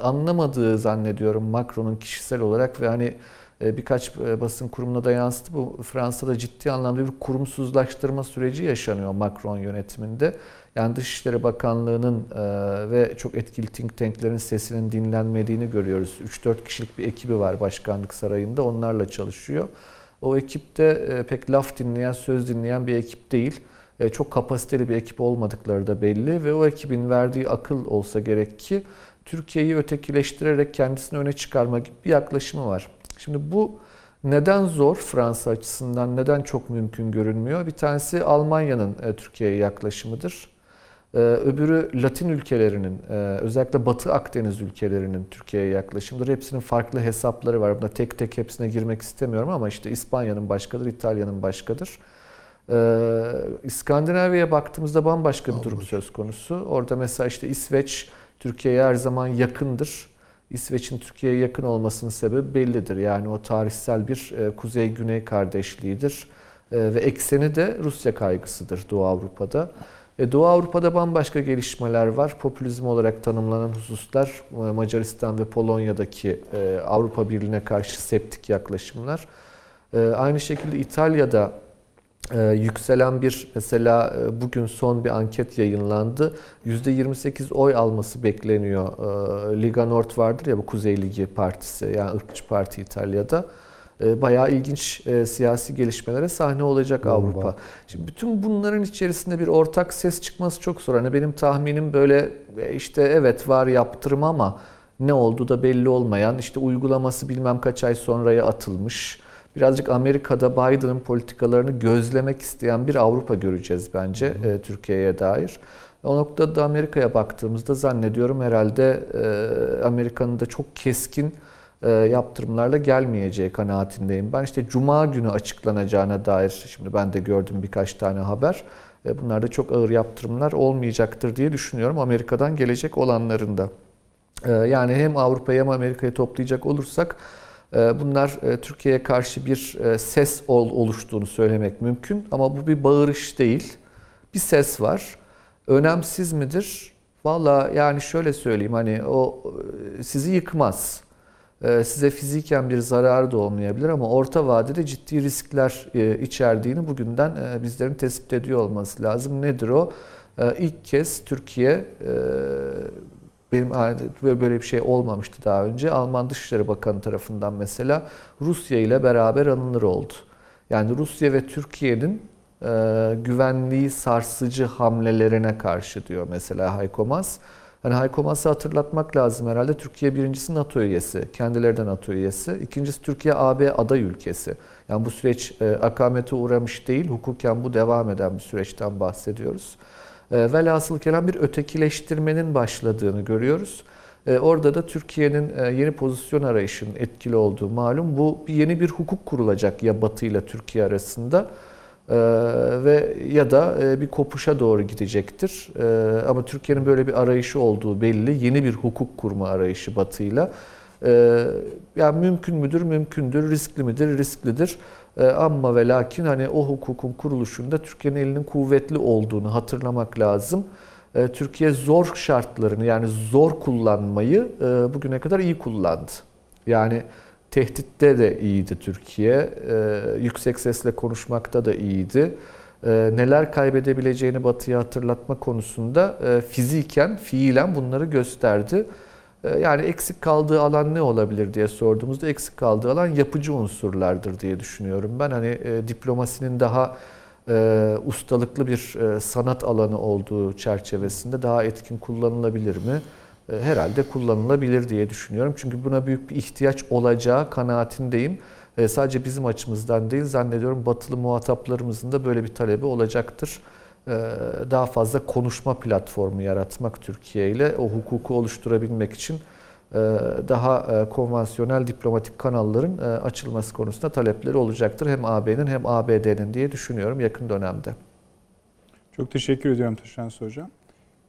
anlamadığı zannediyorum Macron'un kişisel olarak ve hani e, birkaç e, basın kurumuna da yansıdı. Bu Fransa'da ciddi anlamda bir kurumsuzlaştırma süreci yaşanıyor Macron yönetiminde. Yani Dışişleri Bakanlığı'nın e, ve çok etkili think tanklerin sesinin dinlenmediğini görüyoruz. 3-4 kişilik bir ekibi var başkanlık sarayında. Onlarla çalışıyor. O ekipte e, pek laf dinleyen, söz dinleyen bir ekip değil. E, çok kapasiteli bir ekip olmadıkları da belli ve o ekibin verdiği akıl olsa gerek ki Türkiye'yi ötekileştirerek kendisini öne çıkarma gibi bir yaklaşımı var. Şimdi bu neden zor Fransa açısından, neden çok mümkün görünmüyor? Bir tanesi Almanya'nın Türkiye'ye yaklaşımıdır. E, öbürü Latin ülkelerinin, e, özellikle Batı Akdeniz ülkelerinin Türkiye'ye yaklaşımıdır. Hepsinin farklı hesapları var. Buna tek tek hepsine girmek istemiyorum ama işte İspanya'nın başkadır, İtalya'nın başkadır. İskandinavya'ya baktığımızda bambaşka bir durum söz konusu. Orada mesela işte İsveç Türkiye'ye her zaman yakındır. İsveç'in Türkiye'ye yakın olmasının sebebi bellidir. Yani o tarihsel bir kuzey-güney kardeşliğidir. Ve ekseni de Rusya kaygısıdır Doğu Avrupa'da. E, Doğu Avrupa'da bambaşka gelişmeler var. Popülizm olarak tanımlanan hususlar Macaristan ve Polonya'daki Avrupa Birliği'ne karşı septik yaklaşımlar. Aynı şekilde İtalya'da yükselen bir mesela bugün son bir anket yayınlandı. %28 oy alması bekleniyor. Liga Nord vardır ya bu Kuzey Ligi partisi yani ırkçı parti İtalya'da. Bayağı ilginç siyasi gelişmelere sahne olacak Bomba. Avrupa. Şimdi bütün bunların içerisinde bir ortak ses çıkması çok zor. Hani benim tahminim böyle işte evet var yaptırım ama ne oldu da belli olmayan işte uygulaması bilmem kaç ay sonraya atılmış birazcık Amerika'da Biden'ın politikalarını gözlemek isteyen bir Avrupa göreceğiz bence e, Türkiye'ye dair. O noktada Amerika'ya baktığımızda zannediyorum herhalde e, Amerika'nın da çok keskin e, yaptırımlarla gelmeyeceği kanaatindeyim. Ben işte Cuma günü açıklanacağına dair şimdi ben de gördüm birkaç tane haber. E, bunlar da çok ağır yaptırımlar olmayacaktır diye düşünüyorum Amerika'dan gelecek olanlarında. E, yani hem Avrupa'yı hem Amerika'yı toplayacak olursak Bunlar Türkiye'ye karşı bir ses oluştuğunu söylemek mümkün ama bu bir bağırış değil. Bir ses var. Önemsiz midir? Valla yani şöyle söyleyeyim hani o sizi yıkmaz. Size fiziken bir zarar da olmayabilir ama orta vadede ciddi riskler içerdiğini bugünden bizlerin tespit ediyor olması lazım. Nedir o? İlk kez Türkiye benim böyle bir şey olmamıştı daha önce. Alman Dışişleri Bakanı tarafından mesela Rusya ile beraber anılır oldu. Yani Rusya ve Türkiye'nin e, güvenliği sarsıcı hamlelerine karşı diyor mesela Hayko Maas. Hani Hayko Maas'ı hatırlatmak lazım herhalde. Türkiye birincisi NATO üyesi, kendileri de NATO üyesi. İkincisi Türkiye AB aday ülkesi. Yani bu süreç e, akamete uğramış değil, hukuken bu devam eden bir süreçten bahsediyoruz. E, velhasıl kelam bir ötekileştirmenin başladığını görüyoruz. E, orada da Türkiye'nin e, yeni pozisyon arayışının etkili olduğu malum. Bu yeni bir hukuk kurulacak ya Batı ile Türkiye arasında ve ya da bir kopuşa doğru gidecektir. Ama Türkiye'nin böyle bir arayışı olduğu belli. Yeni bir hukuk kurma arayışı Batı'yla. Yani mümkün müdür? Mümkündür. Riskli midir? Risklidir. E, ama ve lakin hani o hukukun kuruluşunda Türkiye'nin elinin kuvvetli olduğunu hatırlamak lazım. E, Türkiye zor şartlarını yani zor kullanmayı e, bugüne kadar iyi kullandı. Yani tehditte de iyiydi Türkiye. Yüksek sesle konuşmakta da iyiydi. Neler kaybedebileceğini Batı'ya hatırlatma konusunda fiziken, fiilen bunları gösterdi. Ee, yani eksik kaldığı alan ne olabilir diye sorduğumuzda eksik kaldığı alan yapıcı unsurlardır diye düşünüyorum. Ben hani e, diplomasinin daha e, ustalıklı bir e, sanat alanı olduğu çerçevesinde daha etkin kullanılabilir mi? E, herhalde kullanılabilir diye düşünüyorum. Çünkü buna büyük bir ihtiyaç olacağı kanaatindeyim. E, sadece bizim açımızdan değil zannediyorum batılı muhataplarımızın da böyle bir talebi olacaktır. Ee, daha fazla konuşma platformu yaratmak Türkiye ile o hukuku oluşturabilmek için e, daha e, konvansiyonel diplomatik kanalların e, açılması konusunda talepleri olacaktır. Hem AB'nin hem ABD'nin diye düşünüyorum yakın dönemde. Çok teşekkür ediyorum Taşansı Hocam.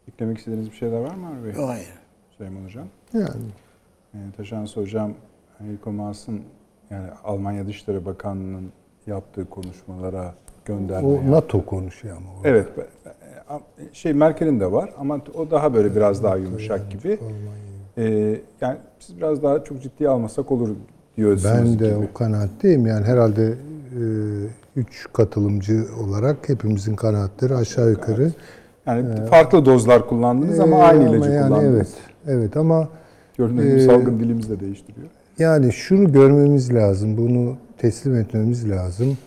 Eklemek istediğiniz bir şeyler var mı? Yok, hayır. Süleyman Hocam. Yani E, Taşansı Hocam, Heiko Maas'ın yani Almanya Dışişleri Bakanlığı'nın yaptığı konuşmalara gönderme o. NATO konuşuyor ama. orada. Evet. e, Şey Merkel'in de var ama o daha böyle biraz daha yumuşak gibi. E, yani siz biraz daha çok ciddiye almasak olur diyorsunuz Ben de gibi. o kanaatteyim. Yani herhalde e, üç katılımcı olarak hepimizin kanaatleri aşağı yukarı. Yani farklı dozlar kullandınız ama Ee, aynı ilacı yani kullandınız. Evet, evet ama gibi Ee, salgın dilimizi de değiştiriyor. yani şunu görmemiz lazım, bunu teslim etmemiz lazım.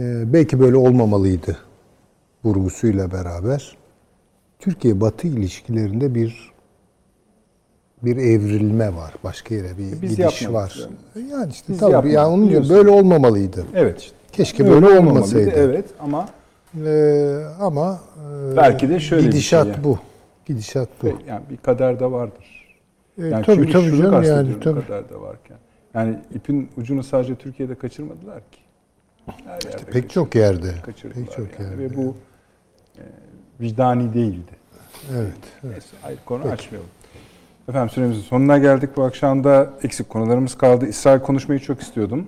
Ee, belki böyle olmamalıydı vurgusuyla beraber. Türkiye-Batı ilişkilerinde bir bir evrilme var. Başka yere bir E, Biz gidiş var. Yani işte Biz tabii yani onun diyorum, biliyorsun. böyle olmamalıydı. Evet işte. Keşke Öyle böyle olmasaydı. Evet ama Ee, ama e, Belki de şöyle bir gidişat şey yani. bu. Gidişat bu. yani bir kader de vardır. E, Yani tabii çünkü tabii şunu canım yani tabii. kader de varken. Yani ipin ucunu sadece Türkiye'de kaçırmadılar ki. Her yerde Pek çok yerde. Pek çok yani. yerde. Ve bu e, vicdani değildi. Evet. Neyse ayrı konu açmayalım. Efendim süremizin sonuna geldik. Bu akşam da eksik konularımız kaldı. İsrail konuşmayı çok istiyordum.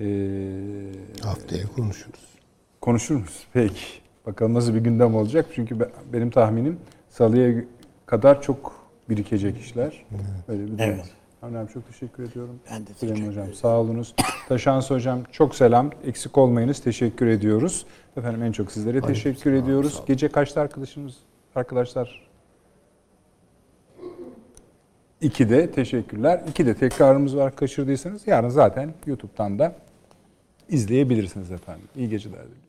Ee, Haftaya konuşuruz. konuşur musunuz? Peki. Bakalım nasıl bir gündem olacak. Çünkü be- benim tahminim salıya kadar çok birikecek işler. Öyle bir durum. Evet. var. Önemli çok teşekkür ediyorum. Ben de Süleyman teşekkür Hocam ederim. sağ olunuz. Taşans Hocam çok selam. Eksik olmayınız. Teşekkür ediyoruz. Efendim en çok sizlere teşekkür ediyoruz. Gece kaçta arkadaşımız arkadaşlar? 2'de teşekkürler. 2'de tekrarımız var kaçırdıysanız yarın zaten YouTube'dan da izleyebilirsiniz efendim. İyi geceler diliyorum.